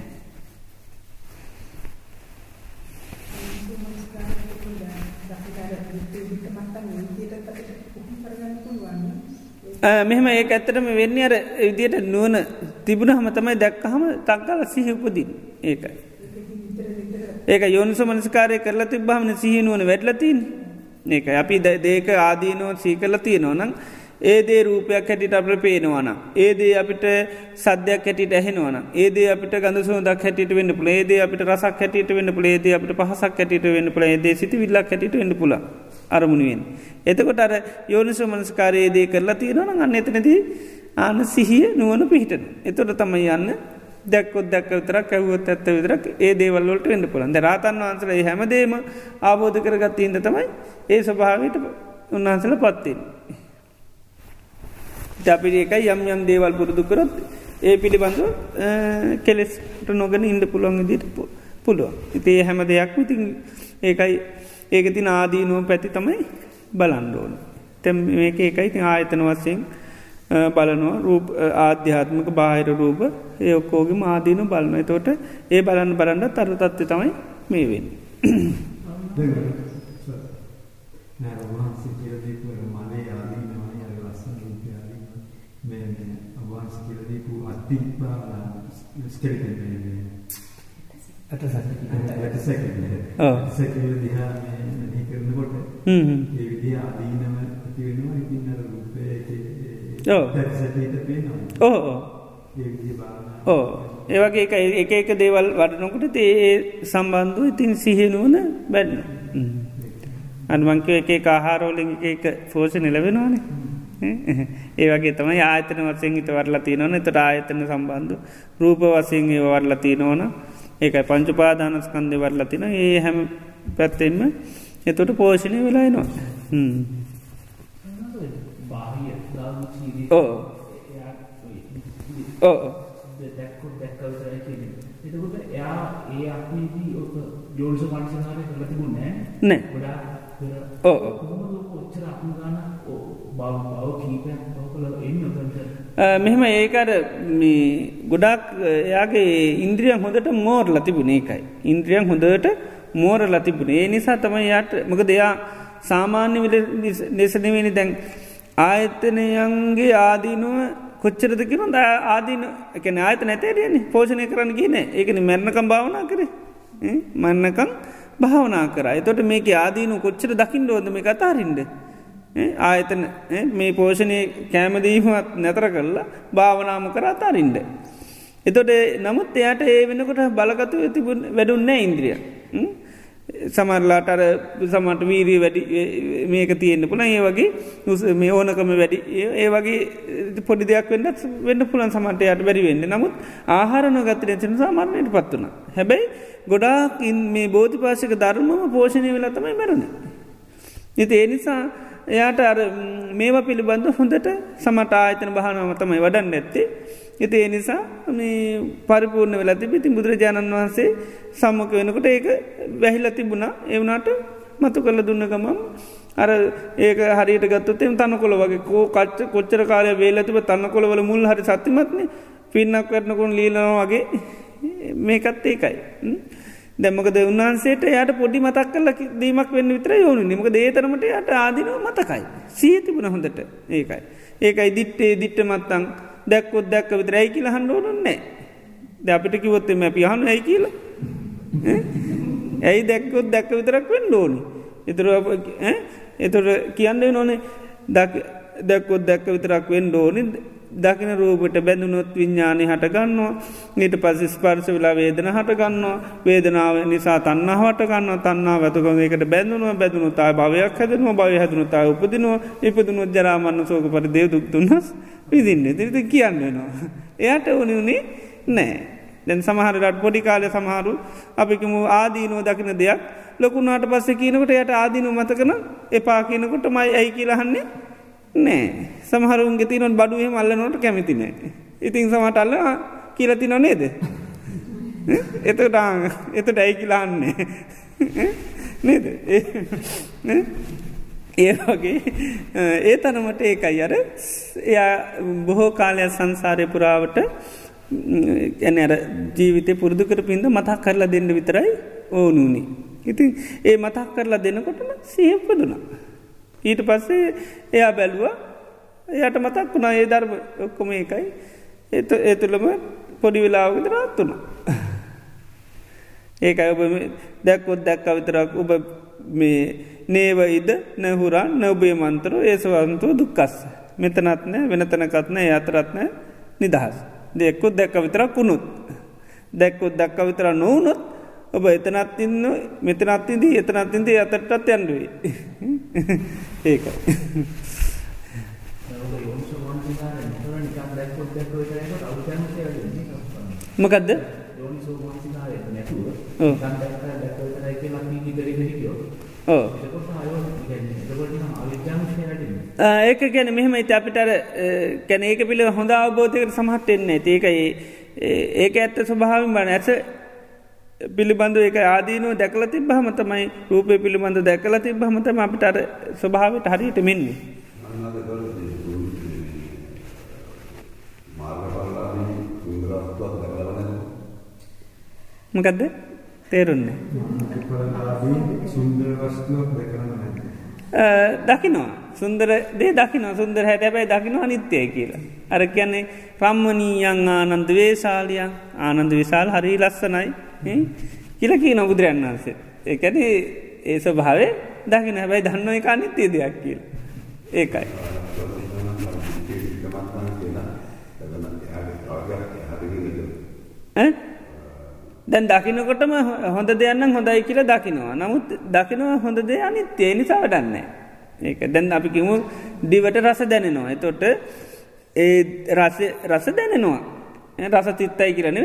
මෙහම ඒ ඇත්තටම වෙන්න අර විදියට නුවන තිබුණ හම තමයි දැක්කහම තක්කල සිහිපුදින් ඒකයි. ඒක යොන්ස මනස්කාරය කරලා තිබ්බහමන සිහිනුවන වැටලතින් ඒක අපි දේක ආදීනෝ සීකල තියෙනවනම් ඒදේ රූපයක් හැටිට අප පේනවන. ඒදේ අපිට සද්‍යයක් හැටිට ඇහෙනවන ඒදේ අපිට ගඳ සෝදක් හැටිට වන්න පුල ඒදේ අපිට රසක් හැටිට වන්න පුල ඒදේ අපිට පහසක් හැටිට වන්න පුල ඒදේ සිති විල්ලක් හැටිට වන්න පුල අරමුණුවෙන්. එතකොට අර යෝනිස මනස්කාරයේදේ කරලා තියෙනවන අන්න එතනදී ආන සිහිය නුවන පිහිටන. එතොට තමයි යන්න දැක්කොත් දැක් විතර කැවුවොත් ඇත්ත විතරක් ඒ දේවල්ලට වෙන්න පුළන් ද රාතන් වහන්සල හැමදේම ආබෝධ කරගත් ඉද තමයි ඒ ස්වභාවට උන්වහන්සල පත්තිෙන්. අපිට එකයි යම් යම් දේවල් පුරුදු කරොත් ඒ පිළිබඳව කෙලෙස්ට නොගෙන ඉන්ඩ පුළුවන් දිට පුළුවන්. ඉතිේ හැම දෙයක් ඉතින් ඒකයි ඒක තින ආදීනුව පැති තමයි බලන්ඩෝන. තැම් මේක එකයි ති ආයතන වස්සයෙන් බලනවා රූප ආධ්‍යාත්මක බාහිර රූප ඒ ඔක්කෝගම ආදීනු බලන තෝට ඒ බලන්න බලන්න තර තත්ව තමයි මේ (coughs) වෙන්. නෑ වහන්සේ කියලා දීපු මනේ ආදීනවනේ අර ලස්සන රූපය ආදීන මේ මේ වහන්සේ කියලා දීපු අත්ති ස්කෙලිටන් ඔව්. කරනකොට. ඒ විදිහ ආදීනම ඇති වෙනවා ඉතින් අර රූපයේ ඔව්. පේනවා ඕ ඒවගේ එක එක එක දේවල් වටනකොට ඒ සම්බන්ධව ඉතින් සිහිනුවන බැඩ්න අනුවංක එක ආහාරෝලින් එක පෝෂණ ලැබෙනවානේ (laughs) ඒ වගේ තමයි ආයතන වසයෙන් හිත වරලා තියනවන. එතට ආයතන සම්බන්ධ රූප වසයෙන් ඒ වරලා තියනවන ඒකයි. පංචුපාදානස්කන්දය වරලා තින ඒ හැම පැත්තෙන්ම එතොට පෝෂණය දාම චීරී ඕ ඕ දැක්කොත් දැක්ක මෙහෙම ඒකට මේ ගොඩක් එයාගේ ඉන්ද්‍රියන් හොඳට මෝර් ලතිබුණ ඒකයි. ඉන්ද්‍රියන් හොඳට මෝර ලතිබුණ ඒ නිසා තමයි යාට මක දෙයා සාමාන්‍ය විල නිසනවෙනි දැන් ආයතනයන්ගේ ආදීනුව කොච්චරද කිරුන් ආදීන එක ආයත නැතේරයන්නේ පෝෂණය කරන්න කියන ඒකන මැරණකම් භාවනා කරේ ඈ? මන්නකම් භාවනා කර එතොට මේක ආදීනු කොච්චර දකිින් ෝද මේ කතාරින්ට ආයතන ඈ? මේ පෝෂණය කෑමදීමත් නැතර කරලා භාවනාම කර අතාරින්ට. එතොට නමුත් එයට ඒ වෙනකොට බලගතු තිබ වැඩුන්නෑ ඉන්ද්‍රිය. ම්? සමරලාට අර සමට වීරී වැඩි මේක තියෙන්න්න පුළ ඒ වගේ උස මේ ඕනකම වැඩි ඒ- ඒ වගේ පොඩි දෙයක් වෙන්න වෙන්න පුළන් සමට යට බැරි වෙන්න නමුත් ආහාරන ගතර චන සාමාරණයට පත් වුණ හැබැයි ගොඩාක් ඉන් මේ බෝධි පාශක ධර්මම පෝෂණය වෙලා තමයි මැරුණ ඉති ඒ නිසා එයාට අර ම්, මේවා පිළිබඳ හොඳට සමට ආයතන භානම තමයි වඩන්න ඇත්තේ එති ඒ නිසා මේ පරිපූර්ණ වෙලා තිබිති බුදුරජාණන් වහන්සේ සම්මක වෙනකොට ඒක වැහිල තිබුණා. එවනාට මතු කළ දුන්න ගමම් අර ඒක හරියට ගත්තතෙම තන්න කොළ වගේ කෝ කච්ච කොච්චර කාලය වේලතිබ තන්න කොළවල මුල් හරි සත්තිමත්න පින්නක් කරනකුන් ලීලනවා වගේ. මේකත් ඒකයි. ම්? දැමකද උන්වහන්සේට යට පොඩි මතක් කල දීමක් වෙන්න විතර යෝනු නිමක දේතරමට යට ආදිනව මතකයි. සීතිබුණ හොඳට. ඒකයි. ඒකයි දිට්ටේ දිට්ට මත්තං දැක්කොත් දැක්ක විතර ඇයි කියලා හන්ඩෝනුන්නේ ද අපිට කිවොත්තෙම අපි හනු ඇයි කියලා. ඈ? ඇයි දැක්කොත් දැක්ක විතරක් වෙන්න ඕනි? එතුර එතුර කියන්න නොනේ දැක්කොත් දැක්ක විතරක් වෙන්න ඕනි. දකින රූපට බැඳුනොත් විඤ්ඥානය හටගන්නවා නීට පස ස්පර්ශ වෙලා වේදන හටගන්නවා වේදනාව නිසා තන්නහට ගන්න තන්නා වැතුකම එකට බැඳුනුව බැඳුණු තා භවයක් හැදනුව. භව හැදනු තා උපදිනවා. ඉපදනුවත් ජරාමන්න සෝක පර දේවදුක්තුන්නස් විදින්න තිරිති කියන්න වෙනවා. එයට ඕනි වුණේ නෑ. දැන් සමහරට පොඩි කාලය සමහරු අපිකම ආදීනුව දකින දෙයක්. ලොකුණට පස්ස කියනකට යට ආදීනු මතකන එපා කියනකොට මයි ඇයි කියලහන්නේ නෑ සමහරුන්ගේ තිනොත් බඩුවහ මල්ලනොට කැමතිනෑ. ඉතින් සමටල්ල කියලති නො නේද. එතට එතට ඇයි කියලාන්නේ නේද ඒ- ඒ වගේ ඒ තනමට ඒකයි අර එයා බොහෝ කාලයක් සංසාරය පුරාවට ඇන අර ජීවිතය පුරුදු කර පින්ද මතක් කරලා දෙන්න විතරයි ඕනුනි. ඉතින් ඒ මතක් කරලා දෙනකොටම සහපදුනා. ඊට පස්සේ එයා බැලුව එයට මතක් වුණා ඒ ධර්ම ඔක්කොම එකයි එත ඒතුළම පොඩි වෙලාවකද රත් වුණා. (laughs) ඒකයි ඔබ මේ දැක්කොත් දැක්ක විතරක් ඔබ මේ නේවයිද නැහුරා නවබේ මන්තරු ඒසවන්තුව දුක්කස්. මෙතනත්නෑ වෙනතනකත්න ඒ අතරත්නෑ නිදහස්. දෙක්කුත් දැක්ක විතරක් වුණුත්. දැක්කොත් දක්ක විතර නොවනොත් ඔබ එතනත් ඉන්න මෙතනත්තිදී එතනත්තින්ද අතටත් යන්ඩුවේ. (laughs) ඒකයි. ඔබ යෝනිසෝ මනසකාරය නතර නිකන් දැක්කොත් දැක්ක විතරයි අවුතන්සේ වෙන්නේ. මොකක්ද යෝනිසෝ මනසකාරය නැතුව ඔව්. නිකන් දැක්ක දැක්ක විතරයි කියලා අපි ඉදිරියට හිටියොත් ඕ. එතකොට ආයෝ කියන්නේ එතකොට නම් අවිද්‍යාවශය වැඩින්නේ. ඒක ගැන මෙහම ඉත අපිට කැන ඒක පිළ හොඳ අවබෝධයකට සමහත්වෙන්නේ ඒකයි ඒක ඇත්ත ස්වභාවින් බන ඇස පිළිබඳ එක ආදීනුව දැකල තිබ්බහම තමයි රූපය පිළිබඳ දැකල තිබ්බහමතම අපිට අර ස්වභාවට හරියට මෙන්නේ. මොකදද තේරුන්නේ. දකිනවා සුන්දර දේ දකින සුන්දර හැට ඇබැයි දකින අනිත්‍යය කියලා. අර කියන්නේ රම්මනීයන් ආනන්ද වේශාලියන් ආනන්ද විශාල් හරි ලස්සනයි කියල කී නොබුදුරයන් වන්සේ එකන ඒ ස්වභාවේ දකින හැබැයි දන්න එක අනිත්‍යය දෙයක් කියල. ඒකයි. දැන් දකිනකොටම හොඳ දෙයන්න හොඳයි කියල දකිනවා. නමුත් දකිනවා හොඳ දෙය අනිත්‍යය නිසා වඩන්නේ ඒක දැන් අපි කිමු දිවට රස දැනෙනවා. එතොට ඒ රස දැනෙනවා. රස තිත්තයි කියරන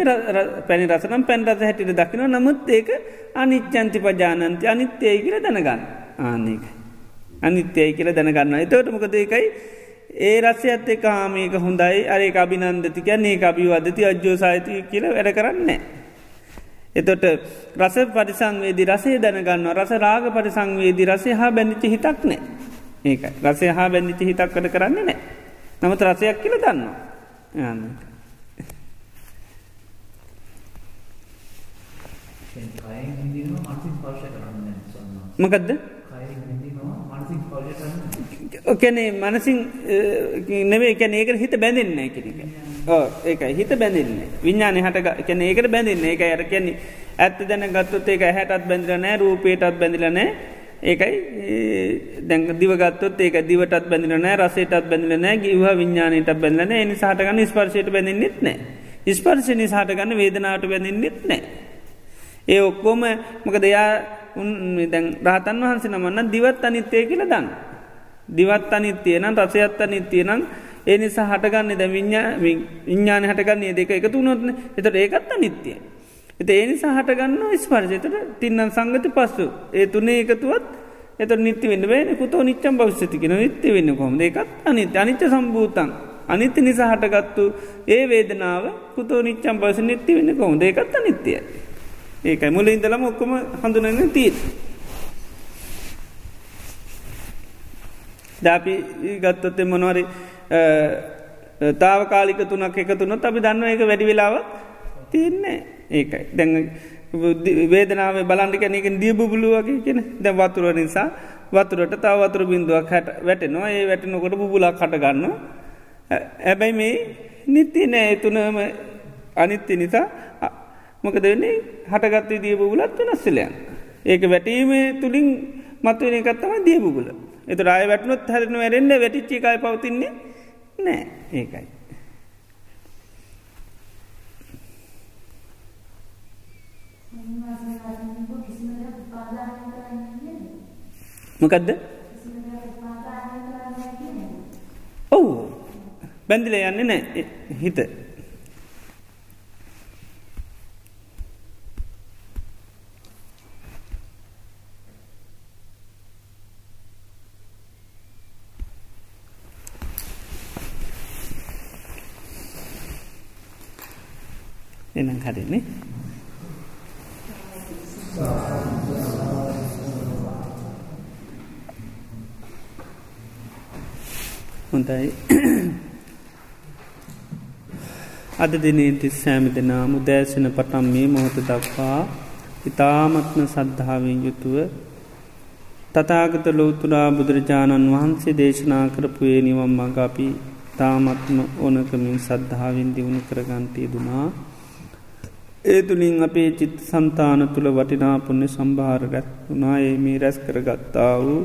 පැනි රසනම් පැන් රස හැටිට දකින නමුත් ඒක අනිච්චන්ති පජානන්ති අනිත්‍යය කියල දැනගන්න. ආනක අනිත්‍යයි කියල දැනගන්න එතවට මොකද ඒකයි? ඒ රස්සයත් එක ආමේක හොඳයි. අරේ අභිනන්දති. කියන්නේ අභිවදති අජ්‍යෝ සාහිතය කියල වැඩ කරන්නේ. එතොට රස පරිසංවේදි රසේ දැනගන්න රස රාග පරිසංවේදි රසේ හා බැඳිචි හිතක් නෑ ඒක රසය හා බැඳිචි හිතක් කඩ කරන්නේ නෑ නමුත් රසයක් කියල දන්නවා. යන්න. කයෙන් හිඳිනවා මනසින් ස්පර්ශ කරන්නේ නැහැ සම්මා. මොකද්ද? හිඳිනවා මනසින් නෙවේ කැන ඒකට හිත බැඳෙන්නේ කෙනෙක ඕ ඒකයි. හිත බැඳන්නේ විඤ්ඥාන හට කැන ඒකට බැඳන්නේ එක අර කියන්නේ ඇත්ත දැන ගත්තොත් ඒක හැටත් බැඳිලනෑ රූපේටත් බැඳිලනෑ ඒකයි දැන් දිවගත්තොත් ඒක දිවටත් බැඳිලනෑ රසේටත් බැඳිලනෑ ගිව විඤ්ඥානයට බැඳලන එනි සහටගන්න ස්පර්ශයට බැඳෙන්න්නෙත් නෑ. ස්පර්ශනි සහටගන්න වේදනාවට බැඳෙන්න්නෙත් නෑ ඒ ඔක්කෝම මොක දෙයා දැන් රහතන් වහන්සේ නමන්න දිවත් අනිත්තය කියල දන්න. දිවත් අනිත්‍යයනම් රසයත් අනිත්‍යයනම් ඒ නිසා හටගන්නේ ද විඤ්ඥාන හටගන්නේ දෙක එකතු නොත්න එතට ඒකත් අනිත්‍යය. එත ඒ නිසා හටගන්න ස්පර්ජතට තින්නන් සංගති පස්සු. ඒ තුනේ එකතුවත් එත නිති වන්න වේ කුතෝ නිච්චම් භවිස්සතිකෙන නිත්‍ය වෙන්න කොම ඒකත් අනිත්‍ය අනිත්‍ය සම්භූතන් අනිත්‍ය නිසා හටගත්තු ඒ වේදනාව කුතෝ නිච්චම් පස නිත්ති වෙන්න කොම ඒකත් අනිත්‍යය. ඒකයි. මුල ඉඳලම ඔක්කොම හඳුනන්න තීත්. දැපි ගත්තොත්තේ මොනවරි තාවකාලික තුනක් එක තුනොත් අපි දන්න එක වැඩි වෙලාව තියන්නේ ඒකයි. දැන් වේදනාව බලන්ටික නක දියබුලුවගේ කියෙන දැ වතුර නිසා වතුරට තාව වතුර බින්දුවක් හැට වැටෙනවා. ඒ වැටනකොට බුබුලක් කටගන්න ඇබැයි මේ නිත්ති නෑ තුනම අනිත්‍ය නිසා මොකද වෙන්නේ? හටගත්තේ දියබුලත් වෙනස්සලයන් ඒක වැටීමේ තුළින් මත්වෙන එකත්තම දියබුගල එතු රය වැටනොත් හැරන වැරෙන්න්න වැටිච්චිකයි පවතින්නේ නෑ. ඒකයි. මොකදද? ඔවු. බැඳිල යන්නේ නෑ. හිත. එනම් හරින්නේ හොඳයි. අද දිනේති සෑමි දෙනාම දෑසන පටම් මේ මොහොත දක්වා ඉතාමත්ම සද්ධාවෙන් යුතුව තතාගත ලෝතුරා බුදුරජාණන් වහන්සේ දේශනා කරපුයේ නිවම් මඟ අපි තාමත්ම ඕනකමින් සද්ධාවෙන් දියුණු කරගන්තය දුනා ඒ තුළින් අපේ චිත් සන්තාන තුළ වටිනාපුුණ්‍ය සම්භාර රැත්තුනා ඒ මේ රැස් කරගත්තා වූ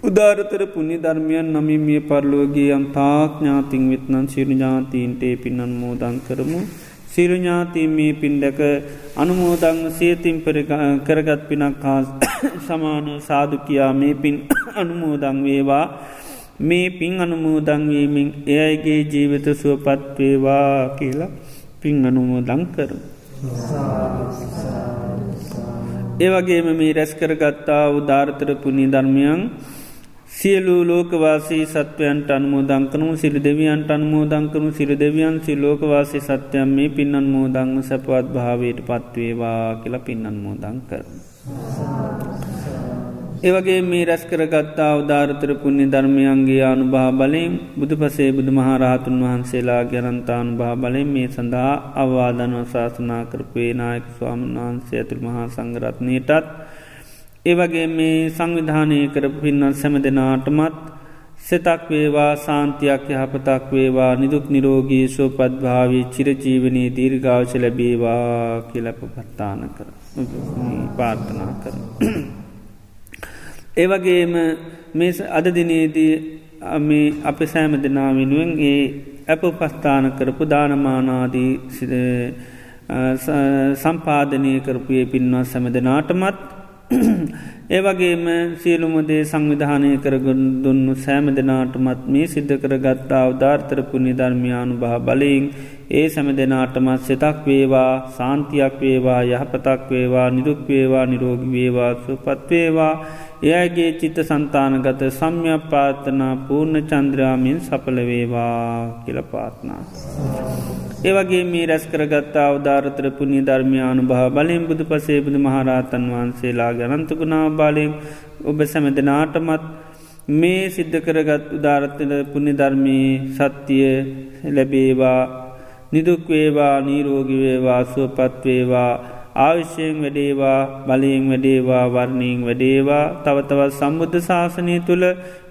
උදාරතර පුුණි ධර්මයන් නමින් මිය පරලෝගේ යම් තාඥාතිං විත්නන් සිරුඥාතීන්ටේ පින්නන් මෝදං කරමු. සිරුඥාතීන් මේ පින්ඩක අනුමෝදං සේතිම් කරගත් පිනක් හා (coughs) සමාන සාධකයා මේ පින් (coughs) අනුමෝදං වේවා. මේ පින් අනුමෝදංවීමෙන් එයයිගේ ජීවිත සුවපත් වේවා කියලා පින් අනුමෝදං කරු. ඒවගේම මේ රැස් කරගත්තා උදාර්තර පුුණි ධර්මයන් සියලු ලෝකවාසී සත්වයන්ට අනුමෝදංකනු සිරි දෙවියන්ට අනුමෝදංකනු සිරි දෙවියන් සි ලෝකවාසී සත්‍යයන් මේ පින්නන් මෝදං සැපවත් භාවයට පත්වේවා කියලා පින්නන් මෝදං කර. ඒවගේ මේ රැස් කරගත්තා උදාරතර පුුණ්‍ය ධර්මයන්ගේ අනුභා බලයෙන් බුදු පසේ බුදු මහරහතුන් වහන්සේලා ගැරන්තානු භා බලයෙන් මේ සඳහා අවවාදනව ශාසනා කරපේ නායක ස්වාමන් වහන්සේ ඇතුළ මහා සංගරත්නයටත් ඒවගේ මේ සංවිධානය කර පින්නන් සැම දෙනාටමත් සෙතක් වේවා සාන්තියක් යහපතක් වේවා නිදුක් නිරෝගී සෝපත්භාවී චිරජීවනී දීර්ගාවච ලැබේවා කියලප පත්තාන කර පාර්ථනා කර. ඒවගේම මේ අද දිනේදී මේ අප සෑම දෙනා වෙනුවෙන් ඒ ඇප පස්ථාන කරපු දානමානාදී සම්පාධනය කරපුයේ පින්වත් සැම දෙනාටමත් (clears throat) ඒවගේම සියලුමදේ සංවිධානය කරගුන් දුන්නු සෑම දෙනාටමත් මේ සිද්ධ කර ගත්තා අවධාර්තරපු නිධර්මයානු භා බලයෙන් ඒ සැම දෙනාටමත් සෙතක් වේවා සාන්තියක් වේවා යහපතක් වේවා නිදුක් වේවා නිරෝගි වේවා සුපත්වේවා එයගේ චිත්ත සන්තානගත සම්යක් පාර්ථනා පූර්ණ චන්ද්‍රාමින් සපලවේවා කියල පාත්නා. ඒවගේ මේ රැස් කරගත්තා අවධාරතර පුුණි ධර්මයානු භා බලින් බුදු පසේබුදු මහරහතන් වහන්සේලා ගනන්තකුණා බාලින් ඔබ සැමදනාටමත් මේ සිද්ධ කරගත් උදාරත්තල පුුණි ධර්මී සත්‍යය ලැබේවා නිදුක්වේවා නීරෝගිවේවා සුවපත්වේවා ආවිශ්‍යයෙන් වැඩේවා බලයෙන් වැඩේවා වර්ණීෙන් වැඩේවා තවතවත් සම්බුද්ධ ශාසනය තුළ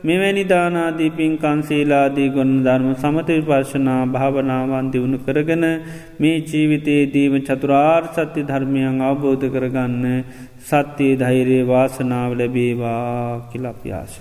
මෙවැනි දානාදී පින්කන්සේලාදී ගොන්න ධර්ම සමත විපර්ශනා භාවනාවන් දියුණු කරගන මේ ජීවිතයේ දීම චතුරාර් සත්‍ය ධර්මයන් අවබෝධ කරගන්න සත්‍යයේ ධෛරයේ වාසනාව ලැබේවා කිලප්‍යාශ.